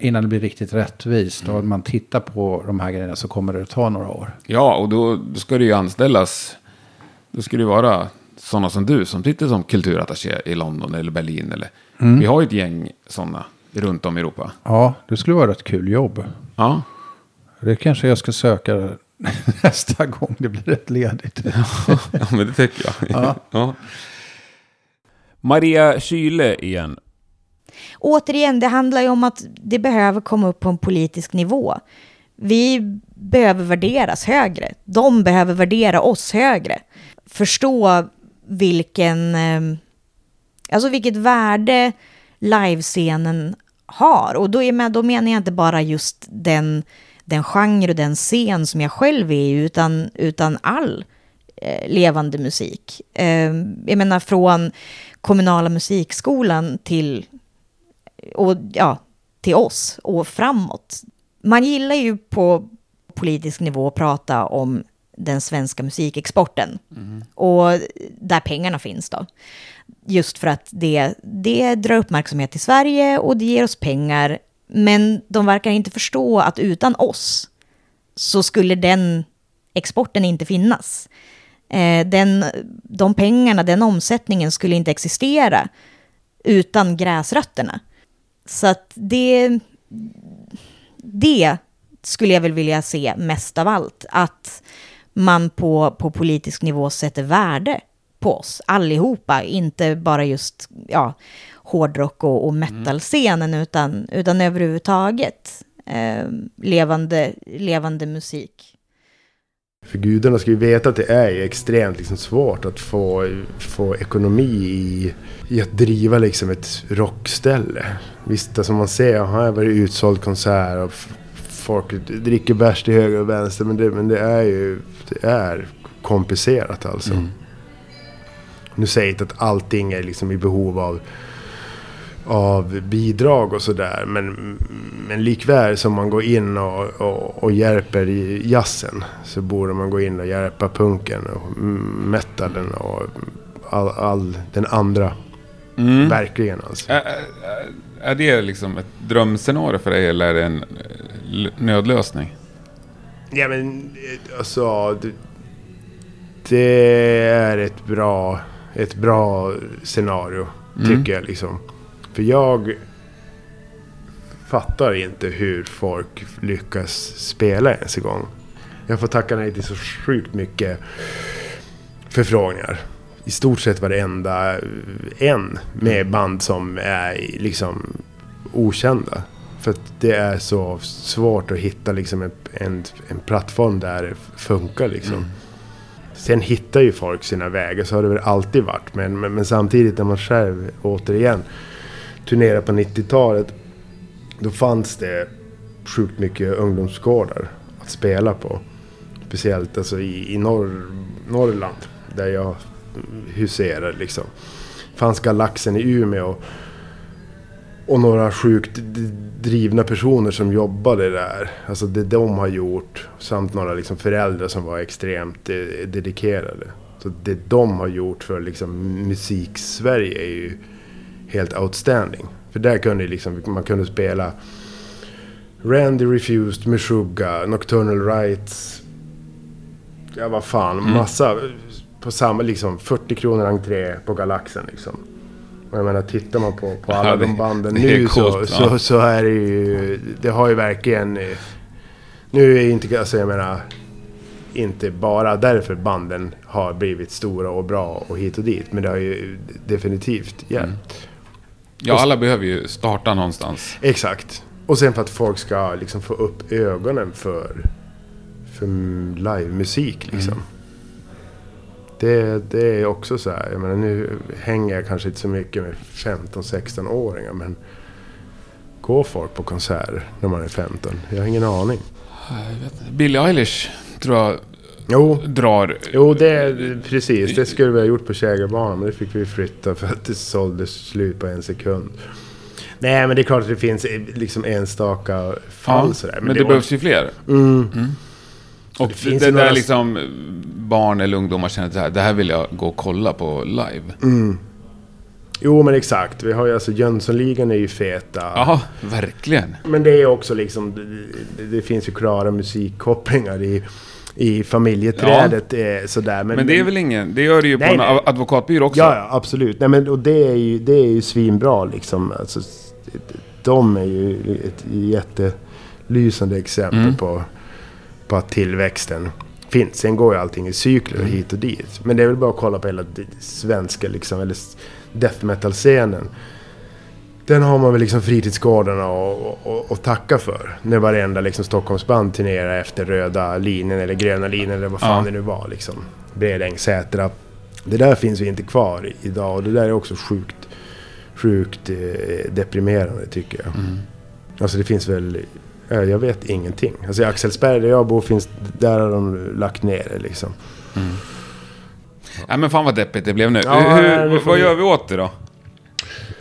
innan det blir riktigt rättvist mm. och man tittar på de här grejerna så kommer det ta några år.
Ja, och då, då ska det ju anställas, då ska det vara sådana som du som sitter som kulturattaché i London eller Berlin. Eller, mm. Vi har ju ett gäng sådana runt om i Europa.
Ja, det skulle vara ett kul jobb.
Ja.
Det kanske jag ska söka (laughs) nästa gång det blir rätt ledigt. (laughs)
ja, men det tycker jag. Ja. ja. Maria Kyle igen.
Återigen, det handlar ju om att det behöver komma upp på en politisk nivå. Vi behöver värderas högre. De behöver värdera oss högre. Förstå vilken, ehm, alltså vilket värde livescenen har. Och då, är med, då menar jag inte bara just den den genre och den scen som jag själv är i, utan, utan all eh, levande musik. Eh, jag menar från kommunala musikskolan till, och, ja, till oss och framåt. Man gillar ju på politisk nivå att prata om den svenska musikexporten. Mm. Och där pengarna finns då. Just för att det, det drar uppmärksamhet till Sverige och det ger oss pengar men de verkar inte förstå att utan oss så skulle den exporten inte finnas. Eh, den, de pengarna, den omsättningen skulle inte existera utan gräsrötterna. Så att det, det skulle jag väl vilja se mest av allt. Att man på, på politisk nivå sätter värde på oss allihopa, inte bara just ja, hårdrock och, och metalscenen, utan, utan överhuvudtaget eh, levande, levande musik.
För gudarna ska ju veta att det är extremt liksom svårt att få, få ekonomi i, i att driva liksom ett rockställe. Visst, alltså man ser, här var det utsåld konsert och folk dricker bärs till höger och vänster. Men det, men det är ju det är komplicerat alltså. Mm. Nu säger jag inte att allting är liksom i behov av av bidrag och sådär. Men, men likväl som man går in och, och, och hjälper i jazzen så borde man gå in och hjälpa punken och metalen och all, all den andra. Mm. Verkligen alltså.
Är, är det liksom ett drömscenario för dig eller är det en nödlösning?
Ja men alltså. Det, det är ett bra, ett bra scenario. Mm. Tycker jag liksom. För jag fattar inte hur folk lyckas spela ens en gång. Jag får tacka nej till så sjukt mycket förfrågningar. I stort sett varenda en med band som är liksom okända. För att det är så svårt att hitta liksom en, en, en plattform där det funkar liksom. Mm. Sen hittar ju folk sina vägar, så har det väl alltid varit. Men, men, men samtidigt när man själv, återigen, turnerade på 90-talet. Då fanns det sjukt mycket ungdomsgårdar att spela på. Speciellt alltså i, i norr, Norrland där jag huserar liksom. fanns Galaxen i Umeå. Och några sjukt drivna personer som jobbade där. Alltså det de har gjort. Samt några liksom föräldrar som var extremt eh, dedikerade. Så det de har gjort för liksom musik-Sverige är ju helt outstanding. För där kunde liksom, man kunde spela Randy Refused, Meshuggah, Nocturnal Rights. Ja, vad fan. Mm. Massa. På samma, liksom 40 kronor entré på Galaxen liksom. Och jag menar, tittar man på, på alla ja, det, de banden nu coolt, så, så, så, är det ju... Det har ju verkligen... Nu är inte... Alltså jag menar... Inte bara därför banden har blivit stora och bra och hit och dit. Men det har ju definitivt hjälpt. Mm.
Ja, alla behöver ju starta någonstans.
Exakt. Och sen för att folk ska liksom få upp ögonen för, för livemusik liksom. Mm. Det, det är också så här, jag menar nu hänger jag kanske inte så mycket med 15-16-åringar men går folk på konserter när man är 15? Jag har ingen aning.
Billie Eilish tror jag
jo.
drar...
Jo, det precis. Det skulle vi ha gjort på Kägelbanan, men det fick vi flytta för att det såldes slut på en sekund. Nej, men det är klart att det finns liksom enstaka fall ja, sådär.
Men, men det, det behövs ju fler.
Mm. Mm.
Och det, det, det där några... liksom barn eller ungdomar känner att det här, det här vill jag gå och kolla på live.
Mm. Jo men exakt. Vi har ju alltså Jönssonligan är ju feta.
Ja, verkligen.
Men det är också liksom, det, det finns ju klara musikkopplingar i i familjeträdet. Ja. Eh, sådär.
Men, men det är väl ingen, det gör det ju nej, på en advokatbyrå också?
Ja, ja, absolut. Nej, men, och det är ju, det är ju svinbra liksom. Alltså, de är ju ett jättelysande exempel mm. på, på att tillväxten finns. Sen går ju allting i cykler mm. hit och dit. Men det är väl bara att kolla på hela svenska liksom, eller death metal-scenen den har man väl liksom fritidsgårdarna att tacka för. När varenda liksom Stockholmsband turnerar efter röda linjen eller gröna linjen eller vad fan ja. det nu var. Liksom. Bredäng, Sätra. Det där finns ju inte kvar idag och det där är också sjukt, sjukt eh, deprimerande tycker jag. Mm. Alltså det finns väl, jag vet ingenting. Alltså i Axelsberg där jag bor finns, där har de lagt ner det liksom. Mm.
Ja men fan vad deppigt det blev nu. Ja, Hur, vad gör vi åt det då?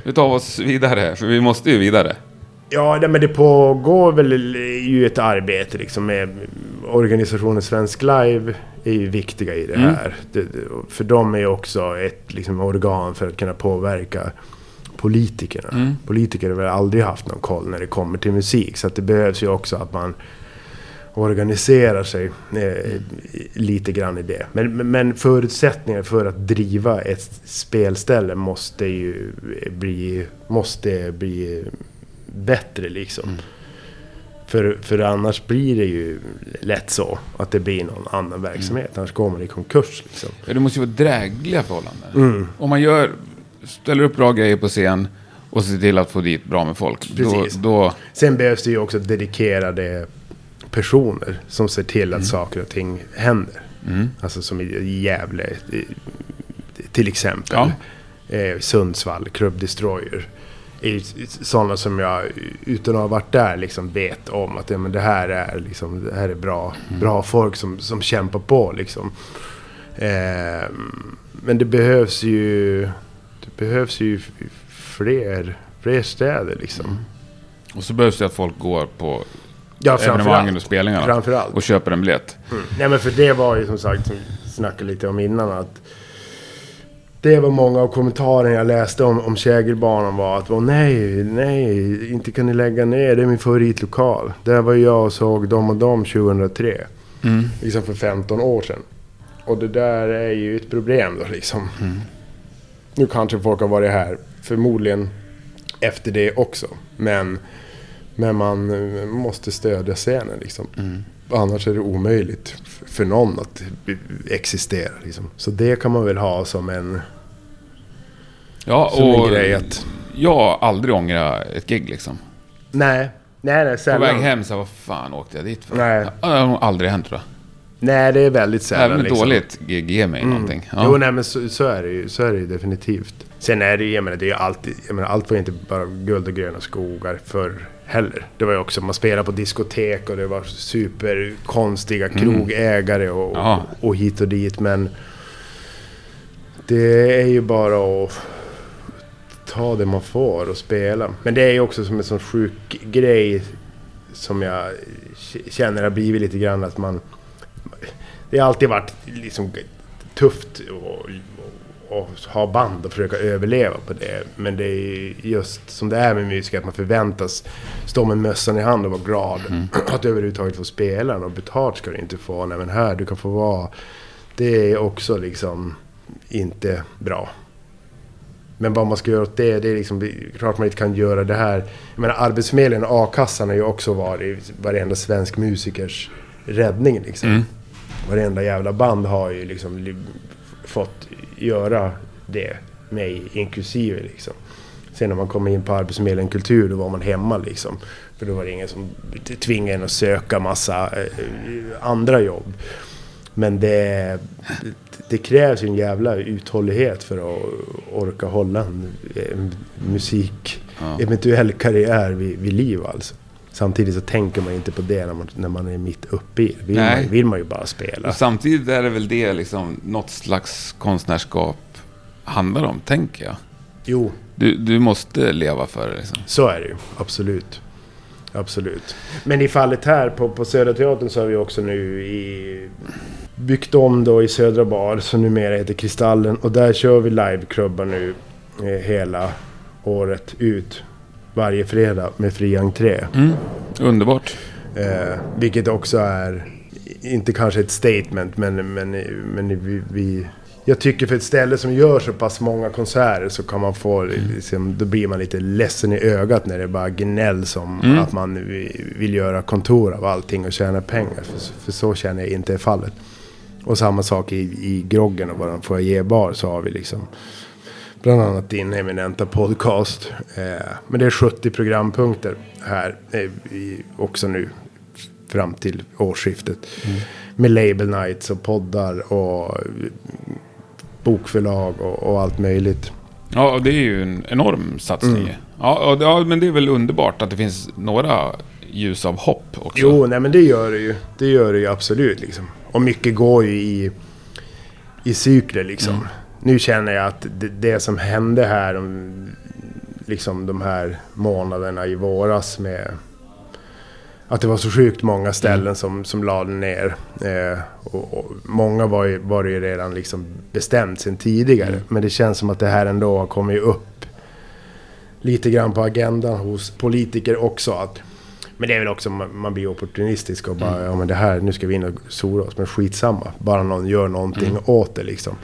Vi tar oss vidare, för vi måste ju vidare.
Ja, men det pågår väl ju ett arbete liksom med organisationen Svensk Live är ju viktiga i det mm. här. Det, för de är ju också ett liksom, organ för att kunna påverka politikerna. Mm. Politiker har väl aldrig haft någon koll när det kommer till musik. Så att det behövs ju också att man organiserar sig eh, lite grann i det. Men, men förutsättningar för att driva ett spelställe måste ju bli, måste bli bättre liksom. Mm. För, för annars blir det ju lätt så att det blir någon annan verksamhet. Annars går man i konkurs. Liksom.
Ja, det måste ju vara drägliga förhållanden. Om man gör, ställer upp bra grejer på scen och ser till att få dit bra med folk. Då,
Precis.
då,
Sen behövs det ju också dedikerade personer som ser till att saker och ting händer. Alltså som i Gävle till exempel.
Ja.
Eh, Sundsvall, Club Destroyer. är Sådana som jag utan att ha varit där liksom vet om att ja, men det här är, liksom, det här är bra, bra folk som, som kämpar på. Liksom. Eh, men det behövs ju det behövs ju fler, fler städer liksom.
och så behövs det att folk går på
Ja,
evenemangen och spelningarna.
Framförallt.
Och köper en biljett.
Nej men för det var ju som sagt, som vi snackade lite om innan att det var många av kommentarerna jag läste om, om Kägelbanan var att "Åh, nej, nej, inte kan ni lägga ner, det är min favoritlokal. Där var jag och såg dem och dem 2003.
Mm.
Liksom för 15 år sedan. Och det där är ju ett problem då liksom. Nu kanske folk har varit här, förmodligen efter det också. Men, men man eh, måste stödja scenen liksom. Annars är det omöjligt för någon att existera. Liksom. Så det kan man väl ha som en,
Ja,
som
och
en grej att...
jag har aldrig ångrat ett gig liksom.
Nej, nej, nej
På
sällan.
väg hem så vad fan åkte jag dit för?
Nej.
Det har nog aldrig hänt tror jag.
Nej, det är väldigt sällan.
Även ett
liksom.
dåligt gig ger mig någonting. Ja.
Jo, nej men så, så, är det ju, så är det ju definitivt. Sen är det ju, jag menar, det är ju alltid, jag menar, allt var ju inte bara guld och gröna skogar förr heller. Det var ju också, man spelade på diskotek och det var superkonstiga krogägare och,
Ja.
och, och hit och dit. Men det är ju bara att ta det man får och spela. Men det är ju också som en sån sjuk grej som jag känner har blivit lite grann att man... Det har alltid varit liksom tufft att- att ha band och försöka överleva på det. Men det är just som det är med musik, att man förväntas stå med mössan i hand och vara glad. (clears throat) Att överhuvudtaget få spela och betalt ska du inte få. Nej men här, du kan få vara... Det är också liksom inte bra. Men vad man ska göra åt det, det är liksom, klart man inte kan göra det här. Jag menar Arbetsförmedlingen och a-kassan har ju också varit varenda svensk musikers räddning liksom.
Mm.
Varenda jävla band har ju liksom li- fått göra det, mig inklusive liksom. Sen när man kom in på Arbetsförmedlingen Kultur, då var man hemma liksom. För då var det ingen som tvingade en att söka massa eh, andra jobb. Men det, det krävs ju en jävla uthållighet för att orka hålla en, en musik,
Ja.
eventuell karriär vid, vid liv alltså. Samtidigt så tänker man inte på det när man, när man är mitt uppe i det. Vill,
Nej.
man, vill man ju bara spela.
Och samtidigt är det väl det liksom något slags konstnärskap handlar om, tänker jag.
Jo,
Du, du måste leva för det liksom.
så är det ju. Absolut. Absolut. Men i fallet här på, på Södra Teatern så har vi också nu i, byggt om då i Södra Bar som numera heter Kristallen. Och där kör vi liveklubbar nu eh, hela året ut. Varje fredag med fri entré.
Mm. Underbart.
Eh, vilket också är, inte kanske ett statement, men, men, men vi, vi... Jag tycker för ett ställe som gör så pass många konserter så kan man få, liksom, då blir man lite ledsen i ögat när det bara gnäll som
Mm.
att man vi- vill göra kontor av allting och tjäna pengar. För, för så känner jag inte är fallet. Och samma sak i, i Groggen och våran foajébar så har vi liksom Bland annat din eminenta podcast. Eh, men det är 70 programpunkter här eh, också nu fram till årsskiftet. Med label nights och poddar och bokförlag och, och allt möjligt.
Ja, och det är ju en enorm satsning.
Mm.
Ja, och, ja, men det är väl underbart att det finns några ljus av hopp också.
Jo, nej men det gör det ju. Det gör det ju absolut liksom. Och mycket går ju i, i cykler liksom. Nu känner jag att det, det som hände här, om, liksom de här månaderna i våras med att det var så sjukt många ställen som, som lade ner. Eh, och, och många var ju, var ju redan liksom bestämt sedan tidigare. Men det känns som att det här ändå har kommit upp lite grann på agendan hos politiker också. Att, men det är väl också man, man blir opportunistisk och bara, ja men det här, nu ska vi in och sola oss. Men skitsamma, bara någon gör någonting åt det liksom.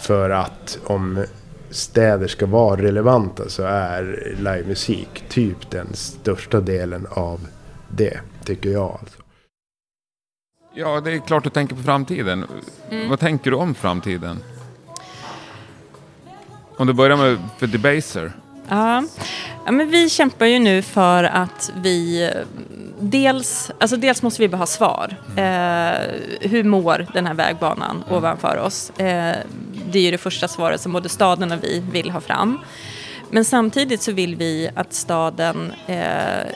För att om städer ska vara relevanta så är livemusik typ den största delen av det, tycker jag. Alltså.
Ja, det är klart du tänker på framtiden. Mm. Vad tänker du om framtiden? Om du börjar med för Debaser.
Ja. ja, men vi kämpar ju nu för att vi dels, alltså dels måste vi bara ha svar. Mm. Eh, hur mår den här vägbanan mm. ovanför oss? Eh, det är ju det första svaret som både staden och vi vill ha fram. Men samtidigt så vill vi att staden eh,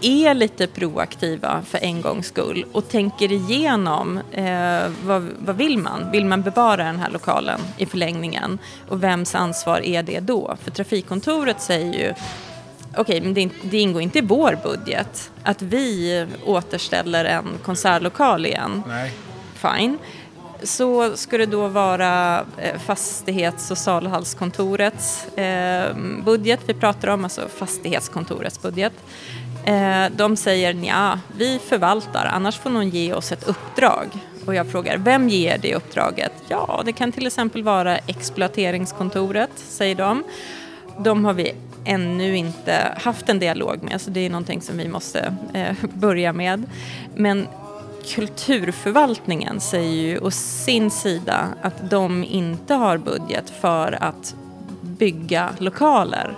är lite proaktiva för en gångs skull och tänker igenom eh, vad, vad vill man? Vill man bevara den här lokalen i förlängningen? Och vems ansvar är det då? För trafikkontoret säger ju okej, men det, det, ingår inte i vår budget att vi återställer en konsertlokal igen.
Nej.
Fine. Så ska det då vara eh, fastighets och salhalskontorets eh, budget vi pratar om, alltså fastighetskontorets budget. Eh, de säger ja, vi förvaltar, annars får någon ge oss ett uppdrag. Och jag frågar, vem ger det uppdraget? Ja, det kan till exempel vara exploateringskontoret, säger de. De har vi ännu inte haft en dialog med, så det är någonting som vi måste (laughs) börja med. Men kulturförvaltningen säger ju å sin sida att de inte har budget för att bygga lokaler.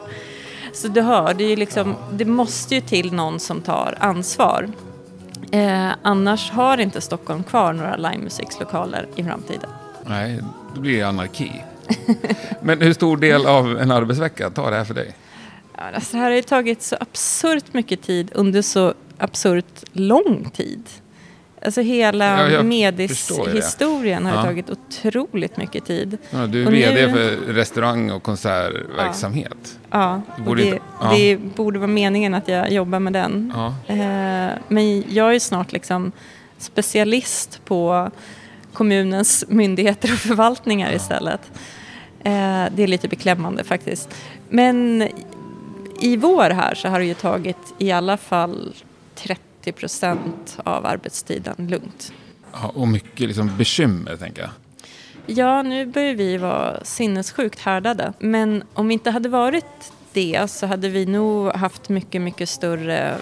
Så du hör, det, är liksom, det måste ju till någon som tar ansvar. Eh, annars har inte Stockholm kvar några livemusikslokaler i framtiden.
Nej, det blir anarki. (laughs) Men hur stor del av en arbetsvecka tar det här för dig?
Ja, alltså det här har ju tagit så absurt mycket tid under så absurt lång tid. Alltså hela ja, medishistorien har ja. tagit otroligt mycket tid.
Ja, du är och vd nu... för restaurang och konsertverksamhet.
Ja, det borde, det, inte... det borde vara meningen att jag jobbar med den. Eh, men jag är snart liksom specialist på kommunens myndigheter och förvaltningar istället. Eh, det är lite beklämmande faktiskt. Men i vår här så har det ju tagit i alla fall 30 90 procent av arbetstiden lugnt.
Ja, och mycket liksom bekymmer, tänker jag.
Ja, nu börjar vi vara sinnessjukt härdade. Men om vi inte hade varit det så hade vi nog haft mycket, mycket större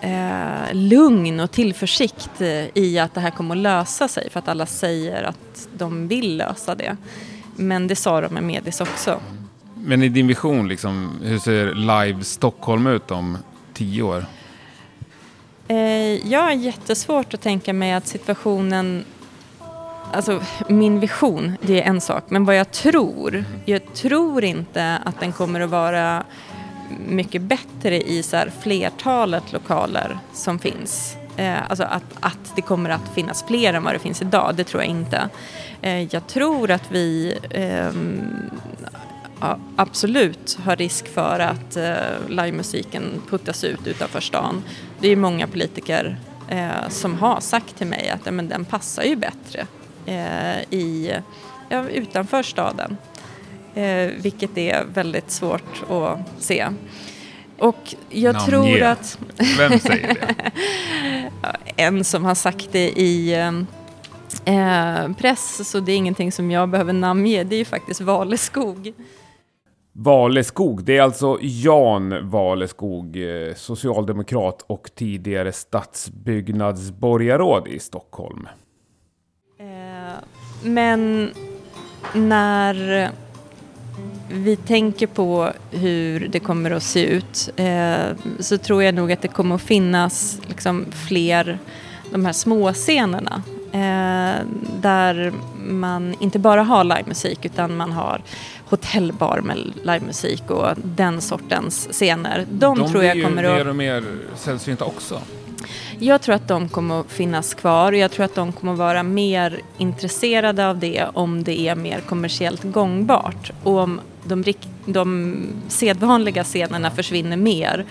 eh, lugn och tillförsikt i att det här kommer att lösa sig. För att alla säger att de vill lösa det. Men det sa de med Medis också.
Men i din vision, liksom, hur ser Live Stockholm ut om tio år?
Eh, jag har jättesvårt att tänka mig att situationen Alltså min vision, det är en sak. Men vad jag tror, jag tror inte att den kommer att vara mycket bättre i så här flertalet lokaler som finns. Eh, alltså att, att det kommer att finnas fler än vad det finns idag, det tror jag inte. Eh, jag tror att vi eh, absolut har risk för att eh, livemusiken puttas ut utanför stan. Det är många politiker eh, som har sagt till mig att ja, men den passar ju bättre eh, i, ja, utanför staden. Eh, vilket är väldigt svårt att se. Och jag Namn tror ge. att...
Vem säger det? (laughs)
en som har sagt det i eh, press, så det är ingenting som jag behöver namnge. Det är ju faktiskt Valeskog.
Valeskog, det är alltså Jan Valeskog, eh, socialdemokrat och tidigare stadsbyggnadsborgarråd i Stockholm.
Eh, men när vi tänker på hur det kommer att se ut eh, så tror jag nog att det kommer att finnas liksom fler de här små scenerna där man inte bara har livemusik utan man har hotellbar med livemusik och den sortens scener.
De, de tror jag kommer att... De blir ju mer och mer sällsynta också.
Jag tror att de kommer att finnas kvar och jag tror att de kommer att vara mer intresserade av det om det är mer kommersiellt gångbart. Och om de, de sedvanliga scenerna försvinner mer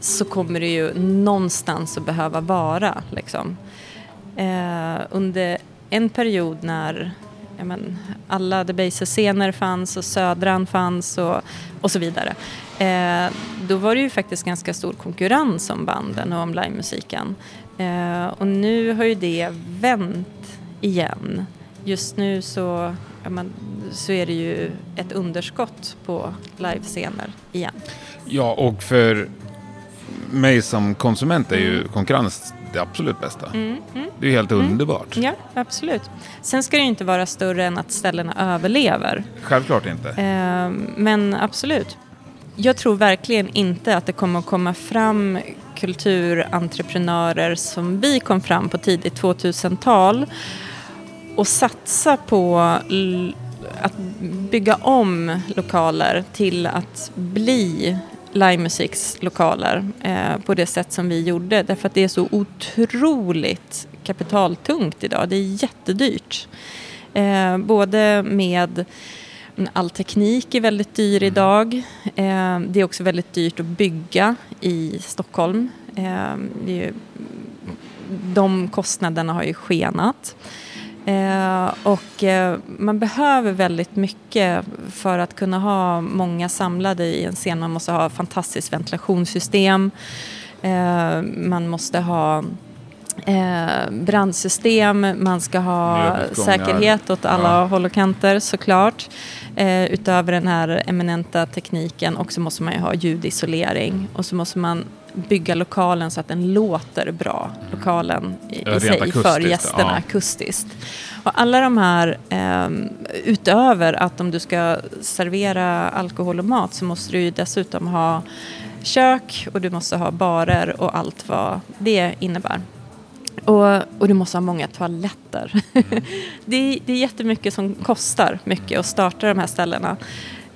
så kommer det ju någonstans att behöva vara. Liksom. Eh, under en period när men, alla Debaser-scener fanns och Södran fanns och, och så vidare. Eh, då var det ju faktiskt ganska stor konkurrens om banden och om livemusiken. Eh, och nu har ju det vänt igen. Just nu så, men, så är det ju ett underskott på livescener igen.
Ja, och för mig som konsument är ju konkurrens det absolut bästa.
Mm, mm.
Det är helt underbart.
Ja, absolut. Sen ska det ju inte vara större än att ställena överlever.
Självklart inte.
Eh, men absolut. Jag tror verkligen inte att det kommer att komma fram kulturentreprenörer som vi kom fram på tidigt 2000-tal och satsa på att bygga om lokaler till att bli livemusikslokaler eh, på det sätt som vi gjorde. Därför att det är så otroligt kapitaltungt idag. Det är jättedyrt. Eh, både med All teknik är väldigt dyr idag. Eh, det är också väldigt dyrt att bygga i Stockholm. Eh, ju, de kostnaderna har ju skenat. Eh, och eh, man behöver väldigt mycket för att kunna ha många samlade i en scen. Man måste ha fantastiskt ventilationssystem. Eh, man måste ha eh, brandsystem, man ska ha säkerhet åt alla
Ja.
håll och kanter såklart. Eh, utöver den här eminenta tekniken och så måste man ju ha ljudisolering och så måste man bygga lokalen så att den låter bra, lokalen i, i sig för gästerna
ja.
akustiskt. Och alla de här, ehm, utöver att om du ska servera alkohol och mat så måste du ju dessutom ha kök och du måste ha barer och allt vad det innebär. Och, och du måste ha många toaletter. (laughs) det, är- det är jättemycket som kostar mycket att starta de här ställena.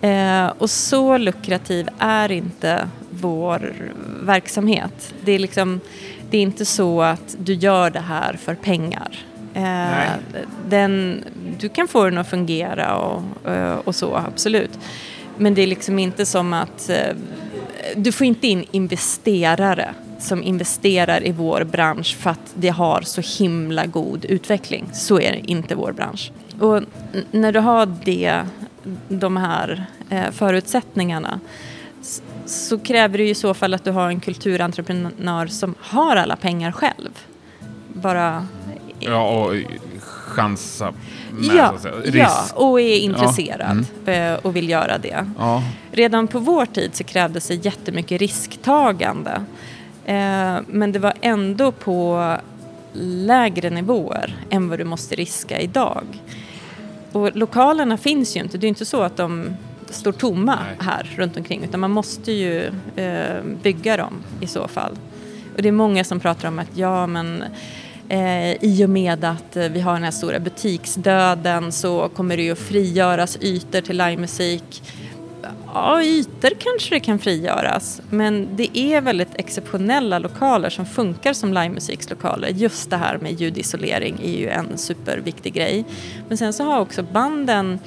Eh, och så lukrativ är inte vår verksamhet. Det är, liksom, det är inte så att du gör det här för pengar. Eh, den, du kan få den att fungera och, eh, och så, absolut. Men det är liksom inte som att eh, du får inte in investerare som investerar i vår bransch för att det har så himla god utveckling. Så är det inte vår bransch. Och när du har det, de här eh, förutsättningarna så kräver det i så fall att du har en kulturentreprenör som har alla pengar själv. Bara
Ja, och chansa med
ja, ja, och är intresserad
Mm.
eh, och vill göra det.
Ja.
Redan på vår tid så krävdes det jättemycket risktagande. Eh, men det var ändå på lägre nivåer än vad du måste riska idag. Och lokalerna finns ju inte. Det är inte så att de står tomma
Nej.
här runt omkring utan man måste ju eh, bygga dem i så fall. Och det är många som pratar om att ja men eh, i och med att eh, vi har den här stora butiksdöden så kommer det ju att frigöras ytor till livemusik. Ja, ytor kanske det kan frigöras, men det är väldigt exceptionella lokaler som funkar som livemusikslokaler. Just det här med ljudisolering är ju en superviktig grej. Men sen så har också banden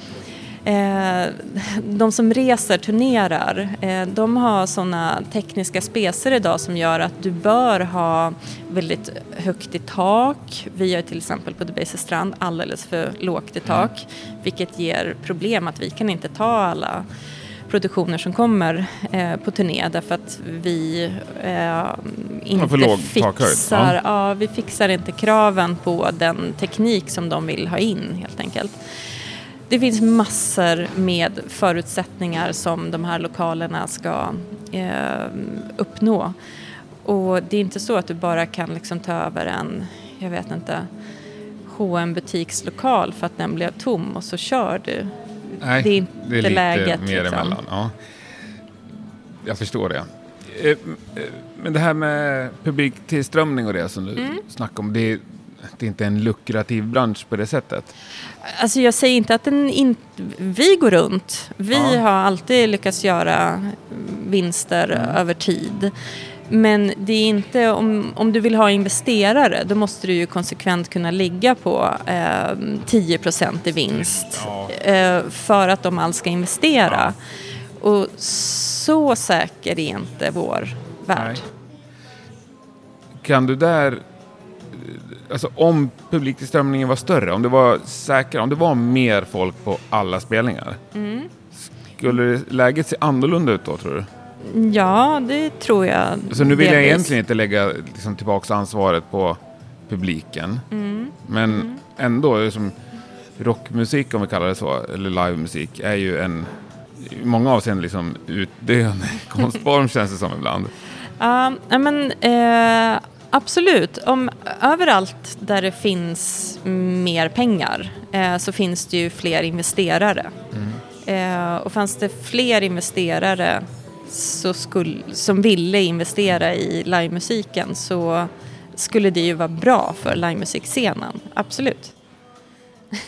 de som reser, turnerar, eh, de har sådana tekniska specer idag som gör att du bör ha väldigt högt i tak. Vi har till exempel på Debaser strand alldeles för lågt i tak, vilket ger problem att vi kan inte ta alla produktioner som kommer eh, på turné därför att vi eh, inte
låg
fixar,
ja.
ja, vi fixar inte kraven på den teknik som de vill ha in helt enkelt. Det finns massor med förutsättningar som de här lokalerna ska eh, uppnå. Och det är inte så att du bara kan liksom ta över en, jag vet inte, hm butikslokal för att den blev tom och så kör du.
Nej,
det är inte
det är lite
läget,
mer
liksom.
emellan. Ja. Jag förstår det. Eh, eh, Men det här med publiktillströmning och det som du
Mm.
snackade om, det det är inte en lukrativ bransch på det sättet.
Alltså jag säger inte att den inte... Vi går runt. Vi
Ja.
har alltid lyckats göra vinster över tid. Men det är inte, om, om du vill ha investerare, då måste du ju konsekvent kunna ligga på eh, 10% i vinst. Eh, för att de alls ska investera. Och så säker är inte vår värld.
Nej. Kan du där, alltså om publiktillströmningen var större, om det var säkrare, om det var mer folk på alla spelningar,
Mm.
skulle läget se annorlunda ut då tror du?
Ja, det tror jag.
Så nu vill jag
delvis.
egentligen inte lägga liksom, tillbaka ansvaret på publiken.
Mm.
Men ändå, det är som rockmusik om vi kallar det så, eller livemusik, är ju en i många avseenden liksom utdöende (laughs) konstform känns det som ibland.
Ja, uh, men uh, absolut. Om, överallt där det finns mer pengar uh, så finns det ju fler investerare. Mm. och fanns det fler investerare så skulle, som ville investera i livemusiken så skulle det ju vara bra för livemusikscenen, absolut.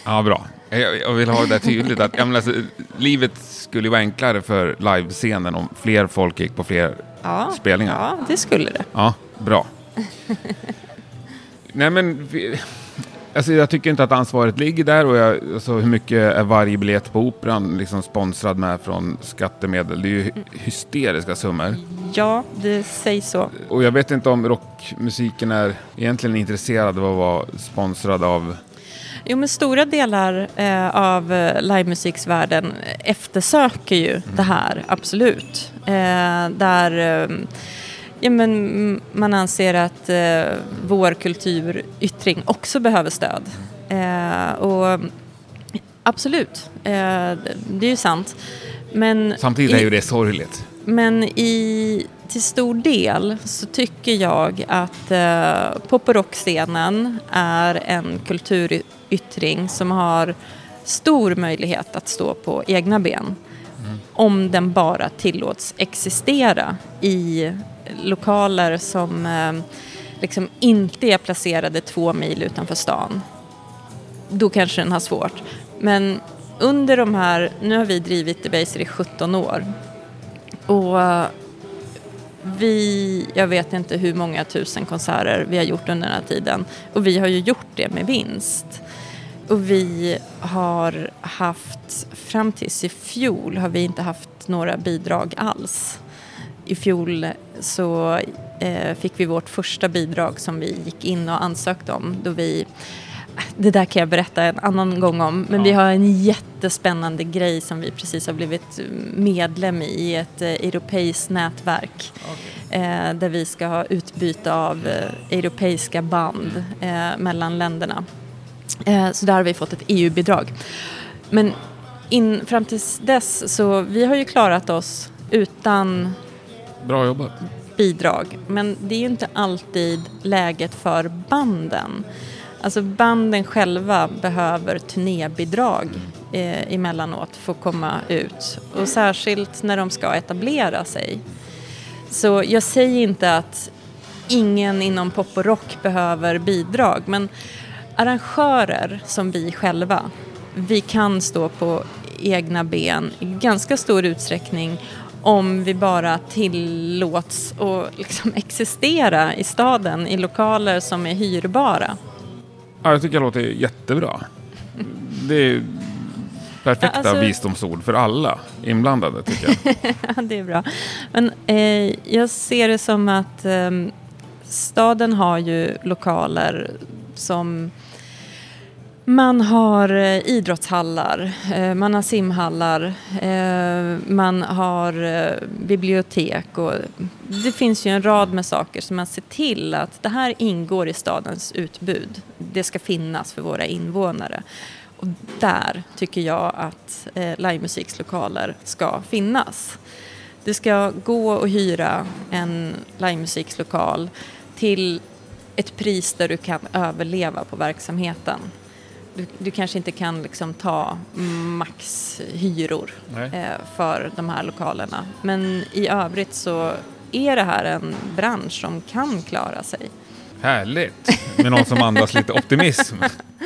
Ja, bra. Jag, jag vill ha det där tydligt. Att, menar, alltså, livet skulle vara enklare för livescenen om fler folk gick på fler
ja,
spelningar.
Ja, det skulle det.
Ja, bra. (laughs) Nej, men... Alltså jag tycker inte att ansvaret ligger där och jag, alltså hur mycket är varje biljett på Operan liksom sponsrad med från skattemedel? Det är ju hysteriska summor.
Ja, det sägs så.
Och jag vet inte om rockmusiken är egentligen intresserad av att vara sponsrad av
Jo, men stora delar eh, av eh, livemusiksvärlden eftersöker ju mm. det här, absolut. Eh, där eh, ja, men man anser att eh, vår kulturyttring också behöver stöd. Eh, och absolut, det är ju sant. Men
Samtidigt är ju det sorgligt.
Men i, till stor del så tycker jag att eh, pop och rockscenen är en kulturyttring som har stor möjlighet att stå på egna ben. Mm. Om den bara tillåts existera i lokaler som eh, liksom inte är placerade två mil utanför stan. Då kanske den har svårt. Men under de här, nu har vi drivit Debaser i 17 år och eh, vi, jag vet inte hur många tusen konserter vi har gjort under den här tiden. Och vi har ju gjort det med vinst. Och vi har haft, fram tills i fjol har vi inte haft några bidrag alls. I fjol så eh, fick vi vårt första bidrag som vi gick in och ansökte om då vi det där kan jag berätta en annan gång om. Men ja. vi har en jättespännande grej som vi precis har blivit medlem i, ett eh, europeiskt nätverk. Okay. Eh, där vi ska ha utbyte av europeiska band mellan länderna. Så där har vi fått ett EU-bidrag. Men in, fram tills dess så vi har ju klarat oss utan
Bra jobbat.
bidrag. Men det är ju inte alltid läget för banden. Alltså banden själva behöver turnébidrag eh, emellanåt för att komma ut. Och särskilt när de ska etablera sig. Så jag säger inte att ingen inom pop och rock behöver bidrag. Men arrangörer som vi själva, vi kan stå på egna ben i ganska stor utsträckning om vi bara tillåts att liksom existera i staden i lokaler som är hyrbara.
Ja, jag tycker det låter jättebra. Det är perfekta ja, alltså... visdomsord för alla inblandade tycker jag. (laughs)
ja, det är bra. Men eh, jag ser det som att eh, staden har ju lokaler som man har eh, idrottshallar, eh, man har simhallar, eh, man har bibliotek och det finns ju en rad med saker som man ser till att det här ingår i stadens utbud. Det ska finnas för våra invånare. Och där tycker jag att livemusikslokaler ska finnas. Det ska gå att hyra en livemusikslokal till ett pris där du kan överleva på verksamheten du, du kanske inte kan liksom ta maxhyror eh, för de här lokalerna. Men i övrigt så är det här en bransch som kan klara sig.
Härligt, med någon som andas lite (laughs) optimism.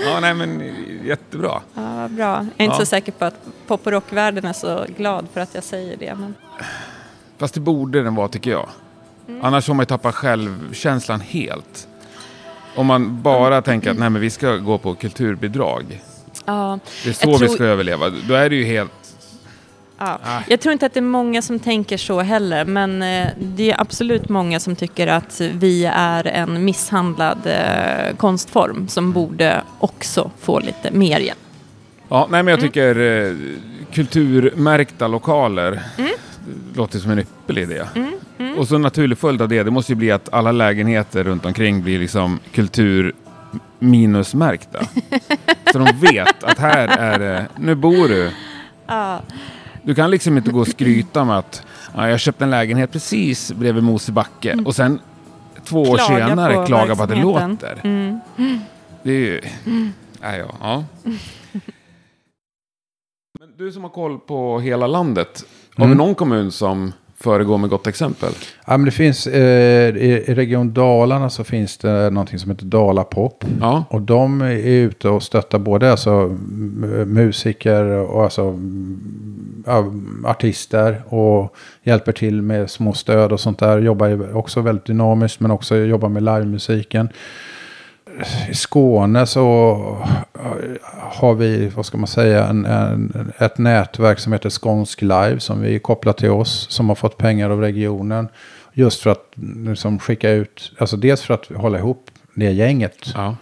Ja, nej men jättebra.
Ja, bra. Jag är inte ja. så säker på att pop och rockvärlden är så glad för att jag säger det. Men...
Fast det borde den vara tycker jag. Mm. Annars får man ju tappa självkänslan helt. Om man bara tänker att nej, men vi ska gå på kulturbidrag.
Ja,
det är så vi tror... ska överleva. Då är det ju helt...
Ja. Ah. Jag tror inte att det är många som tänker så heller, men eh, det är absolut många som tycker att vi är en misshandlad eh, konstform som borde också få lite mer hjälp.
Ja, nej, men jag mm. tycker mm. kulturmärkta lokaler mm. Låter som en ypperlig idé. Mm. Mm. Och så en naturlig följd av det, det måste ju bli att alla lägenheter runt omkring blir liksom kultur minusmärkta. (laughs) så de vet att här är det, nu bor du.
Ja.
Du kan liksom inte gå och skryta med att ja, jag köpte en lägenhet precis bredvid Mosebacke
Mm.
och sen två år
Klaga
senare
på
klaga på att det låter.
Mm.
Det är ju... Nej, ja. ja. (laughs) Men du som har koll på hela landet. Har vi
Mm.
någon kommun som föregår med gott exempel?
Ja, men det finns, eh, i, I Region Dalarna så finns det någonting som heter Dalapop.
Ja.
Och de är ute och stöttar både alltså, musiker och alltså, artister. Och hjälper till med små stöd och sånt där. Jobbar också väldigt dynamiskt men också jobbar med livemusiken. I Skåne så har vi, vad ska man säga, en, en, ett nätverk som heter Skånsk Live som vi kopplar till oss. Som har fått pengar av regionen. Just för att liksom, skicka ut, alltså dels för att hålla ihop det gänget.
ja.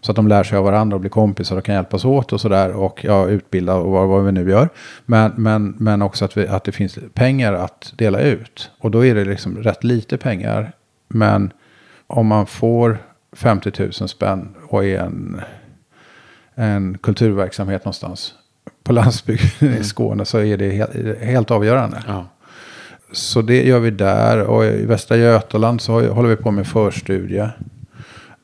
Så att de lär sig av varandra och blir kompisar och kan hjälpas åt och sådär. Och ja, utbilda och vad, vad vi nu gör. Men, men, men också att, vi, att det finns pengar att dela ut. Och då är det liksom rätt lite pengar. Men om man får 50 000 spänn och är en, en kulturverksamhet någonstans på landsbygden i Skåne så är det helt, helt avgörande.
ja.
Så det gör vi där. Och i Västra Götaland så håller vi på med förstudie.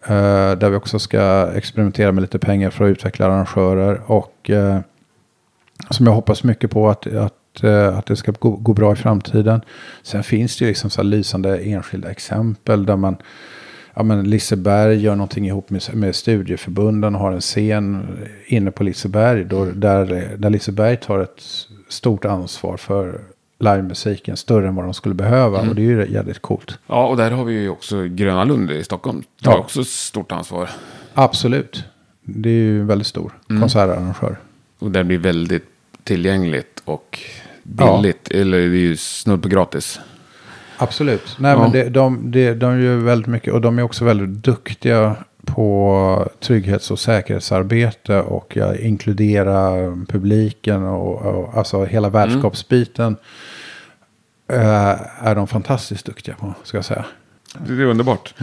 eh, där vi också ska experimentera med lite pengar för att utveckla arrangörer. Och eh, som jag hoppas mycket på att, att, eh, att det ska gå, gå bra i framtiden. Sen finns det ju liksom så här lysande enskilda exempel där man Ja, men Liseberg gör någonting ihop med, med studieförbunden och har en scen inne på Liseberg. Då, där, där Liseberg tar ett stort ansvar för livemusiken. Större än vad de skulle behöva. Och det är ju jävligt coolt.
ja, och där har vi ju också Gröna Lund i Stockholm. Det har
Ja.
också stort ansvar.
Absolut. Det är ju en väldigt stor konsertarrangör.
Och det blir väldigt tillgängligt och billigt. Eller det är ju snudd på gratis.
Absolut. Nej,
Ja.
men det, de, det, de gör väldigt mycket. Och de är också väldigt duktiga på trygghets och säkerhetsarbete. Och ja, inkludera publiken och, och alltså hela värdskapsbiten. eh, är de fantastiskt duktiga på, ska jag säga.
Det är underbart.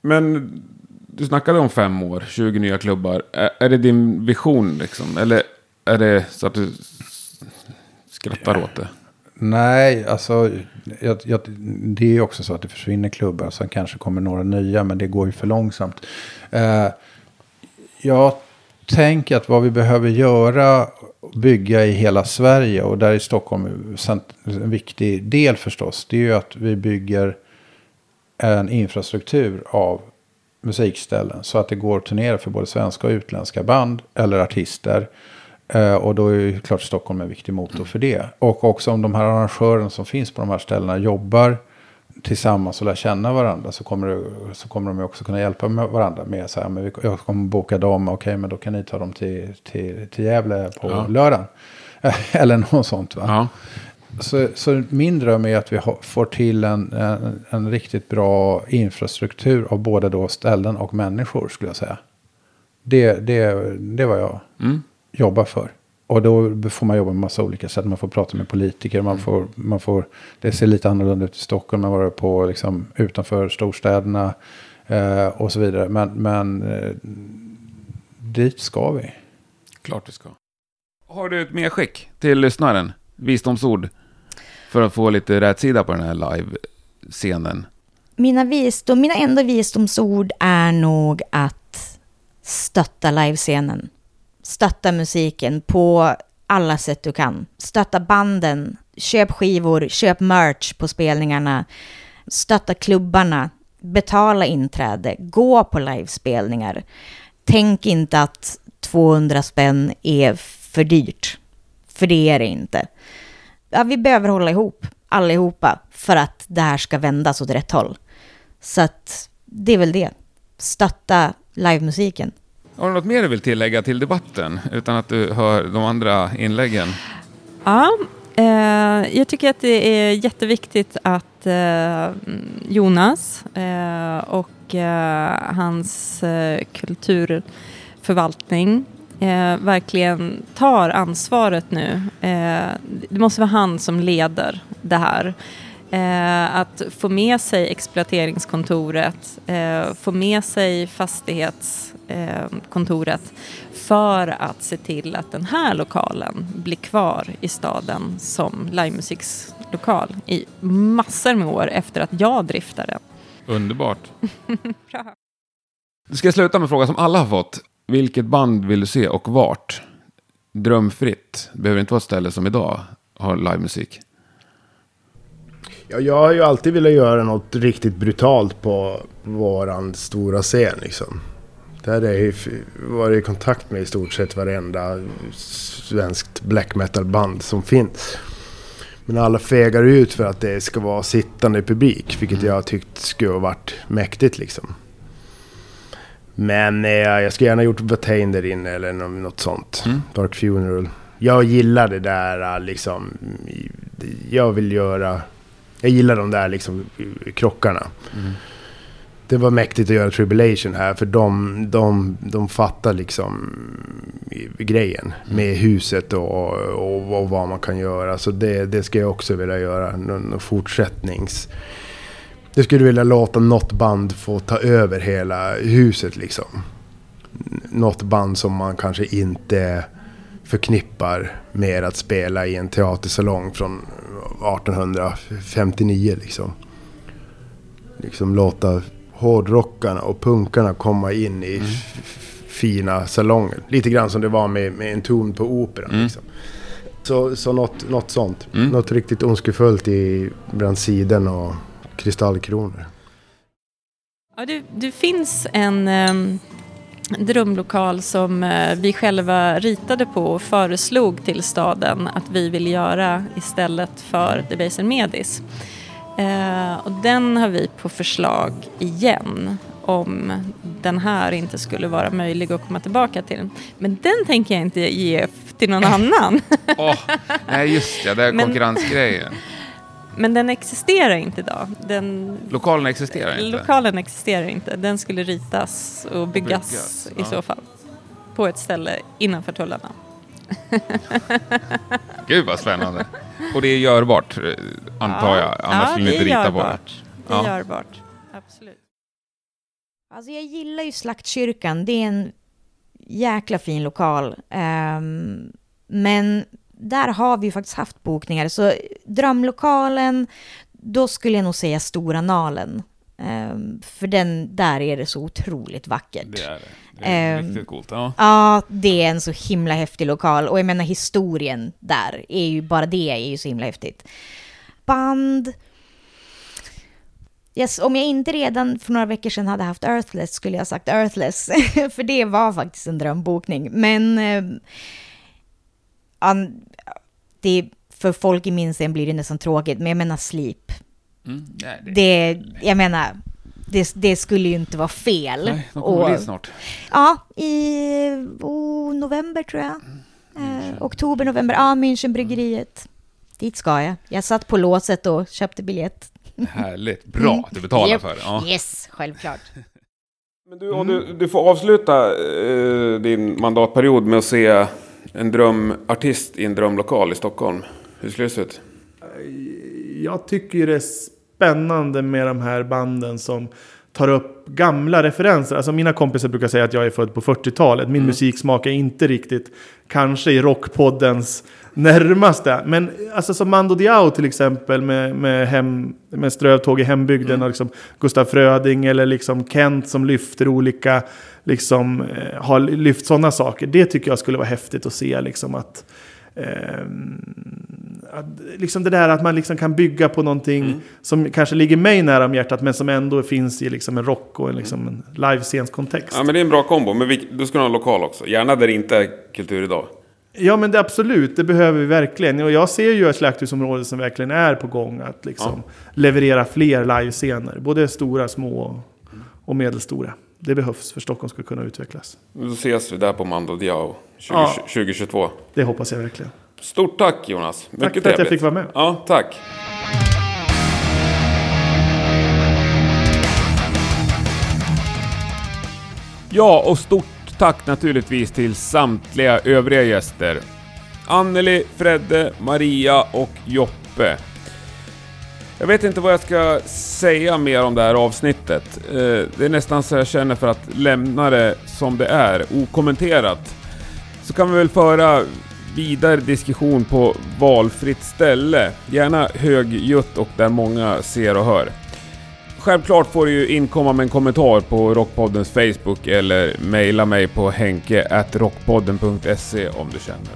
Men du snackade om fem år, 20 nya klubbar. Är, är det din vision liksom? Eller är det så att du skrattar åt det?
Nej, alltså jag, jag, det är ju också så att det försvinner klubbar. Sen kanske kommer några nya, men det går ju för långsamt. Eh, jag tänker att vad vi behöver göra, bygga i hela Sverige och där är Stockholm en viktig del förstås. Det är ju att vi bygger en infrastruktur av musikställen. Så att det går att turnera för både svenska och utländska band eller artister. Eh, och då är ju klart Stockholm en viktig motor för det. Och också om de här arrangörerna som finns på de här ställena jobbar tillsammans och lär känna varandra så kommer, det, så kommer de också kunna hjälpa med varandra med så här, men jag kommer boka dem, okej men då kan ni ta dem till, till, till Gävle på
Ja.
lördagen. (laughs) Eller något sånt va.
Ja.
Så, så min dröm är att vi får till en, en, en riktigt bra infrastruktur av både då ställen och människor skulle jag säga. Det, det, det vad jag
Mm.
Jobbar för. Och då får man jobba med massa olika sätt. Man får prata med politiker. Man får, man får, det ser lite annorlunda ut i Stockholm än vad det på liksom, utanför storstäderna. Eh, och så vidare. Men, men eh, dit ska vi.
Klart du ska. Har du ett medskick till lyssnaren? Visdomsord? För att få lite rätsida på den här live-scenen.
Mina, visdom, mina enda visdomsord är nog att stötta livescenen. Stötta musiken på alla sätt du kan. Stötta banden, köp skivor, köp merch på spelningarna. Stötta klubbarna, betala inträde, gå på livespelningar. Tänk inte att 200 spänn är för dyrt. För det är det inte. Ja, vi behöver hålla ihop allihopa för att det här ska vändas åt rätt håll. Så att det är väl det. Stötta livemusiken.
Har du något mer du vill tillägga till debatten? Utan att du hör de andra inläggen.
Ja, eh, jag tycker att det är jätteviktigt att eh, Jonas eh, och eh, hans eh, kulturförvaltning eh, verkligen tar ansvaret nu. Eh, det måste vara han som leder det här. Eh, att få med sig exploateringskontoret, eh, få med sig fastighetskontoret för att se till att den här lokalen blir kvar i staden som livemusikslokal i massor med år efter att jag driftar den.
Underbart. (laughs) Du ska sluta med en fråga som alla har fått. Vilket band vill du se och vart? Drömfritt. Det behöver inte vara ett ställe som idag har livemusik.
Ja, jag har ju alltid velat göra något riktigt brutalt på våran stora scen liksom. Där har jag varit i kontakt med i stort sett varenda svenskt black metal-band som finns. Men alla fegar ut för att det ska vara sittande publik, vilket mm. jag tyckt skulle ha varit mäktigt liksom. Men eh, jag skulle gärna gjort Vatain där inne eller något sånt. Mm. Dark Funeral. Jag gillar det där liksom. Jag vill göra... Jag gillar de där liksom krockarna. Mm. Det var mäktigt att göra Tribulation här för de, de, de fattar liksom grejen mm. med huset och, och, och, vad man kan göra. Så det, det ska jag också vilja göra. Någon fortsättnings jag skulle vilja låta något band få ta över hela huset liksom. Något band som man kanske inte förknippar med att spela i en teatersalong från 1859 liksom. Liksom låta hårdrockarna och punkarna komma in i mm. fina salonger. Lite grann som det var med, med en ton på operan. Mm. Liksom. Så, så något, något sånt. Mm. Något riktigt ondskefullt i bland siden och kristallkronor.
Ja, det, det finns en um, drömlokal som uh, vi själva ritade på och föreslog till staden att vi vill göra istället för The Basin Medis. Uh, och den har vi på förslag igen om den här inte skulle vara möjlig att komma tillbaka till. Men den tänker jag inte ge till någon (laughs) annan.
oh, nej, just det, det är konkurrensgrejen.
Men den existerar inte idag. Den,
lokalen existerar inte?
Lokalen existerar inte. Den skulle ritas och byggas, byggas i ja. så fall. På ett ställe innanför tullarna. (laughs)
Gud vad spännande. Och det är görbart, eh, antar jag. Annars
ja,
skulle ni inte rita på det.
Det är ja. görbart. Absolut.
Alltså jag gillar ju Slaktkyrkan. Det är en jäkla fin lokal. Um, men där har vi ju faktiskt haft bokningar. Så drömlokalen, då skulle jag nog säga Stora Nalen. Um, för den, där är det så otroligt vackert.
Det är det. Det är um, riktigt coolt. Ja.
ja, det är en så himla häftig lokal. Och jag menar historien där, är ju bara det är ju så himla häftigt. Band... Yes, om jag inte redan för några veckor sedan hade haft Earthless skulle jag ha sagt Earthless. (laughs) för det var faktiskt en drömbokning. Men... Um, det, för folk i min scen blir det nästan tråkigt, men jag menar Sleep. Mm, nej, det, det, jag menar, det, det, skulle ju inte vara fel.
Nej, de kommer och, snart.
Ja, i oh, november tror jag. Mm, eh, oktober, november. Ja, Münchenbryggeriet. Dit ska jag. Jag satt på låset och köpte biljett.
Härligt. Bra mm. du betalar yep. för det.
Ja. Yes, självklart.
Men du, du, du får avsluta eh, din mandatperiod med att se en drömartist i en drömlokal i Stockholm. Hur skulle det se ut?
Jag tycker det är spännande med de här banden som tar upp gamla referenser. Alltså mina kompisar brukar säga att jag är född på 40-talet. Min mm. musiksmak är inte riktigt kanske i rockpoddens närmaste. Men alltså som Mando Diao till exempel med, med, hem, med Strövtåg i hembygden mm. och liksom Gustaf Fröding eller liksom Kent som lyfter olika, liksom eh, har lyft sådana saker. Det tycker jag skulle vara häftigt att se liksom att Eh, liksom det där att man liksom kan bygga på någonting mm. som kanske ligger mig nära om hjärtat men som ändå finns i liksom en rock och en, liksom en livescenskontext.
Ja men det är en bra kombo. Men vi, du ska ha en lokal också. Gärna där det inte är kultur idag.
Ja men det, absolut, det behöver vi verkligen. Och jag ser ju ett slakthusområde som verkligen är på gång att liksom ja. leverera fler livescener. Både stora, små och medelstora. Det behövs för Stockholm ska kunna utvecklas.
Då ses vi där på Mando Diao 20, ja, 2022.
Det hoppas jag verkligen.
Stort tack Jonas.
Mycket tack för trevligt. att jag fick vara med.
Ja, tack. Ja, och stort tack naturligtvis till samtliga övriga gäster. Anneli, Fredde, Maria och Joppe. Jag vet inte vad jag ska säga mer om det här avsnittet. Eh, det är nästan så jag känner för att lämna det som det är, okommenterat. så kan vi väl föra vidare diskussion på valfritt ställe. Gärna högljutt och där många ser och hör. Självklart får du ju inkomma med en kommentar på Rockpoddens Facebook eller mejla mig på henke.rockpodden.se om du känner.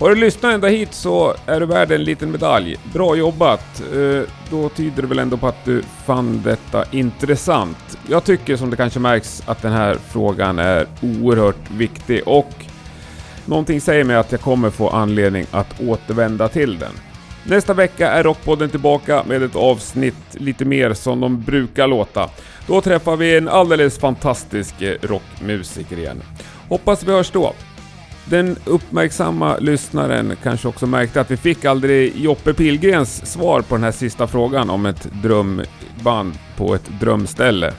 Har du lyssnat ända hit så är du värd en liten medalj. Bra jobbat! Eh, då tyder det väl ändå på att du fann detta intressant. Jag tycker som det kanske märks att den här frågan är oerhört viktig och någonting säger mig att jag kommer få anledning att återvända till den. Nästa vecka är Rockpodden tillbaka med ett avsnitt lite mer som de brukar låta. Då träffar vi en alldeles fantastisk eh, rockmusiker igen. Hoppas vi hörs då. Den uppmärksamma lyssnaren kanske också märkte att vi fick aldrig Joppe Pilgrens svar på den här sista frågan om ett drömband på ett drömställe.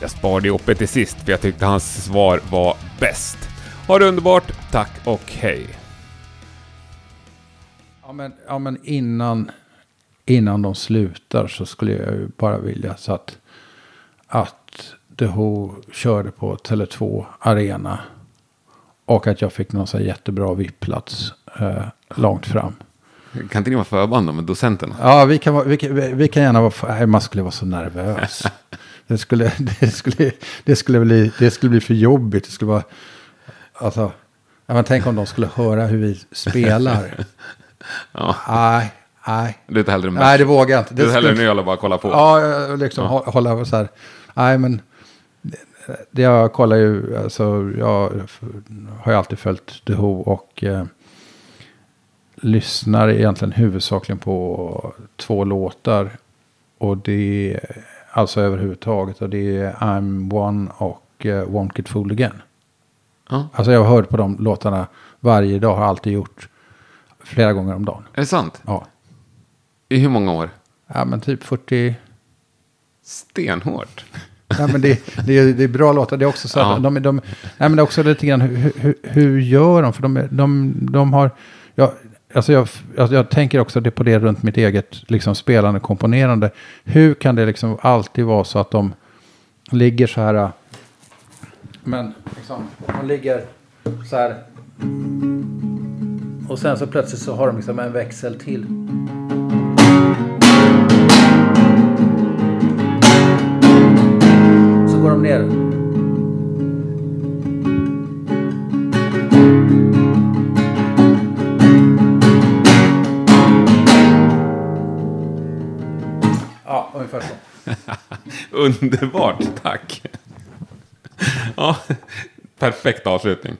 Jag sparade Joppe till sist för jag tyckte hans svar var bäst. Ha det underbart, tack och hej!
Ja men, ja, men innan, innan de slutar så skulle jag ju bara vilja så att, att The Who körde på Tele2 Arena. Och att jag fick någon så jättebra VIP-plats eh, långt fram.
Kan inte ni vara förband då med docenterna?
Ja, vi kan, vara, vi, kan, vi kan gärna vara... Nej, man skulle vara så nervös. (laughs) det, skulle, det, skulle, det, skulle bli, det skulle bli för jobbigt. Det skulle vara... Alltså, ja, men tänk om de skulle höra hur vi spelar. (laughs)
Ja.
Nej, nej.
Du är hellre med.
Nej, det vågar jag inte.
Du är
Det
hellre en öl och bara kolla på.
Ja, liksom
Ja.
hå- hålla så här. Nej, men det- det jag kollar ju, alltså jag har ju alltid följt The Who och eh, lyssnar egentligen huvudsakligen på två låtar. Och det är alltså överhuvudtaget och det är I'm One och eh, Won't Get Fooled Again.
Ja.
Alltså jag har hört på de låtarna varje dag, har alltid gjort flera gånger om dagen.
Är det sant?
Ja,
I hur många år?
ja men typ 40...
Stenhårt.
Ja, men det, det, är, det är bra låtar. Det är också så att
Ja.
de, de, nej, men det är också lite grann hur, hur, hur gör de? För de, de, de har... Jag, alltså jag, alltså jag tänker också det på det runt mitt eget liksom spelande, komponerande. Hur kan det liksom alltid vara så att de ligger så här... äh, Men liksom, de ligger så här. Och sen så plötsligt så har de liksom en växel till. Så går de ner. Ja, ungefär så. (laughs)
Underbart, tack. Ja, perfekt avslutning.